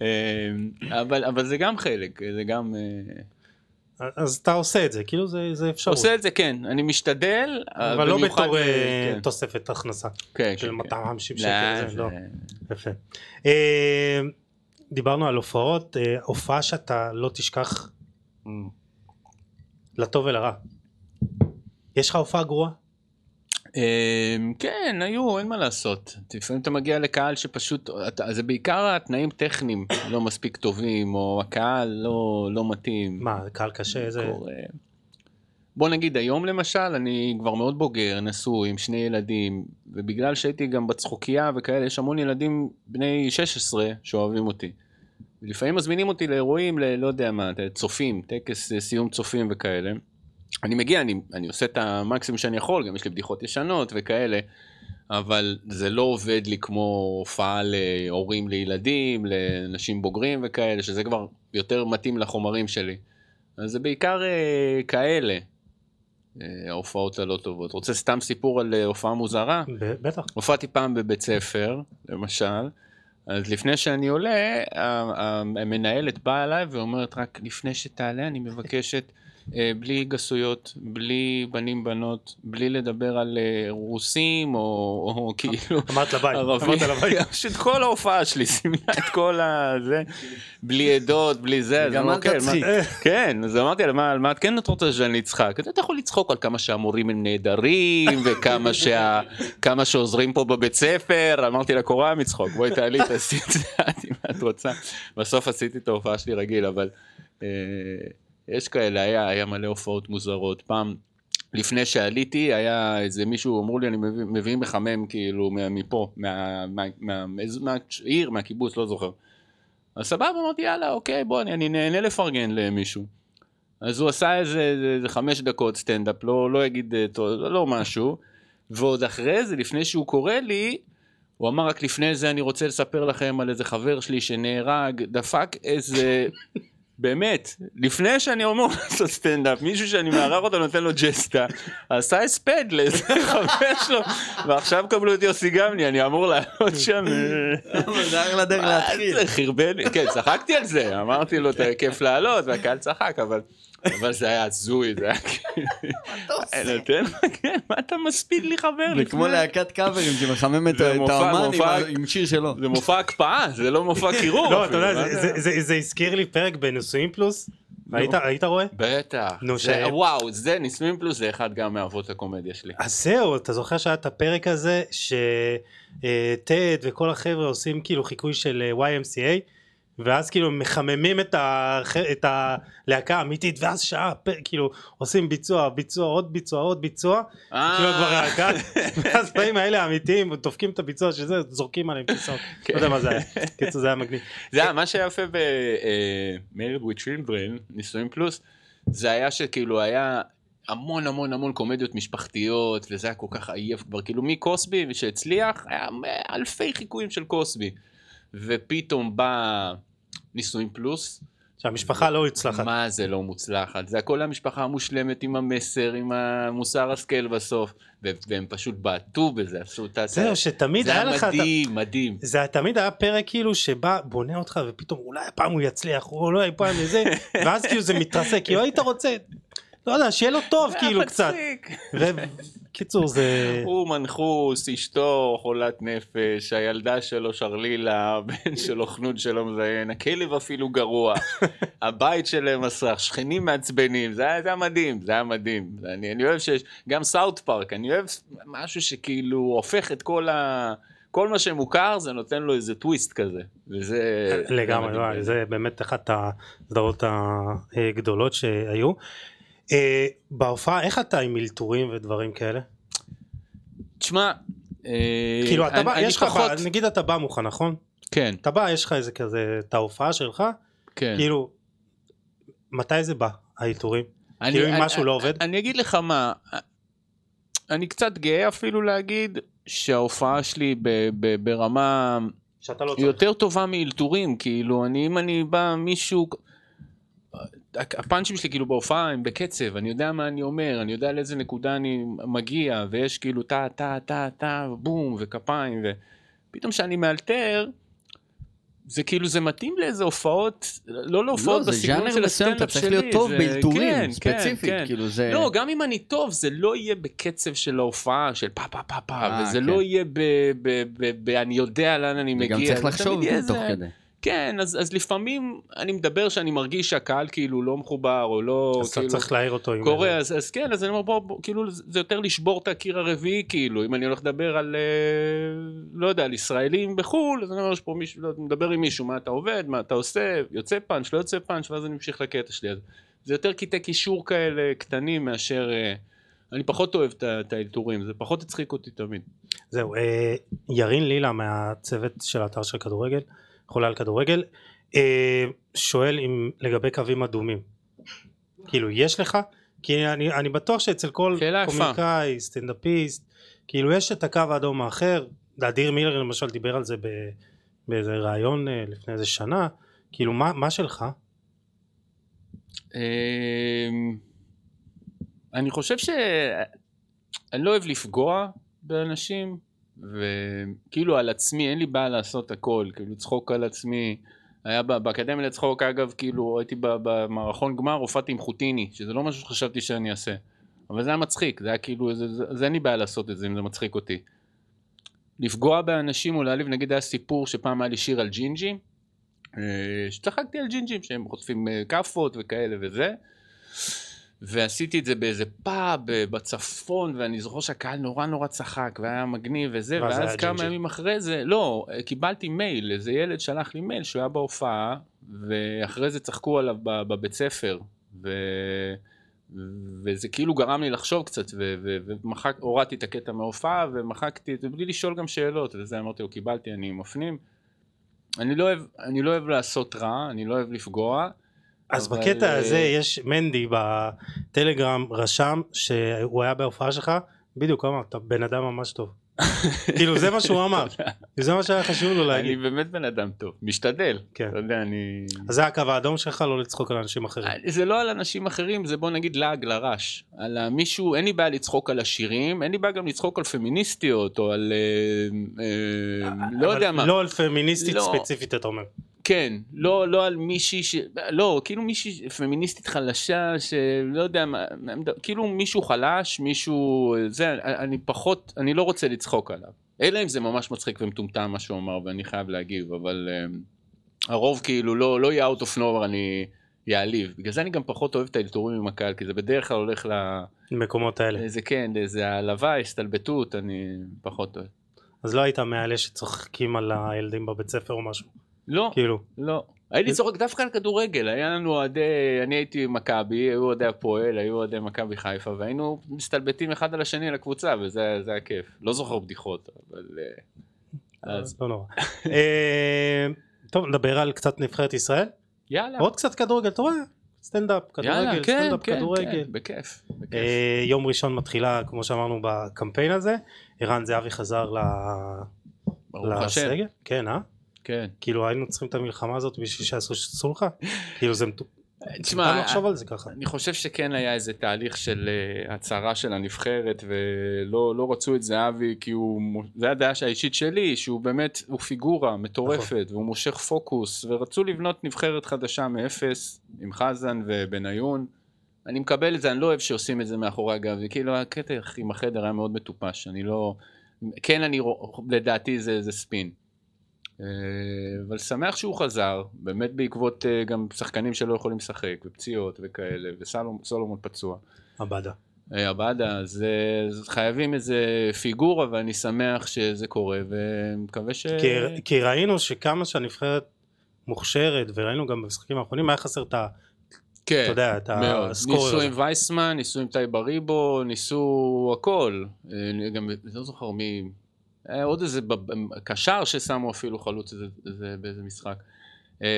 Speaker 2: אמ, אבל אבל זה גם חלק, זה גם... אה,
Speaker 1: אז אתה עושה את זה, כאילו זה זה אפשרות.
Speaker 2: עושה את זה כן, אני משתדל,
Speaker 1: אבל לא בתור
Speaker 2: אה,
Speaker 1: אה,
Speaker 2: כן.
Speaker 1: תוספת הכנסה
Speaker 2: כן,
Speaker 1: של
Speaker 2: כן,
Speaker 1: 250
Speaker 2: כן.
Speaker 1: שקל.
Speaker 2: לא,
Speaker 1: זה, לא.
Speaker 2: זה-
Speaker 1: יפה. אה, דיברנו על הופעות, אה, הופעה שאתה לא תשכח לטוב ולרע. יש לך הופעה גרועה?
Speaker 2: אמ, כן, היו, אין מה לעשות. לפעמים אתה מגיע לקהל שפשוט, זה בעיקר התנאים טכניים לא מספיק טובים, או הקהל לא לא מתאים.
Speaker 1: מה, קהל קשה? זה...
Speaker 2: קורה. בוא נגיד היום למשל אני כבר מאוד בוגר נשוי עם שני ילדים ובגלל שהייתי גם בצחוקייה וכאלה יש המון ילדים בני 16 שאוהבים אותי. לפעמים מזמינים אותי לאירועים ל... לא יודע מה צופים טקס אה, סיום צופים וכאלה. אני מגיע אני, אני עושה את המקסימום שאני יכול גם יש לי בדיחות ישנות וכאלה. אבל זה לא עובד לי כמו הופעה להורים לילדים, לאנשים בוגרים וכאלה, שזה כבר יותר מתאים לחומרים שלי. אז זה בעיקר אה, כאלה, אה, ההופעות הלא טובות. רוצה סתם סיפור על אה, הופעה מוזרה?
Speaker 1: בטח.
Speaker 2: הופעתי פעם בבית ספר, למשל, אז לפני שאני עולה, המנהלת באה אליי ואומרת, רק לפני שתעלה אני מבקשת אה, בלי גסויות, בלי בנים בנות, בלי לדבר על אה, רוסים או, או כאילו
Speaker 1: אמרת לבית. אמרת לבית.
Speaker 2: פשוט כל ההופעה שלי סימנה את כל הזה, בלי עדות, בלי זה, אז
Speaker 3: גם אל
Speaker 2: "כן, מה-
Speaker 3: תצחיק.
Speaker 2: כן, אז אמרתי לה, מה, על מה את כן את רוצה שאני אצחק? אתה יכול לצחוק על כמה שהמורים הם נהדרים, וכמה שה, כמה שעוזרים פה בבית ספר, אמרתי לה, קורע מצחוק, בואי תעלי, תעשי את זה אם את רוצה. בסוף עשיתי את ההופעה שלי רגיל, אבל אה, יש כאלה, היה, היה מלא הופעות מוזרות. פעם, לפני שעליתי, היה איזה מישהו, אמרו לי, אני מביא, מביא מחמם כאילו מה- מפה, מה- מה- מה- מאיז- מהעיר, מהקיבוץ, לא זוכר. אז סבבה, אמרתי, יאללה, אוקיי, בוא, אני, אני נהנה לפרגן למישהו. אז הוא עשה איזה, איזה, איזה חמש דקות סטנדאפ, לא, לא אגיד, אה, לא, לא משהו, ועוד אחרי זה, לפני שהוא קורא לי, הוא אמר רק לפני זה אני רוצה לספר לכם על איזה חבר שלי שנהרג, דפק איזה באמת, לפני שאני אומר לעשות סטנדאפ, מישהו שאני מארח אותו נותן לו ג'סטה, עשה הספד לאיזה חבר שלו, ועכשיו קבלו את יוסי גבני, אני אמור לעלות שם.
Speaker 3: אבל זה אחלה דרך להתחיל.
Speaker 2: חרבן כן, צחקתי על זה, אמרתי לו, "אתה כיף לעלות, והקהל צחק, אבל... אבל זה היה הזוי, זה היה כאילו... אה, נותן, כן, מה אתה מספיד לי חבר
Speaker 3: זה? כמו להקת קאברים שמחממת
Speaker 2: זה
Speaker 3: את האמן עם שיר שלו.
Speaker 2: זה מופע הקפאה, זה לא מופע קירור.
Speaker 1: לא, אתה יודע, זה-
Speaker 2: מה
Speaker 1: הזכיר לי פרק בנישואים פלוס. היית- היית רואה?
Speaker 2: בטח.
Speaker 1: נו,
Speaker 2: זה-
Speaker 1: ש-
Speaker 2: וואו, זה נישואים פלוס זה אחד גם מאבות הקומדיה שלי.
Speaker 1: אז זהו, אתה זוכר שהיה את הפרק הזה שטד וכל החבר'ה עושים כאילו חיקוי של אה, YMCA ואז כאילו מחממים את, הח... את הלהקה האמיתית ואז שעה פ... כאילו עושים ביצוע ביצוע עוד ביצוע עוד ביצוע
Speaker 2: אה,
Speaker 1: כאילו כבר להקה ואז באים האלה האמיתיים דופקים את הביצוע של זה זורקים עליהם כיסאות לא יודע מה זה היה. קיצור זה היה מגניב.
Speaker 2: זה היה מה שהיה יפה ב-Married with Children, נישואים פלוס, זה היה שכאילו היה המון המון המון קומדיות משפחתיות, וזה היה כל כך עייף כבר, כאילו מקוסבי שהצליח, היה אלפי חיקויים של קוסבי. ופתאום בא נישואים פלוס,
Speaker 1: שהמשפחה לא הצלחת.
Speaker 2: מה זה לא מוצלחת, זה הכל המשפחה המושלמת עם המסר, עם המוסר השכל בסוף, והם פשוט בעטו בזה, עשו את ה...
Speaker 1: זהו שתמיד
Speaker 2: זה
Speaker 1: היה
Speaker 2: היה
Speaker 1: לך את ה-
Speaker 2: מדהים, מדהים.
Speaker 1: זה היה- תמיד היה פרק כאילו שבא בונה אותך ופתאום אולי הפעם הוא יצליח או אולי הפעם זה ואז כאילו זה מתרסק כאילו היית רוצה לא יודע שיהיה לו טוב
Speaker 2: זה
Speaker 1: כאילו קצת. וקיצור זה
Speaker 2: הוא מנחוס, אשתו חולת נפש, הילדה שלו שרלילה, הבן שלו חנוד שלו מזיין, הכלב אפילו גרוע, הבית שלהם מסך, שכנים מעצבנים, זה היה, מדהים, זה היה מדהים. אני, אני אוהב שיש, גם סאוט פארק, אני אוהב משהו שכאילו הופך את כל ה... כל מה שמוכר זה נותן לו איזה טוויסט כזה, וזה... זה
Speaker 1: לגמרי זה באמת אחת הסדרות הגדולות שהיו. אה, בהופעה איך אתה עם אלתורים ודברים כאלה?
Speaker 2: תשמע, אה,
Speaker 1: כאילו אתה
Speaker 2: אני-
Speaker 1: בא
Speaker 2: אני
Speaker 1: יש לך
Speaker 2: פחות-
Speaker 1: נגיד אתה בא מוכן נכון?
Speaker 2: כן,
Speaker 1: אתה בא יש לך איזה כזה את ההופעה שלך
Speaker 2: כן.
Speaker 1: כאילו מתי זה בא האלתורים?
Speaker 2: אני-
Speaker 1: כאילו אם
Speaker 2: אני-
Speaker 1: משהו לא עובד?
Speaker 2: אני אגיד לך מה, אני קצת גאה אפילו להגיד שההופעה שלי ב- ב- ברמה
Speaker 1: שאתה לא
Speaker 2: היא יותר טובה מאלתורים, כאילו, אני, אם אני בא מישהו... הפאנצ'ים שלי כאילו בהופעה הם בקצב, אני יודע מה אני אומר, אני יודע לאיזה נקודה אני מגיע, ויש כאילו טה טה טה טה, בום, וכפיים, ופתאום כשאני מאלתר, זה כאילו זה מתאים לאיזה הופעות, לא להופעות
Speaker 3: לא,
Speaker 2: בסגנון של הסטנדאפ
Speaker 3: אתה
Speaker 2: שלי.
Speaker 3: צריך להיות טוב
Speaker 2: זה-
Speaker 3: באלתורים,
Speaker 2: כן, כן,
Speaker 3: ספציפית,
Speaker 2: כן.
Speaker 3: כאילו זה...
Speaker 2: לא, גם אם אני טוב, זה לא יהיה בקצב של ההופעה, של פה פה פה פה, וזה
Speaker 3: כן.
Speaker 2: לא יהיה ב... ב, ב, ב אני יודע לאן אני מגיע.
Speaker 3: וגם צריך לחשוב תוך כדי.
Speaker 2: כן, אז, אז לפעמים אני מדבר שאני מרגיש שהקהל כאילו לא מחובר, או לא,
Speaker 1: אז אתה
Speaker 2: כאילו,
Speaker 1: צריך להעיר אותו
Speaker 2: קורה, אז, אז כן, אז אני אומר, בוא, בוא, כאילו, זה יותר לשבור את הקיר הרביעי, כאילו, אם אני הולך לדבר על, אה, לא יודע, על ישראלים בחו"ל, אז אני אומר, יש פה מישהו, לא, מדבר עם מישהו, מה אתה עובד, מה אתה עושה, יוצא פאנץ', לא יוצא פאנץ', ואז אני ממשיך לקטע שלי. אז זה יותר קטעי קישור כאלה קטנים מאשר... אה, אני פחות אוהב את האלתורים, זה פחות הצחיק אותי תמיד.
Speaker 1: זהו, אה, ירין לילה מהצוות של האתר של כדורגל, חולה על כדורגל, אה, שואל אם לגבי קווים אדומים. כאילו, יש לך? כי אני, אני בטוח שאצל כל. קומיקאי, סטנדאפיסט, כאילו יש את הקו האדום האחר, אדיר מילר למשל דיבר על זה ב, באיזה ראיון אה, לפני איזה שנה, כאילו מה, מה שלך?
Speaker 2: אמ, אני חושב ש... אני לא אוהב לפגוע באנשים, וכאילו על עצמי, אין לי בעיה לעשות הכל, כאילו לצחוק על עצמי. היה באקדמיה לצחוק, אגב, כאילו הייתי במערכון גמר, הופעתי עם חוטיני, שזה לא משהו שחשבתי שאני אעשה. אבל זה היה מצחיק, זה היה כאילו, זה, זה, זה אין לי בעיה לעשות את זה אם זה מצחיק אותי. לפגוע באנשים או להעליב, נגיד היה סיפור שפעם היה לי שיר על ג'ינג'ים, אה, שצחקתי על ג'ינג'ים שהם חוטפים אה, כאפות וכאלה וזה. ועשיתי את זה באיזה פאב אה, בצפון, ואני זוכר שהקהל נורא נורא צחק, והיה מגניב וזה,
Speaker 1: ואז
Speaker 2: כמה. ימים אחרי זה, לא, קיבלתי מייל, איזה ילד שלח לי מייל שהוא היה בהופעה, ואחרי זה צחקו עליו בבית ספר, ו... וזה כאילו גרם לי לחשוב קצת, ומחק, הורדתי את הקטע מההופעה, ומחקתי את זה בלי לשאול גם שאלות, וזה אמרתי לו, קיבלתי, אני מפנים. אני לא אוהב, אני לא אוהב לעשות רע, אני לא אוהב לפגוע.
Speaker 1: אז
Speaker 2: אבל,
Speaker 1: בקטע
Speaker 2: אה,
Speaker 1: הזה יש מנדי בטלגרם רשם שהוא היה בהופעה שלך, בדיוק אמר, אתה בן אדם ממש טוב. כאילו זה מה שהוא אמר, זה מה שהיה חשוב לו
Speaker 2: אני
Speaker 1: להגיד.
Speaker 2: באמת בן אדם טוב, משתדל.
Speaker 1: כן.
Speaker 2: אתה יודע, אני...
Speaker 1: אז זה הקו האדום שלך לא לצחוק על אנשים אחרים.
Speaker 2: זה לא על אנשים אחרים, זה בוא נגיד לעג לרש. על מישהו, אין לי בעיה לצחוק על השירים, אין לי בעיה גם לצחוק על פמיניסטיות, או על... אה, אה, לא יודע מה.
Speaker 1: לא על פמיניסטית
Speaker 2: לא.
Speaker 1: ספציפית אתה אומר.
Speaker 2: כן, לא, לא על מישהי ש... לא, כאילו מישהי פמיניסטית חלשה, שלא יודע מה, כאילו מישהו חלש, מישהו... זה, אני פחות, אני לא רוצה לצחוק עליו. אלא אם זה ממש מצחיק ומטומטם מה שהוא אמר, ואני חייב להגיב, אבל um, הרוב כאילו לא, לא יהיה out of nowhere, אני יעליב. בגלל זה אני גם פחות אוהב את האלתורים עם הקהל, כי זה בדרך כלל הולך ל...
Speaker 1: במקומות האלה.
Speaker 2: איזה כן, איזה העלבה, הסתלבטות, אני פחות אוהב.
Speaker 1: אז לא היית מאלה שצוחקים על הילדים בבית ספר או משהו.
Speaker 2: לא,
Speaker 1: כאילו.
Speaker 2: לא. הייתי צוחק דווקא על כדורגל, היה לנו אוהדי, אני הייתי מכבי, היו אוהדי הפועל, היו אוהדי מכבי חיפה, והיינו מסתלבטים אחד על השני לקבוצה, וזה זה היה כיף. לא זוכר בדיחות, אבל... אה, אז
Speaker 1: לא נורא. אה, טוב נדבר על קצת נבחרת ישראל.
Speaker 2: יאללה.
Speaker 1: עוד קצת כדורגל, אתה רואה? סטנדאפ, כדורגל,
Speaker 2: כן,
Speaker 1: סטנדאפ,
Speaker 2: כן,
Speaker 1: כדורגל.
Speaker 2: כן, בכיף.
Speaker 1: אה, יום ראשון מתחילה, כמו שאמרנו, בקמפיין הזה. ערן זהבי חזר ל-
Speaker 2: ברוך השם.
Speaker 1: לסגל. כן, אה?
Speaker 2: כן.
Speaker 1: כאילו היינו צריכים את המלחמה הזאת בשביל שיעשו סולחה? כאילו זה מטו...
Speaker 2: תשמע,
Speaker 1: מטומטם לחשוב על זה ככה.
Speaker 2: אני חושב שכן היה איזה תהליך של uh, הצהרה של הנבחרת ולא לא רצו את זהבי כי הוא, זה הדעה האישית שלי שהוא באמת, הוא פיגורה מטורפת
Speaker 1: נכון.
Speaker 2: והוא מושך פוקוס ורצו לבנות נבחרת חדשה מאפס עם חזן ובניון. אני מקבל את זה, אני לא אוהב שעושים את זה מאחורי הגב, זה כאילו הקטע עם החדר היה מאוד מטופש, אני לא, כן אני, לדעתי זה, זה ספין. אה, אבל שמח שהוא חזר, באמת בעקבות אה, גם שחקנים שלא יכולים לשחק, ופציעות וכאלה, וסולומון פצוע.
Speaker 1: עבדה.
Speaker 2: אה, עבדה, אז חייבים איזה פיגורה, ואני שמח שזה קורה, ומקווה ש...
Speaker 1: כי- כי ראינו שכמה שהנבחרת מוכשרת, וראינו גם במשחקים האחרונים, היה חסר את ה...
Speaker 2: כן,
Speaker 1: אתה יודע, את
Speaker 2: מאוד.
Speaker 1: הסקורר
Speaker 2: ניסו
Speaker 1: הזה.
Speaker 2: עם וייסמן, ניסו עם טייבה ריבו, ניסו הכל. אני גם לא זוכר מי... היה עוד איזה ב- קשר ששמו אפילו חלוץ איזה, איזה, באיזה משחק. אה,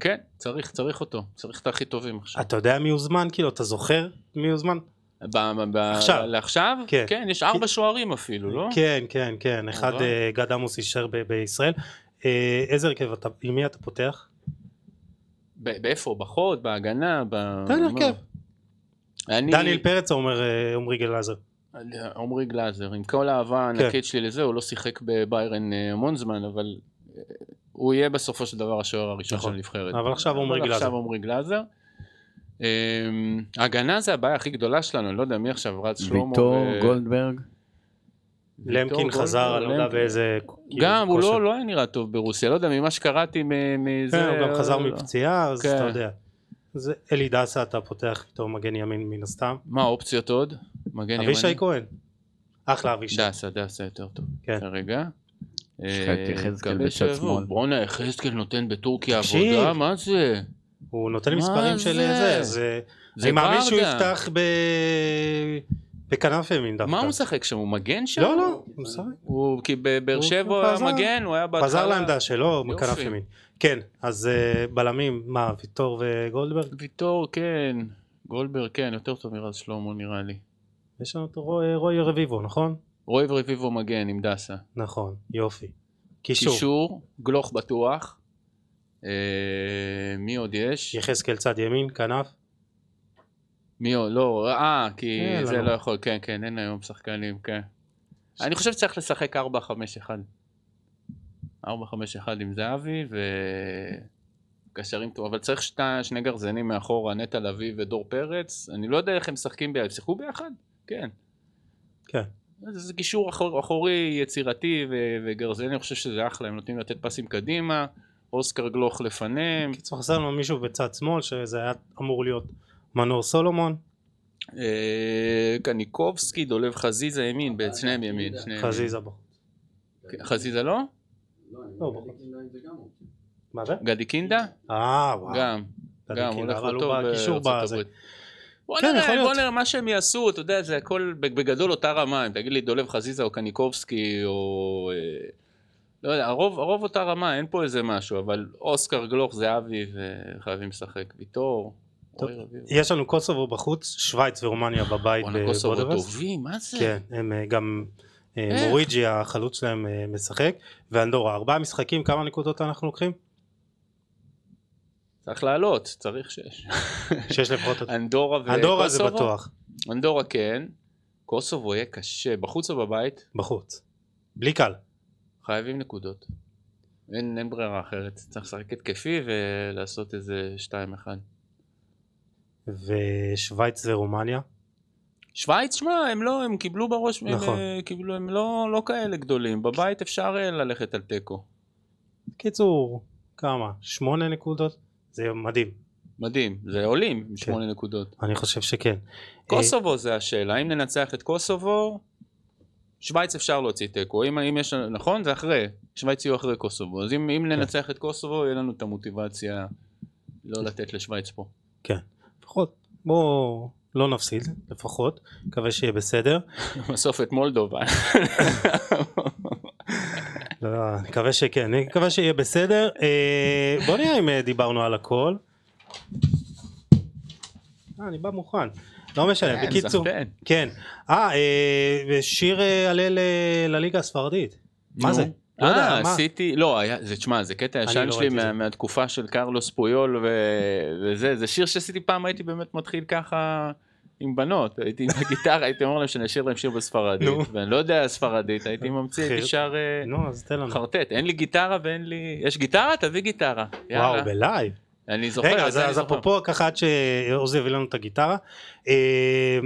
Speaker 2: כן, צריך, צריך אותו. צריך את הכי טובים עכשיו.
Speaker 1: אתה יודע מי הוזמן? כאילו, אתה זוכר מי הוזמן?
Speaker 2: ב- ב-
Speaker 1: עכשיו.
Speaker 2: לעכשיו?
Speaker 1: כן.
Speaker 2: כן, יש ארבע שוערים אפילו, לא?
Speaker 1: כן, כן, כן. אחד. אה, גד עמוס יישאר ב- בישראל. אה, איזה הרכב אתה, עם מי אתה פותח?
Speaker 2: באיפה? בחוד? בהגנה? ב-
Speaker 1: תן
Speaker 2: מה?
Speaker 1: הרכב.
Speaker 2: אני...
Speaker 1: דניאל פרץ או אומר אה, עמרי גלאזר?
Speaker 2: עמרי גלאזר, עם כל האהבה
Speaker 1: כן.
Speaker 2: הענקית שלי לזה, הוא לא שיחק בביירן אה, המון זמן, אבל אה, הוא יהיה בסופו של דבר השוער הראשון של
Speaker 1: נכון.
Speaker 2: הנבחרת.
Speaker 1: אבל עכשיו עמרי גלאזר.
Speaker 2: עכשיו עמרי גלאזר. אה, ההגנה זה הבעיה הכי גדולה שלנו, אני לא יודע מי עכשיו, רז שלמה.
Speaker 3: ויטור,
Speaker 2: ו-
Speaker 3: גולדברג.
Speaker 1: למקין חזר, אני לא יודע. באיזה... כאילו,
Speaker 2: גם, הוא. לא, לא היה נראה טוב ברוסיה, לא יודע, ממה שקראתי מ- מזה...
Speaker 1: כן, הוא גם חזר
Speaker 2: לא-
Speaker 1: מפציעה, אז
Speaker 2: כן.
Speaker 1: אתה יודע. אלי דסה אתה פותח איתו מגן ימין מן הסתם.
Speaker 2: מה האופציות עוד? מגן ימני?
Speaker 1: אבישי כהן. אחלה אבישי.
Speaker 2: דסה, דסה יותר טוב.
Speaker 1: כן.
Speaker 2: כרגע.
Speaker 3: יש לך את
Speaker 2: אה,
Speaker 3: יחזקאל בצד. שמאל.
Speaker 2: בואנה, יחזקאל נותן בטורקיה. עבודה, מה זה?
Speaker 1: הוא נותן מספרים של
Speaker 2: זה?
Speaker 1: זה, אה,
Speaker 2: זה
Speaker 1: אני מאמין שהוא. יפתח ב... בכנף ימין דווקא.
Speaker 2: מה הוא משחק שם? הוא מגן שם?
Speaker 1: לא, לא, הוא משחק.
Speaker 2: הוא, כי בבאר שבע הוא היה. מגן, הוא היה בהתחלה...
Speaker 1: חזר לעמדה שלו. בכנף ימין. כן, אז אה, בלמים, מה, ויטור וגולדברג?
Speaker 2: ויטור, כן. גולדברג, כן, יותר טוב מרז שלמה נראה לי.
Speaker 1: יש לנו את רוי- רוי רביבו, נכון?
Speaker 2: רוי ורביבו מגן עם דסה.
Speaker 1: נכון, יופי. קישור,
Speaker 2: קישור, גלוך בטוח. אה, מי עוד יש?
Speaker 1: יחזקאל צד ימין, כנף.
Speaker 2: מי עוד? לא, אה, כי
Speaker 1: אין
Speaker 2: זה
Speaker 1: לנו.
Speaker 2: לא יכול, כן, כן, אין היום שחקנים, כן. אני חושב שצריך לשחק 4-5-1. 4-5-1 עם זהבי וקשרים טוב, אבל צריך שתי, שני גרזנים מאחורה, נטע לביא ודור פרץ. אני לא יודע איך הם משחקים ביחד, שיחקו ביחד? כן.
Speaker 1: כן.
Speaker 2: זה, קישור אחור, אחורי יצירתי ו- וגרזני, אני חושב שזה אחלה, הם נותנים לתת פסים קדימה, אוסקר גלוך לפניהם.
Speaker 1: קיצור חסר לנו מישהו בצד שמאל, שזה היה אמור להיות מנור סולומון,
Speaker 2: אה, קניקובסקי, דולב חזיזה ימין, בעצם שניהם ימין. שניהם
Speaker 1: חזיזה בו.
Speaker 2: ימין. חזיזה לא?
Speaker 1: לא, בוא. מה זה?
Speaker 2: גדי קינדה?
Speaker 1: אה, וואו.
Speaker 2: גם.
Speaker 1: גדי
Speaker 2: גם
Speaker 1: קינדה,
Speaker 2: הולך
Speaker 1: אבל
Speaker 2: לו
Speaker 1: הוא
Speaker 2: טוב
Speaker 1: בקישור
Speaker 2: בארצות. הברית. בוא
Speaker 1: כן,
Speaker 2: נראה. בוא נראה מה שהם יעשו, אתה יודע, זה הכל בגדול אותה רמה, אם תגיד לי דולב חזיזה או קניקובסקי או... אה, לא יודע, הרוב, הרוב אותה רמה, אין פה איזה משהו, אבל אוסקר גלוך, זהבי, וחייבים לשחק. ויטור.
Speaker 1: יש לנו קוסובו בחוץ, שווייץ ורומניה בבית
Speaker 2: וואלה, קוסובו. טובים, מה זה?
Speaker 1: כן, הם אה, גם אה? מוריג'י החלוץ שלהם משחק, ואנדורה, ארבעה משחקים, כמה נקודות אנחנו לוקחים?
Speaker 2: צריך לעלות, צריך שש.
Speaker 1: שש לפחות.
Speaker 2: אנדורה וקוסובו?
Speaker 1: אנדורה זה בטוח,
Speaker 2: אנדורה כן. קוסובו יהיה קשה, בחוץ או בבית?
Speaker 1: בחוץ. בלי קל.
Speaker 2: חייבים נקודות. אין, אין ברירה אחרת, צריך לשחק התקפי ולעשות איזה 2-1.
Speaker 1: ושוויץ ורומניה.
Speaker 2: שווייץ, שמע, הם לא, הם קיבלו בראש,
Speaker 1: נכון.
Speaker 2: הם, אה, קיבלו, הם לא, לא כאלה גדולים. בבית אפשר אה, ללכת על תיקו.
Speaker 1: קיצור, כמה? שמונה נקודות? זה מדהים.
Speaker 2: מדהים, זה עולים עם
Speaker 1: כן.
Speaker 2: שמונה נקודות.
Speaker 1: אני חושב שכן.
Speaker 2: קוסובו זה השאלה, אם ננצח את קוסובו, שווייץ אפשר להוציא תיקו. אם, אם יש, נכון? זה אחרי, שווייץ יהיו אחרי קוסובו. אז אם, אם ננצח את קוסובו, יהיה לנו את המוטיבציה לא לתת לשווייץ פה.
Speaker 1: כן. לפחות, בואו לא נפסיד, לפחות. מקווה שיהיה בסדר.
Speaker 2: בסוף את מולדובה.
Speaker 1: לא, אני מקווה שכן, אני מקווה שיהיה בסדר. אה, בוא נראה אם אה, דיברנו על הכל. אה, אני בא מוכן. לא משנה,
Speaker 2: כן,
Speaker 1: בקיצור. כן. אה, אה, ושיר אה, עלה ל- לליגה הספרדית. מה זה? לא
Speaker 2: אה? עשיתי, לא, זה, תשמע, זה קטע ישן
Speaker 1: לא
Speaker 2: שלי מה. מהתקופה של קרלוס פויול ו... וזה, זה שיר שעשיתי פעם, הייתי באמת מתחיל ככה עם בנות, הייתי עם הגיטרה, הייתי אומר להם שנשאיר להם שיר בספרדית. ואני לא יודע ספרדית, הייתי ממציא, הייתי. שר. חרטט, אין לי גיטרה ואין לי, יש גיטרה? תביא גיטרה,
Speaker 1: וואו, ב live.
Speaker 2: אני זוכר,
Speaker 1: רגע, אז. אפרופו ככה עד שעוזי הביא לנו את הגיטרה. אה,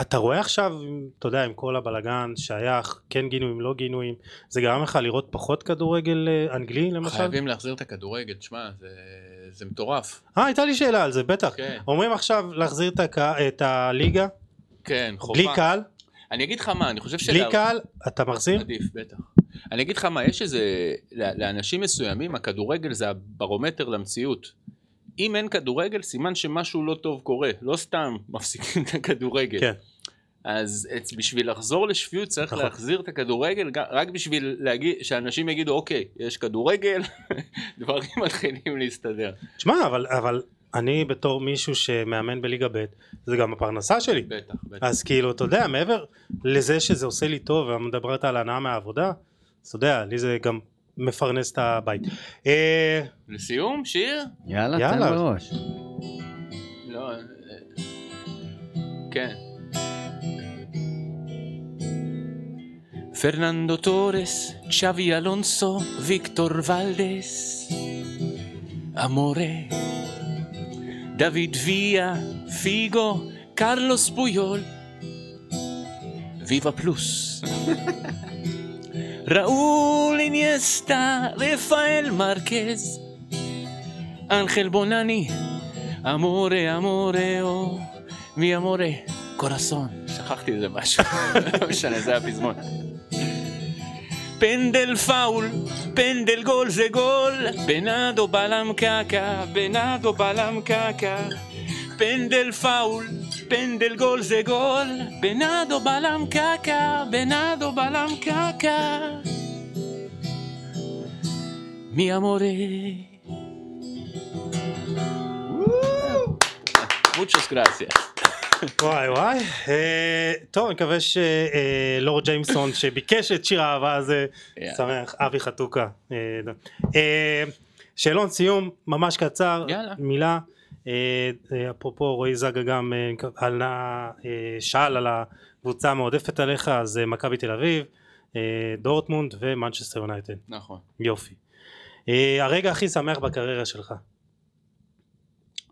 Speaker 1: אתה רואה עכשיו, אתה יודע, עם כל הבלגן שהיה, כן גינויים, לא גינויים, זה גרם לך לראות פחות כדורגל אה, אנגלי למשל?
Speaker 2: חייבים להחזיר את הכדורגל, תשמע, זה, זה מטורף,
Speaker 1: אה, הייתה לי שאלה על זה, בטח.
Speaker 2: כן,
Speaker 1: אומרים עכשיו להחזיר את, הק... את הליגה,
Speaker 2: כן, חובה.
Speaker 1: בלי קהל,
Speaker 2: אני אגיד לך מה, אני חושב
Speaker 1: בלי
Speaker 2: של...
Speaker 1: קהל, אתה מחזיר?
Speaker 2: עדיף, בטח. אני אגיד לך מה, יש איזה, לאנשים מסוימים הכדורגל זה הברומטר למציאות. אם אין כדורגל, סימן שמשהו לא טוב קורה, לא סתם מפסיקים את הכדורגל.
Speaker 1: כן.
Speaker 2: אז בשביל לחזור לשפיות צריך
Speaker 1: נכון.
Speaker 2: להחזיר את הכדורגל, רק בשביל להגיד, שאנשים יגידו, אוקיי, יש כדורגל, דברים מתחילים להסתדר.
Speaker 1: תשמע, אבל, אבל אני בתור מישהו שמאמן בליגה ב', זה גם הפרנסה שלי.
Speaker 2: בטח, בטח.
Speaker 1: אז כאילו, אתה יודע, מעבר לזה שזה עושה לי טוב, ומדברת על הנאה מהעבודה, אז אתה יודע, לי זה גם מפרנס את הבית. אה,
Speaker 2: לסיום, שיר?
Speaker 3: יאללה, תן
Speaker 1: יאללה.
Speaker 3: בראש.
Speaker 2: לא, אה, כן. פרננדו טורס, צ'אבי אלונסו, ויקטור ולדס, אמורה, דוד ויה, פיגו, קרלוס פויול, ויבה פלוס. ראול אינייסטה, רפאל מרקז, אנחל בונני, אמורה, אמורה, או מי אמורה, קורסון. שכחתי איזה משהו, לא משנה, זה הפזמון. pende el faul, pende el gol de gol, venado balam caca, venado balam caca, pende el faul, pende el gol de gol, venado balam caca, venado balam caca. Mi amore. Muchas gracias.
Speaker 1: וואי וואי, אה, טוב, אני מקווה שלורד ג'יימסון שביקש את שיר האהבה הזה. שמח, אבי חתוקה. אה, אה, שאלון סיום, ממש קצר. מילה, אה, אה, אפרופו רועי זגה גם אה, אה, שאל על הקבוצה המועדפת עליך, אז אה, מכבי תל אביב, אה, דורטמונד ומנצ'סטר יונייטד,
Speaker 2: נכון.
Speaker 1: יופי. אה, הרגע הכי שמח בקריירה שלך,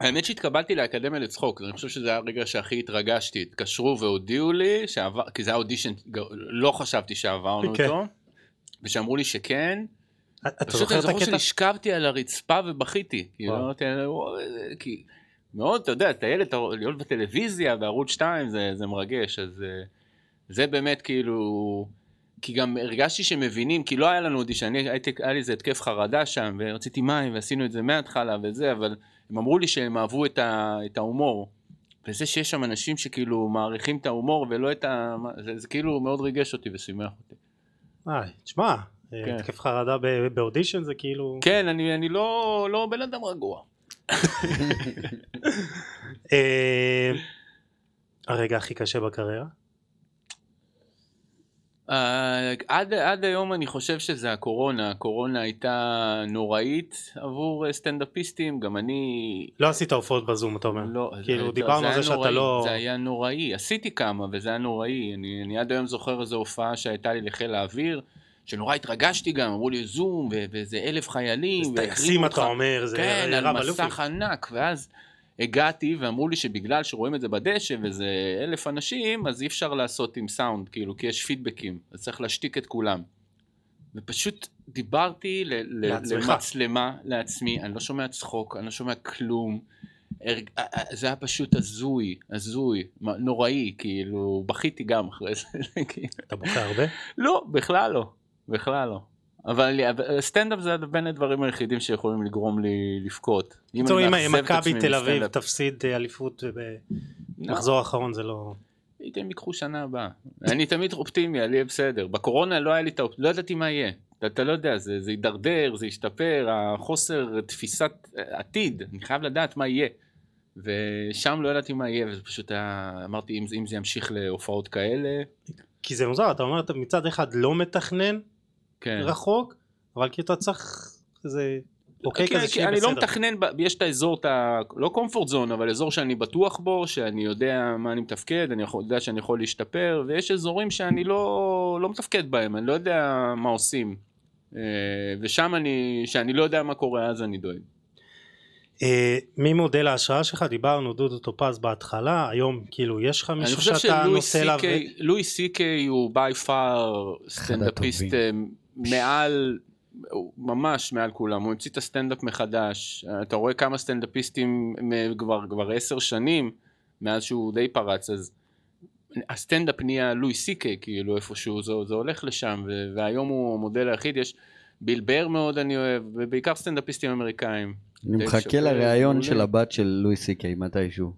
Speaker 2: האמת שהתקבלתי לאקדמיה לצחוק, אני חושב שזה היה הרגע שהכי התרגשתי. התקשרו והודיעו לי, שעבר, כי זה היה אודישן, לא חשבתי שעברנו
Speaker 1: כן.
Speaker 2: אותו, ושאמרו לי שכן.
Speaker 1: אתה
Speaker 2: פשוט
Speaker 1: זוכר את הקטע?
Speaker 2: שנשכבתי על הרצפה ובכיתי. כאילו,
Speaker 1: וואו.
Speaker 2: אמרתי, "וואי, זה- כי מאוד, אתה יודע, אתה ילד, להיות בטלוויזיה, בערוץ 2, זה, זה מרגש, אז אה, זה באמת כאילו... כי גם הרגשתי שמבינים, כי לא היה לנו אודישן, היה לי איזה התקף חרדה שם, ורציתי מים, ועשינו את זה מההתחלה וזה, אבל הם אמרו לי שהם אהבו את, ה, את ההומור. וזה שיש שם אנשים שכאילו מעריכים את ההומור ולא את ה... זה, זה כאילו מאוד ריגש אותי ושימח אותי.
Speaker 1: אה, תשמע,
Speaker 2: כן.
Speaker 1: התקף חרדה ב- באודישן זה כאילו...
Speaker 2: כן, אני, אני לא, לא בן אדם רגוע.
Speaker 1: אה, הרגע הכי קשה בקריירה?
Speaker 2: אה, עד, עד היום אני חושב שזה הקורונה, הקורונה הייתה נוראית עבור אה, סטנדאפיסטים, גם אני...
Speaker 1: לא עשית הופעות בזום אתה אומר.
Speaker 2: לא,
Speaker 1: כאילו
Speaker 2: זה-
Speaker 1: דיברנו
Speaker 2: זה
Speaker 1: על זה שאתה לא...
Speaker 2: זה היה נוראי, עשיתי כמה וזה היה נוראי, אני, אני עד היום זוכר איזו הופעה שהייתה לי לחיל האוויר, שנורא התרגשתי גם, אמרו לי זום ואיזה אלף חיילים,
Speaker 1: טייסים
Speaker 2: והחרימו
Speaker 1: אתה
Speaker 2: אותך."
Speaker 1: אומר, זה
Speaker 2: כן, על. מסך ענק, ואז הגעתי ואמרו לי שבגלל שרואים את זה בדשא וזה אלף אנשים, אז אי אפשר לעשות עם סאונד, כאילו, כי יש פידבקים, אז צריך להשתיק את כולם. ופשוט דיברתי ל-
Speaker 1: לעצמך.
Speaker 2: למצלמה, לעצמי, אני לא שומע צחוק, אני לא שומע כלום. הרג- זה היה פשוט הזוי, הזוי, נוראי, כאילו, בכיתי גם אחרי זה. כאילו.
Speaker 1: אתה בוכה הרבה?
Speaker 2: לא, בכלל לא, בכלל לא. אבל אבל סטנדאפ זה בין הדברים היחידים שיכולים לגרום לי לבכות.
Speaker 1: בקיצור אם מכבי תל אביב. תפסיד אה, אליפות
Speaker 2: לא,
Speaker 1: במחזור האחרון זה לא...
Speaker 2: הייתם ייקחו שנה הבאה. אני תמיד אופטימי, אני אהיה בסדר. בקורונה לא היה לי את האופ... לא ידעתי מה יהיה. אתה, לא יודע, זה, זה יידרדר, זה ישתפר, החוסר תפיסת אה, עתיד, אני חייב לדעת מה יהיה. ושם לא ידעתי מה יהיה, וזה פשוט היה, אמרתי, אם, זה- אם זה ימשיך להופעות כאלה,
Speaker 1: כי זה מוזר אתה אומר אתה מצד אחד לא מתכנן
Speaker 2: כן.
Speaker 1: רחוק אבל כי אתה צריך איזה אוקיי
Speaker 2: כן,
Speaker 1: כזה
Speaker 2: כי
Speaker 1: שיהיה
Speaker 2: אני לא
Speaker 1: בסדר.
Speaker 2: מתכנן, ב- יש את האזור, את ה... לא קומפורט זון, אבל אזור שאני בטוח בו, שאני יודע מה אני מתפקד, אני יכול, יודע שאני יכול להשתפר, ויש אזורים שאני לא, לא מתפקד בהם, אני לא יודע מה עושים. אה, ושם אני, שאני לא יודע מה קורה, אז אני דואג.
Speaker 1: אה, מי מודל ההשראה שלך דיברנו דודו טופז בהתחלה היום כאילו יש לך
Speaker 2: אני
Speaker 1: מישהו
Speaker 2: חושב
Speaker 1: שאתה
Speaker 2: שלואי
Speaker 1: נושא אליו
Speaker 2: סי-קיי, לואי סי-קיי הוא by far סטנדאפיסט. אה, מעל, ממש מעל כולם, הוא המציא את הסטנדאפ מחדש, אה, אתה רואה כמה סטנדאפיסטים מ- כבר כבר עשר שנים מאז שהוא די פרץ, אז הסטנדאפ נהיה לואי סי-קיי כאילו איפשהו, זה, זה הולך לשם, והיום הוא המודל היחיד, יש ביל בר מאוד אני אוהב, ובעיקר סטנדאפיסטים אמריקאים.
Speaker 3: אני מחכה לראיון. של הבת של לואי סי קיי מתישהו.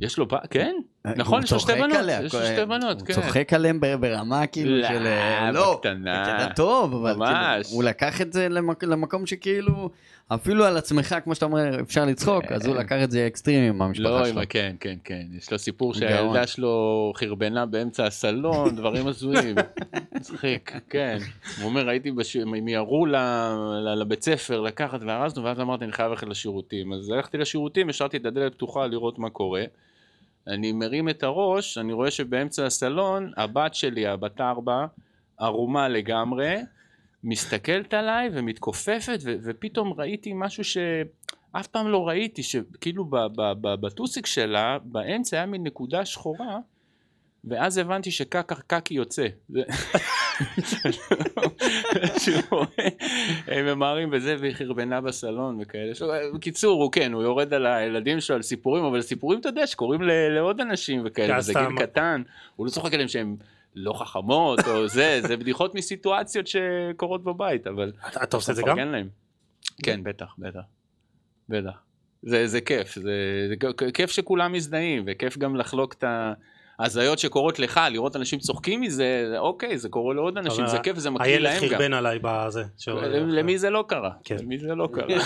Speaker 2: יש לו, ב- כן? נכון, יש לו שתי בנות, יש לו שתי בנות, כן.
Speaker 3: הוא צוחק עליהם ברמה כאילו
Speaker 2: לא,
Speaker 3: של... לא,
Speaker 2: בקטנה.
Speaker 3: בקטע טוב, אבל. כאילו, הוא לקח את זה למק- למקום שכאילו, אפילו על עצמך, כמו שאתה אומר, אפשר לצחוק, אז הוא לקח את זה אקסטרים עם המשפחה
Speaker 2: לא,
Speaker 3: שלו.
Speaker 2: כן, כן, כן. יש לו סיפור. שהילדה שלו חרבנה באמצע הסלון, דברים הזויים. מצחיק, כן. הוא אומר, הייתי. הם ל- לבית ספר לקחת וארזנו, ואז אמרתי, אני חייב ללכת לשירותים. אז הלכתי לשירותים, השארתי את הדלת פתוחה לראות מה קורה. אני מרים את הראש, אני רואה שבאמצע הסלון, הבת שלי, הבת ארבע, ערומה לגמרי, מסתכלת עליי ומתכופפת, ופתאום ראיתי משהו שאף פעם לא ראיתי, שכאילו בטוסיק שלה, באמצע היה מין נקודה שחורה, ואז הבנתי יוצא. זה- שהוא רואה, הם ממהרים וזה, והיא חרבנה בסלון וכאלה. בקיצור, הוא כן, הוא יורד על הילדים שלו, על סיפורים, אבל סיפורים, אתה יודע, שקורים לעוד אנשים וכאלה,
Speaker 1: כן, סתם.
Speaker 2: גיל קטן, הוא לא צוחק עליהם שהם לא חכמות, או זה, זה בדיחות מסיטואציות שקורות בבית, אבל...
Speaker 1: אתה- עושה את זה גם?
Speaker 2: כן, בטח, בטח. בטח. זה, זה כיף, זה, זה כיף שכולם מזדהים, וכיף גם לחלוק את ההזיות שקורות לך, לראות אנשים צוחקים מזה, זה- אוקיי, זה קורה לעוד אנשים, זה כיף, זה מקריא
Speaker 1: הילד
Speaker 2: להם גם.
Speaker 1: חרבן עליי בזה.
Speaker 2: למי זה לא קרה?
Speaker 1: כן.
Speaker 2: למי זה לא קרה?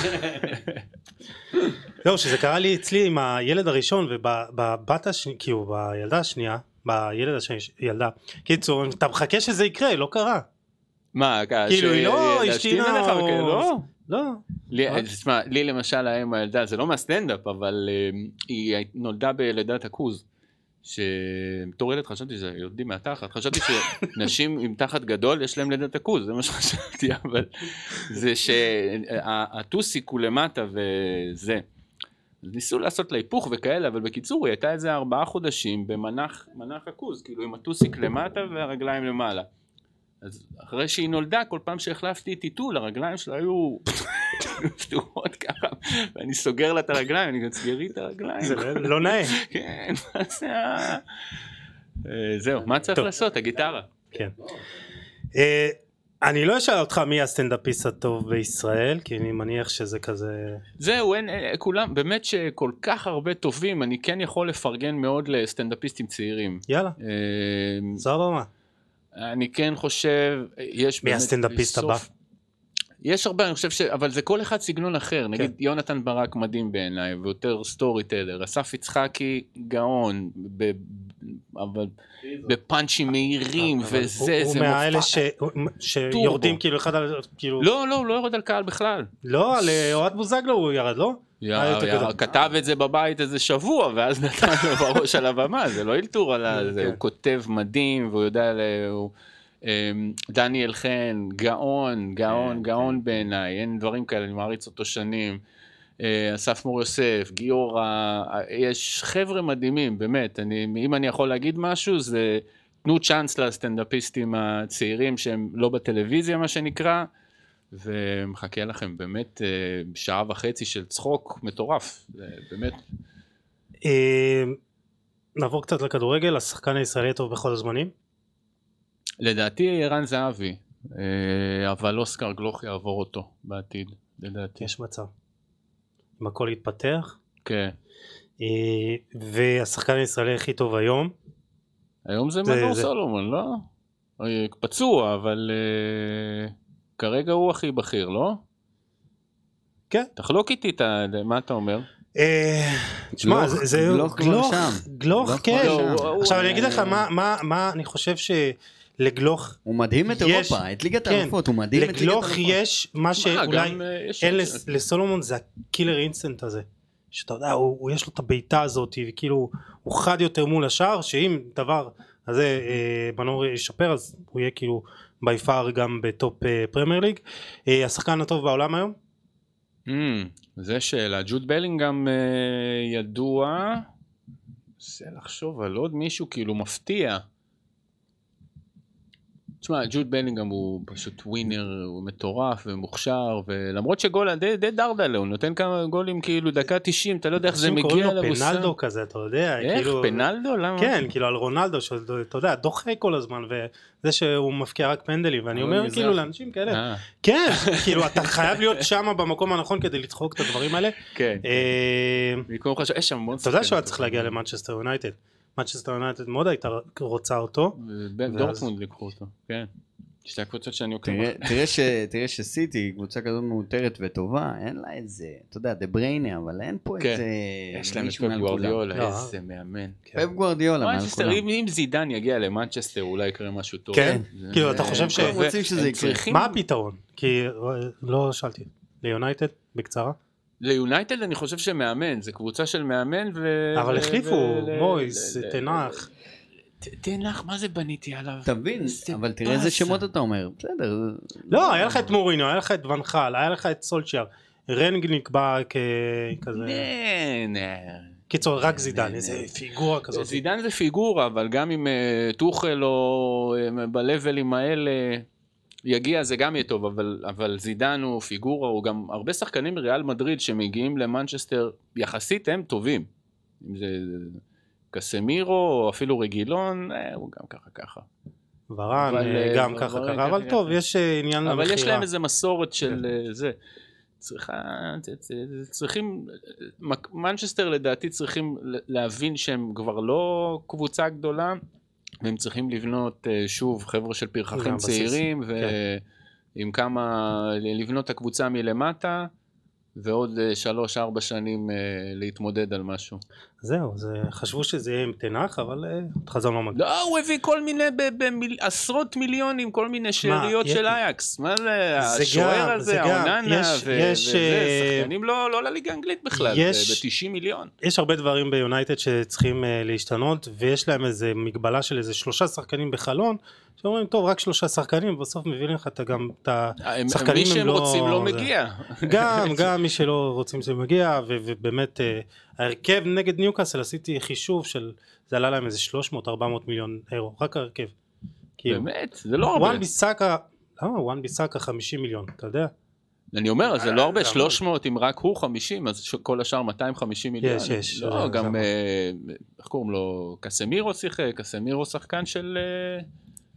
Speaker 1: לא, שזה קרה לי אצלי עם הילד הראשון ובבת השנייה, כאילו בילדה השנייה, בילד השני, ילדה. קיצור, אתה מחכה שזה יקרה, לא קרה.
Speaker 2: מה,
Speaker 1: כאילו, היא לא השתינה או-?
Speaker 2: לא.
Speaker 1: לא.
Speaker 2: תשמע, לי למשל האם הילדה, זה לא מהסטנדאפ, אבל אה, היא נולדה בלידת הכוז. שבתור ילד חשבתי שזה יולדים מהתחת, חשבתי שנשים עם תחת גדול יש להם לידת הכוז, זה מה שחשבתי, אבל זה שהטוסיק הוא למטה וזה. ניסו לעשות לה היפוך וכאלה, אבל בקיצור היא הייתה איזה ארבעה חודשים במנח מנח הכוז, כאילו עם הטוסיק למטה והרגליים למעלה. אז אחרי שהיא נולדה, כל פעם שהחלפתי טיטול, הרגליים שלה היו פתוחות ככה, ואני סוגר לה את הרגליים, אני גם סגרי את הרגליים.
Speaker 1: זה לא- לא נאה.
Speaker 2: כן, מה זה ה... אה, זהו, מה צריך. לעשות? הגיטרה.
Speaker 1: כן. אה, אני לא אשאל אותך מי הסטנדאפיסט הטוב בישראל, כי אני מניח שזה כזה...
Speaker 2: זהו, אין, אה, כולם, באמת שכל כך הרבה טובים, אני כן יכול לפרגן מאוד לסטנדאפיסטים צעירים.
Speaker 1: יאללה, זו הבמה.
Speaker 2: אני כן חושב, יש
Speaker 1: מי
Speaker 2: באמת
Speaker 1: הסטנדאפיסט
Speaker 2: בסוף-
Speaker 1: הבא?
Speaker 2: יש הרבה, אני חושב ש... אבל זה כל אחד סגנון אחר. נגיד יונתן ברק מדהים בעיניי, ויותר story teller. אסף יצחקי גאון. ב... אבל בפאנצ'ים מהירים,
Speaker 1: אבל
Speaker 2: וזה,
Speaker 1: הוא- הוא
Speaker 2: זה
Speaker 1: מהאלה
Speaker 2: מופע.
Speaker 1: ש- שיורדים. כאילו אחד על... כאילו...
Speaker 2: לא, לא, הוא לא יורד על קהל בכלל.
Speaker 1: לא, על אה, אוהד בוזגלו הוא ירד, לא? אה.
Speaker 2: כתב את זה בבית איזה שבוע, ואז נתן לו בראש על הבמה, זה לא אלתור על זה,
Speaker 1: כן.
Speaker 2: הוא כותב מדהים, והוא יודע, ל- הוא... דניאל חן, גאון, גאון,
Speaker 3: כן,
Speaker 2: גאון בעיניי, אין דברים כאלה, אני מעריץ אותו שנים. אה, אסף מור יוסף, גיורא, אה, יש חבר'ה מדהימים, באמת, אני, אם אני יכול להגיד משהו, זה תנו צ'אנס לסטנדאפיסטים הצעירים שהם לא בטלוויזיה, מה שנקרא, ומחכה לכם באמת אה, שעה וחצי של צחוק מטורף, באמת.
Speaker 1: אה, נעבור קצת לכדורגל, השחקן הישראלי הטוב בכל הזמנים.
Speaker 2: לדעתי ערן זהבי, אה, אבל אוסקר גלוך יעבור אותו בעתיד, לדעתי.
Speaker 1: יש מצב. אם הכל יתפתח.
Speaker 2: כן.
Speaker 1: אה, והשחקן הישראלי הכי טוב היום.
Speaker 2: היום זה
Speaker 1: זה-
Speaker 2: מנור
Speaker 1: זה-
Speaker 2: סולומון, לא? אה, פצוע, אבל כרגע הוא הכי בכיר, לא?
Speaker 1: כן.
Speaker 2: תחלוק איתי את ה... מה אתה אומר?
Speaker 1: תשמע, זה-
Speaker 3: גלוך
Speaker 1: גלוך, כן. עכשיו אני אגיד לך מה- מה- מה אני חושב שלגלוך,
Speaker 3: הוא מדהים את
Speaker 1: יש-
Speaker 3: אירופה, את ליגת
Speaker 1: כן.
Speaker 3: האלופות, הוא מדהים את ליגת
Speaker 1: לגלוך
Speaker 3: האלופות.
Speaker 1: יש מה שאולי
Speaker 2: גם, אה, יש
Speaker 1: אין לס- לסולומון זה הקילר אינסטנט הזה. שאתה יודע, הוא, הוא יש לו את הבעיטה הזאת, וכאילו הוא חד יותר מול השער, שאם דבר הזה אה, מנור ישפר, אז הוא יהיה כאילו בי פאר גם בטופ אה, פרמייר ליג. אה, השחקן הטוב בעולם היום?
Speaker 2: Mm, זה שאלה. ג'וד בלינגהם אה, ידוע, מנסה לחשוב על עוד מישהו כאילו מפתיע. תשמע, ג'וד בלינגהם הוא פשוט ווינר, הוא מטורף ומוכשר, ולמרות שגול, די, די דרדלה, הוא נותן כמה גולים כאילו דקה 90, אתה לא יודע איך זה מגיע
Speaker 1: קוראים
Speaker 2: אליו.
Speaker 1: לו פנלדו כזה, אתה יודע,
Speaker 2: איך?
Speaker 1: כאילו...
Speaker 2: פנלדו? למה?
Speaker 1: כן, כאילו על רונלדו, שאתה יודע, דוחה כל הזמן, וזה שהוא מבקיע רק פנדלים, ואני אומר
Speaker 3: מזרחי.
Speaker 1: כאילו לאנשים כאלה,
Speaker 2: אה,
Speaker 1: כן, כאילו אתה חייב להיות שם במקום הנכון כדי לדחוק את הדברים האלה.
Speaker 2: כן.
Speaker 1: אה,
Speaker 2: במקום חשוב, יש שם המון
Speaker 1: אתה יודע שהוא היה צריך להגיע למנצ'סטר יונייטד. מנצ'סטר יונייטד מאוד הייתה רוצה אותו.
Speaker 2: דורטמונד לקחו אותו, כן. שתי הקבוצות שאני עוקב
Speaker 3: תראה-
Speaker 2: אחריהן.
Speaker 3: שסיטי, קבוצה כזאת מאותרת וטובה, אין לה איזה, אתה יודע, דה בריינה, אבל אין פה
Speaker 2: כן.
Speaker 3: איזה
Speaker 2: יש להם את פפ. גוורדיולה,
Speaker 1: לא,
Speaker 2: איזה מאמן.
Speaker 3: פפ גוורדיולה מעל כולם.
Speaker 2: אם זידן יגיע למנצ'סטר אולי יקרה משהו טוב.
Speaker 1: כן? כאילו, אתה חושב ש- מה הפתרון? כי אה, לא שאלתי. ליונייטד? בקצרה?
Speaker 2: ליונייטד אני חושב שמאמן, זה קבוצה של מאמן ו...
Speaker 1: אבל החליפו, מויס, תנח.
Speaker 2: תנח, מה זה בניתי עליו?
Speaker 3: תבין, אבל תראה איזה. שמות אתה אומר, בסדר.
Speaker 1: לא, היה לך את מורינו, היה לך את ונחל, היה לך את סולצ'יאר. רנגניק בא ככזה... קיצור, רק זידן, איזה. פיגורה כזאת.
Speaker 2: זידן זה פיגורה, אבל גם אם אה, טוחל או אה, בלבלים האלה יגיע זה גם יהיה טוב, אבל, אבל זידן הוא פיגורה, הוא גם הרבה שחקנים מריאל מדריד שמגיעים למנצ'סטר, יחסית הם טובים. אם זה קסמירו או אפילו רגילון, אה, הוא גם ככה ככה.
Speaker 1: ורן,
Speaker 2: אבל,
Speaker 1: אה,
Speaker 2: אה,
Speaker 1: גם
Speaker 2: אבל-
Speaker 1: ככה ככה, אבל
Speaker 2: ככה,
Speaker 1: טוב,
Speaker 2: ככה.
Speaker 1: יש אה, עניין למכירה.
Speaker 2: אבל יש להם איזה מסורת של
Speaker 1: כן.
Speaker 2: אה, זה. צריכה, צריכים, מנצ'סטר לדעתי צריכים להבין שהם כבר לא קבוצה גדולה, והם צריכים לבנות אה, שוב חבר'ה של פרחחים צעירים,
Speaker 1: כן.
Speaker 2: ועם כמה, לבנות את הקבוצה מלמטה, ועוד אה, שלוש-ארבע שנים אה, להתמודד על משהו.
Speaker 1: זהו, זה- חשבו שזה יהיה עם תנח, אבל אה, חזון לא מגיע.
Speaker 2: לא, הוא הביא כל מיני, ב- במיל- עשרות מיליונים, כל מיני שאריות של אייקס. מה זה,
Speaker 1: זה
Speaker 2: השוער הזה. האוננה,
Speaker 1: יש-
Speaker 2: ו-
Speaker 1: יש,
Speaker 2: וזה,
Speaker 1: אה,
Speaker 2: שחקנים לא לא לליגה האנגלית בכלל,
Speaker 1: יש-
Speaker 2: ב-90 מיליון.
Speaker 1: יש הרבה דברים ביונייטד שצריכים אה, להשתנות, ויש להם איזה מגבלה של איזה שלושה שחקנים בחלון, שאומרים, טוב, רק שלושה שחקנים, בסוף מביאים לך אתה גם את ה...
Speaker 2: הם-
Speaker 1: שחקנים
Speaker 2: מי
Speaker 1: הם
Speaker 2: שהם
Speaker 1: לא-
Speaker 2: רוצים לא מגיע.
Speaker 1: גם, גם מי שלא רוצים שזה מגיע, ו- ובאמת, ההרכב נגד ניוקאסל, עשיתי חישוב של, זה עלה להם איזה 300-400 מיליון אירו, רק ההרכב. כאילו,
Speaker 2: באמת, זה לא הרבה.
Speaker 1: וואן ביסאקה, למה וואן ביסאקה 50 מיליון, אתה יודע?
Speaker 2: אני אומר, זה לא הרבה,
Speaker 1: זה המון.
Speaker 2: 300 אם רק הוא 50, אז כל השאר 250 מיליון.
Speaker 1: יש, יש,
Speaker 2: לא, גם, אה, איך קוראים לו? קסמירו שיחק, קסמירו שחקן של... אה,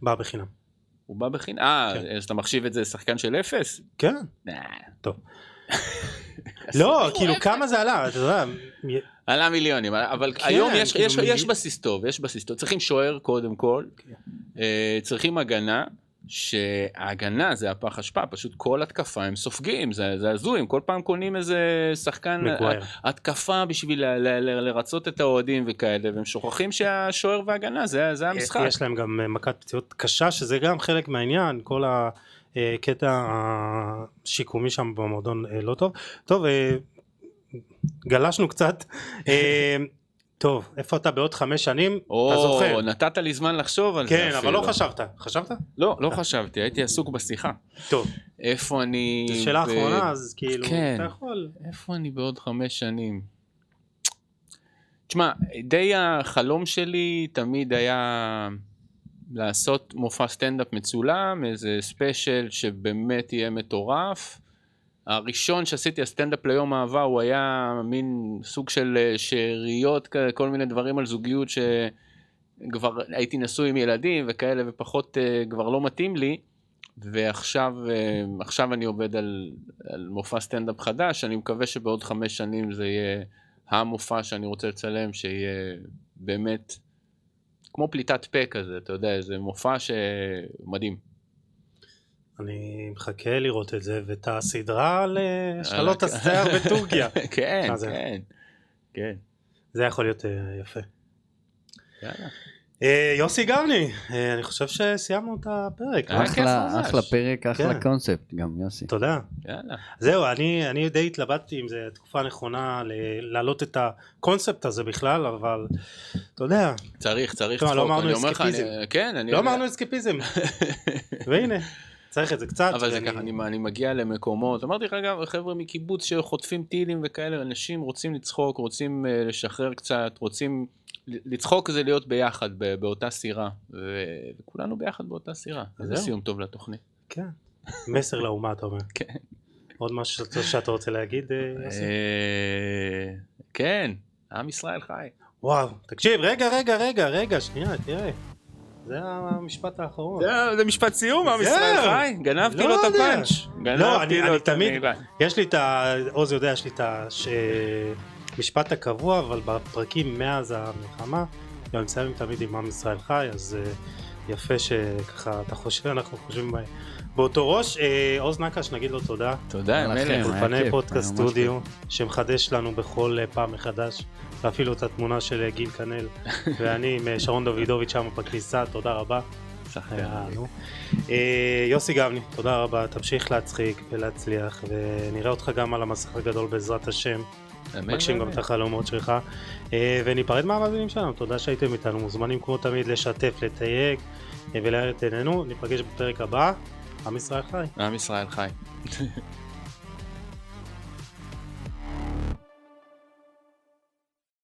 Speaker 1: בא בחינם.
Speaker 2: הוא בא בחינם. אה,
Speaker 1: כן.
Speaker 2: אז אתה מחשיב את זה שחקן של אפס?
Speaker 1: כן. טוב. לא, כאילו. כמה זה עלה, אתה יודע,
Speaker 2: עלה מיליונים, אבל
Speaker 1: כן,
Speaker 2: היום יש,
Speaker 1: כאילו
Speaker 2: יש, יש בסיס טוב, יש בסיס טוב. צריכים שוער קודם כל,
Speaker 1: כן.
Speaker 2: אה, צריכים הגנה, שההגנה זה הפח אשפה, פשוט כל התקפה הם סופגים, זה, זה הזוי, הם כל פעם קונים איזה שחקן. התקפה בשביל ל, ל, ל, לרצות את האוהדים וכאלה, והם שוכחים שהשוער וההגנה זה, זה המשחק.
Speaker 1: יש להם גם אה, מכת פציעות קשה, שזה גם חלק מהעניין, כל הקטע השיקומי שם במועדון אה, לא טוב. טוב, אה, גלשנו קצת. טוב, איפה אתה בעוד חמש שנים? אתה זוכר.
Speaker 2: או, נתת לי זמן לחשוב על זה
Speaker 1: כן,
Speaker 2: אפילו.
Speaker 1: אבל לא חשבת. חשבת?
Speaker 2: לא, לא חשבתי, הייתי עסוק בשיחה.
Speaker 1: טוב,
Speaker 2: איפה אני...
Speaker 1: זו שאלה
Speaker 2: ב-
Speaker 1: אחרונה, אז כאילו,
Speaker 2: כן.
Speaker 1: אתה יכול.
Speaker 2: איפה אני בעוד חמש שנים? תשמע, די החלום שלי תמיד היה לעשות מופע סטנדאפ מצולם, איזה ספיישל שבאמת יהיה מטורף. הראשון שעשיתי הסטנדאפ ליום אהבה הוא היה מין סוג של אה, שאריות, כל מיני דברים על זוגיות שכבר הייתי נשוי עם ילדים וכאלה ופחות אה, כבר לא מתאים לי. ועכשיו אה, עכשיו אני עובד על, על מופע סטנדאפ חדש, אני מקווה שבעוד חמש שנים זה יהיה המופע שאני רוצה לצלם, שיהיה באמת כמו פליטת פה כזה, אתה יודע, זה מופע שמדהים.
Speaker 1: אני מחכה לראות את זה, ואת הסדרה על אה,
Speaker 2: על
Speaker 1: השתלות
Speaker 2: הכ-
Speaker 1: השיער בטורקיה.
Speaker 2: כן? כן, כן.
Speaker 1: זה יכול להיות אה, יפה.
Speaker 2: יאללה.
Speaker 1: אה, יוסי גרני, אה, אני חושב שסיימנו את הפרק. לא?
Speaker 3: אחלה, פרק, אחלה
Speaker 1: כן.
Speaker 3: קונספט גם, יוסי.
Speaker 1: תודה.
Speaker 2: יאללה.
Speaker 1: זהו, אני, אני די התלבטתי אם זו תקופה נכונה ל- להעלות את הקונספט הזה בכלל, אבל אתה יודע,
Speaker 2: צריך, צריך
Speaker 1: טוב,
Speaker 2: צחוק.
Speaker 1: לא אמרנו אסקפיזם.
Speaker 2: כן, אני
Speaker 1: לא. אמרנו אסקפיזם. והנה, צריך את זה קצת.
Speaker 2: אבל זה ככה, אני, אני מגיע למקומות, אמרתי לך גם, חבר'ה מקיבוץ שחוטפים טילים וכאלה, אנשים רוצים לצחוק, רוצים uh, לשחרר קצת, רוצים... לצחוק זה להיות ביחד ב- באותה סירה, ו... וכולנו ביחד באותה סירה. זה. סיום טוב לתוכנית.
Speaker 1: כן. מסר לאומה, אתה אומר.
Speaker 2: כן.
Speaker 1: עוד משהו שאתה- רוצה להגיד, אה, יוסי?
Speaker 2: אה, כן, עם ישראל חי.
Speaker 1: וואו, תקשיב, רגע, רגע, רגע, רגע, שנייה, תראה. זה המשפט האחרון.
Speaker 2: זה, זה משפט סיום, עם. ישראל חי. גנבתי
Speaker 1: לא
Speaker 2: לו את. הפאנץ'.
Speaker 1: לא,
Speaker 2: גנבתי
Speaker 1: אני,
Speaker 2: לו את
Speaker 1: תמיד,
Speaker 2: המילה.
Speaker 1: יש לי את ה... עוז יודע, יש לי את המשפט הקבוע, אבל בפרקים מאז המלחמה, גם מסיימים תמיד עם עם ישראל חי, אז אה, יפה שככה אתה חושב, אנחנו חושבים ב- באותו ראש. אה, עוז נקש, נגיד לו תודה.
Speaker 2: תודה,
Speaker 3: לכם,
Speaker 2: מלך.
Speaker 1: אולפני פודקאסט סטודיו, שמחדש לנו בכל אה, פעם מחדש, ואפילו את התמונה של אה, גיל כנל, ואני עם אה, שרון דוידוביץ' שם בכניסה, תודה רבה. אה, יוסי גבני, תודה רבה, תמשיך להצחיק ולהצליח, ונראה אותך גם על המסך הגדול בעזרת השם,
Speaker 2: אמן,
Speaker 1: מגשים גם. את החלומות שלך, וניפרד מהמאזינים שלנו, תודה שהייתם איתנו, מוזמנים כמו תמיד לשתף, לתייג ולהאיר את עינינו, ניפגש בפרק הבא, עם ישראל חי.
Speaker 2: עם ישראל חי.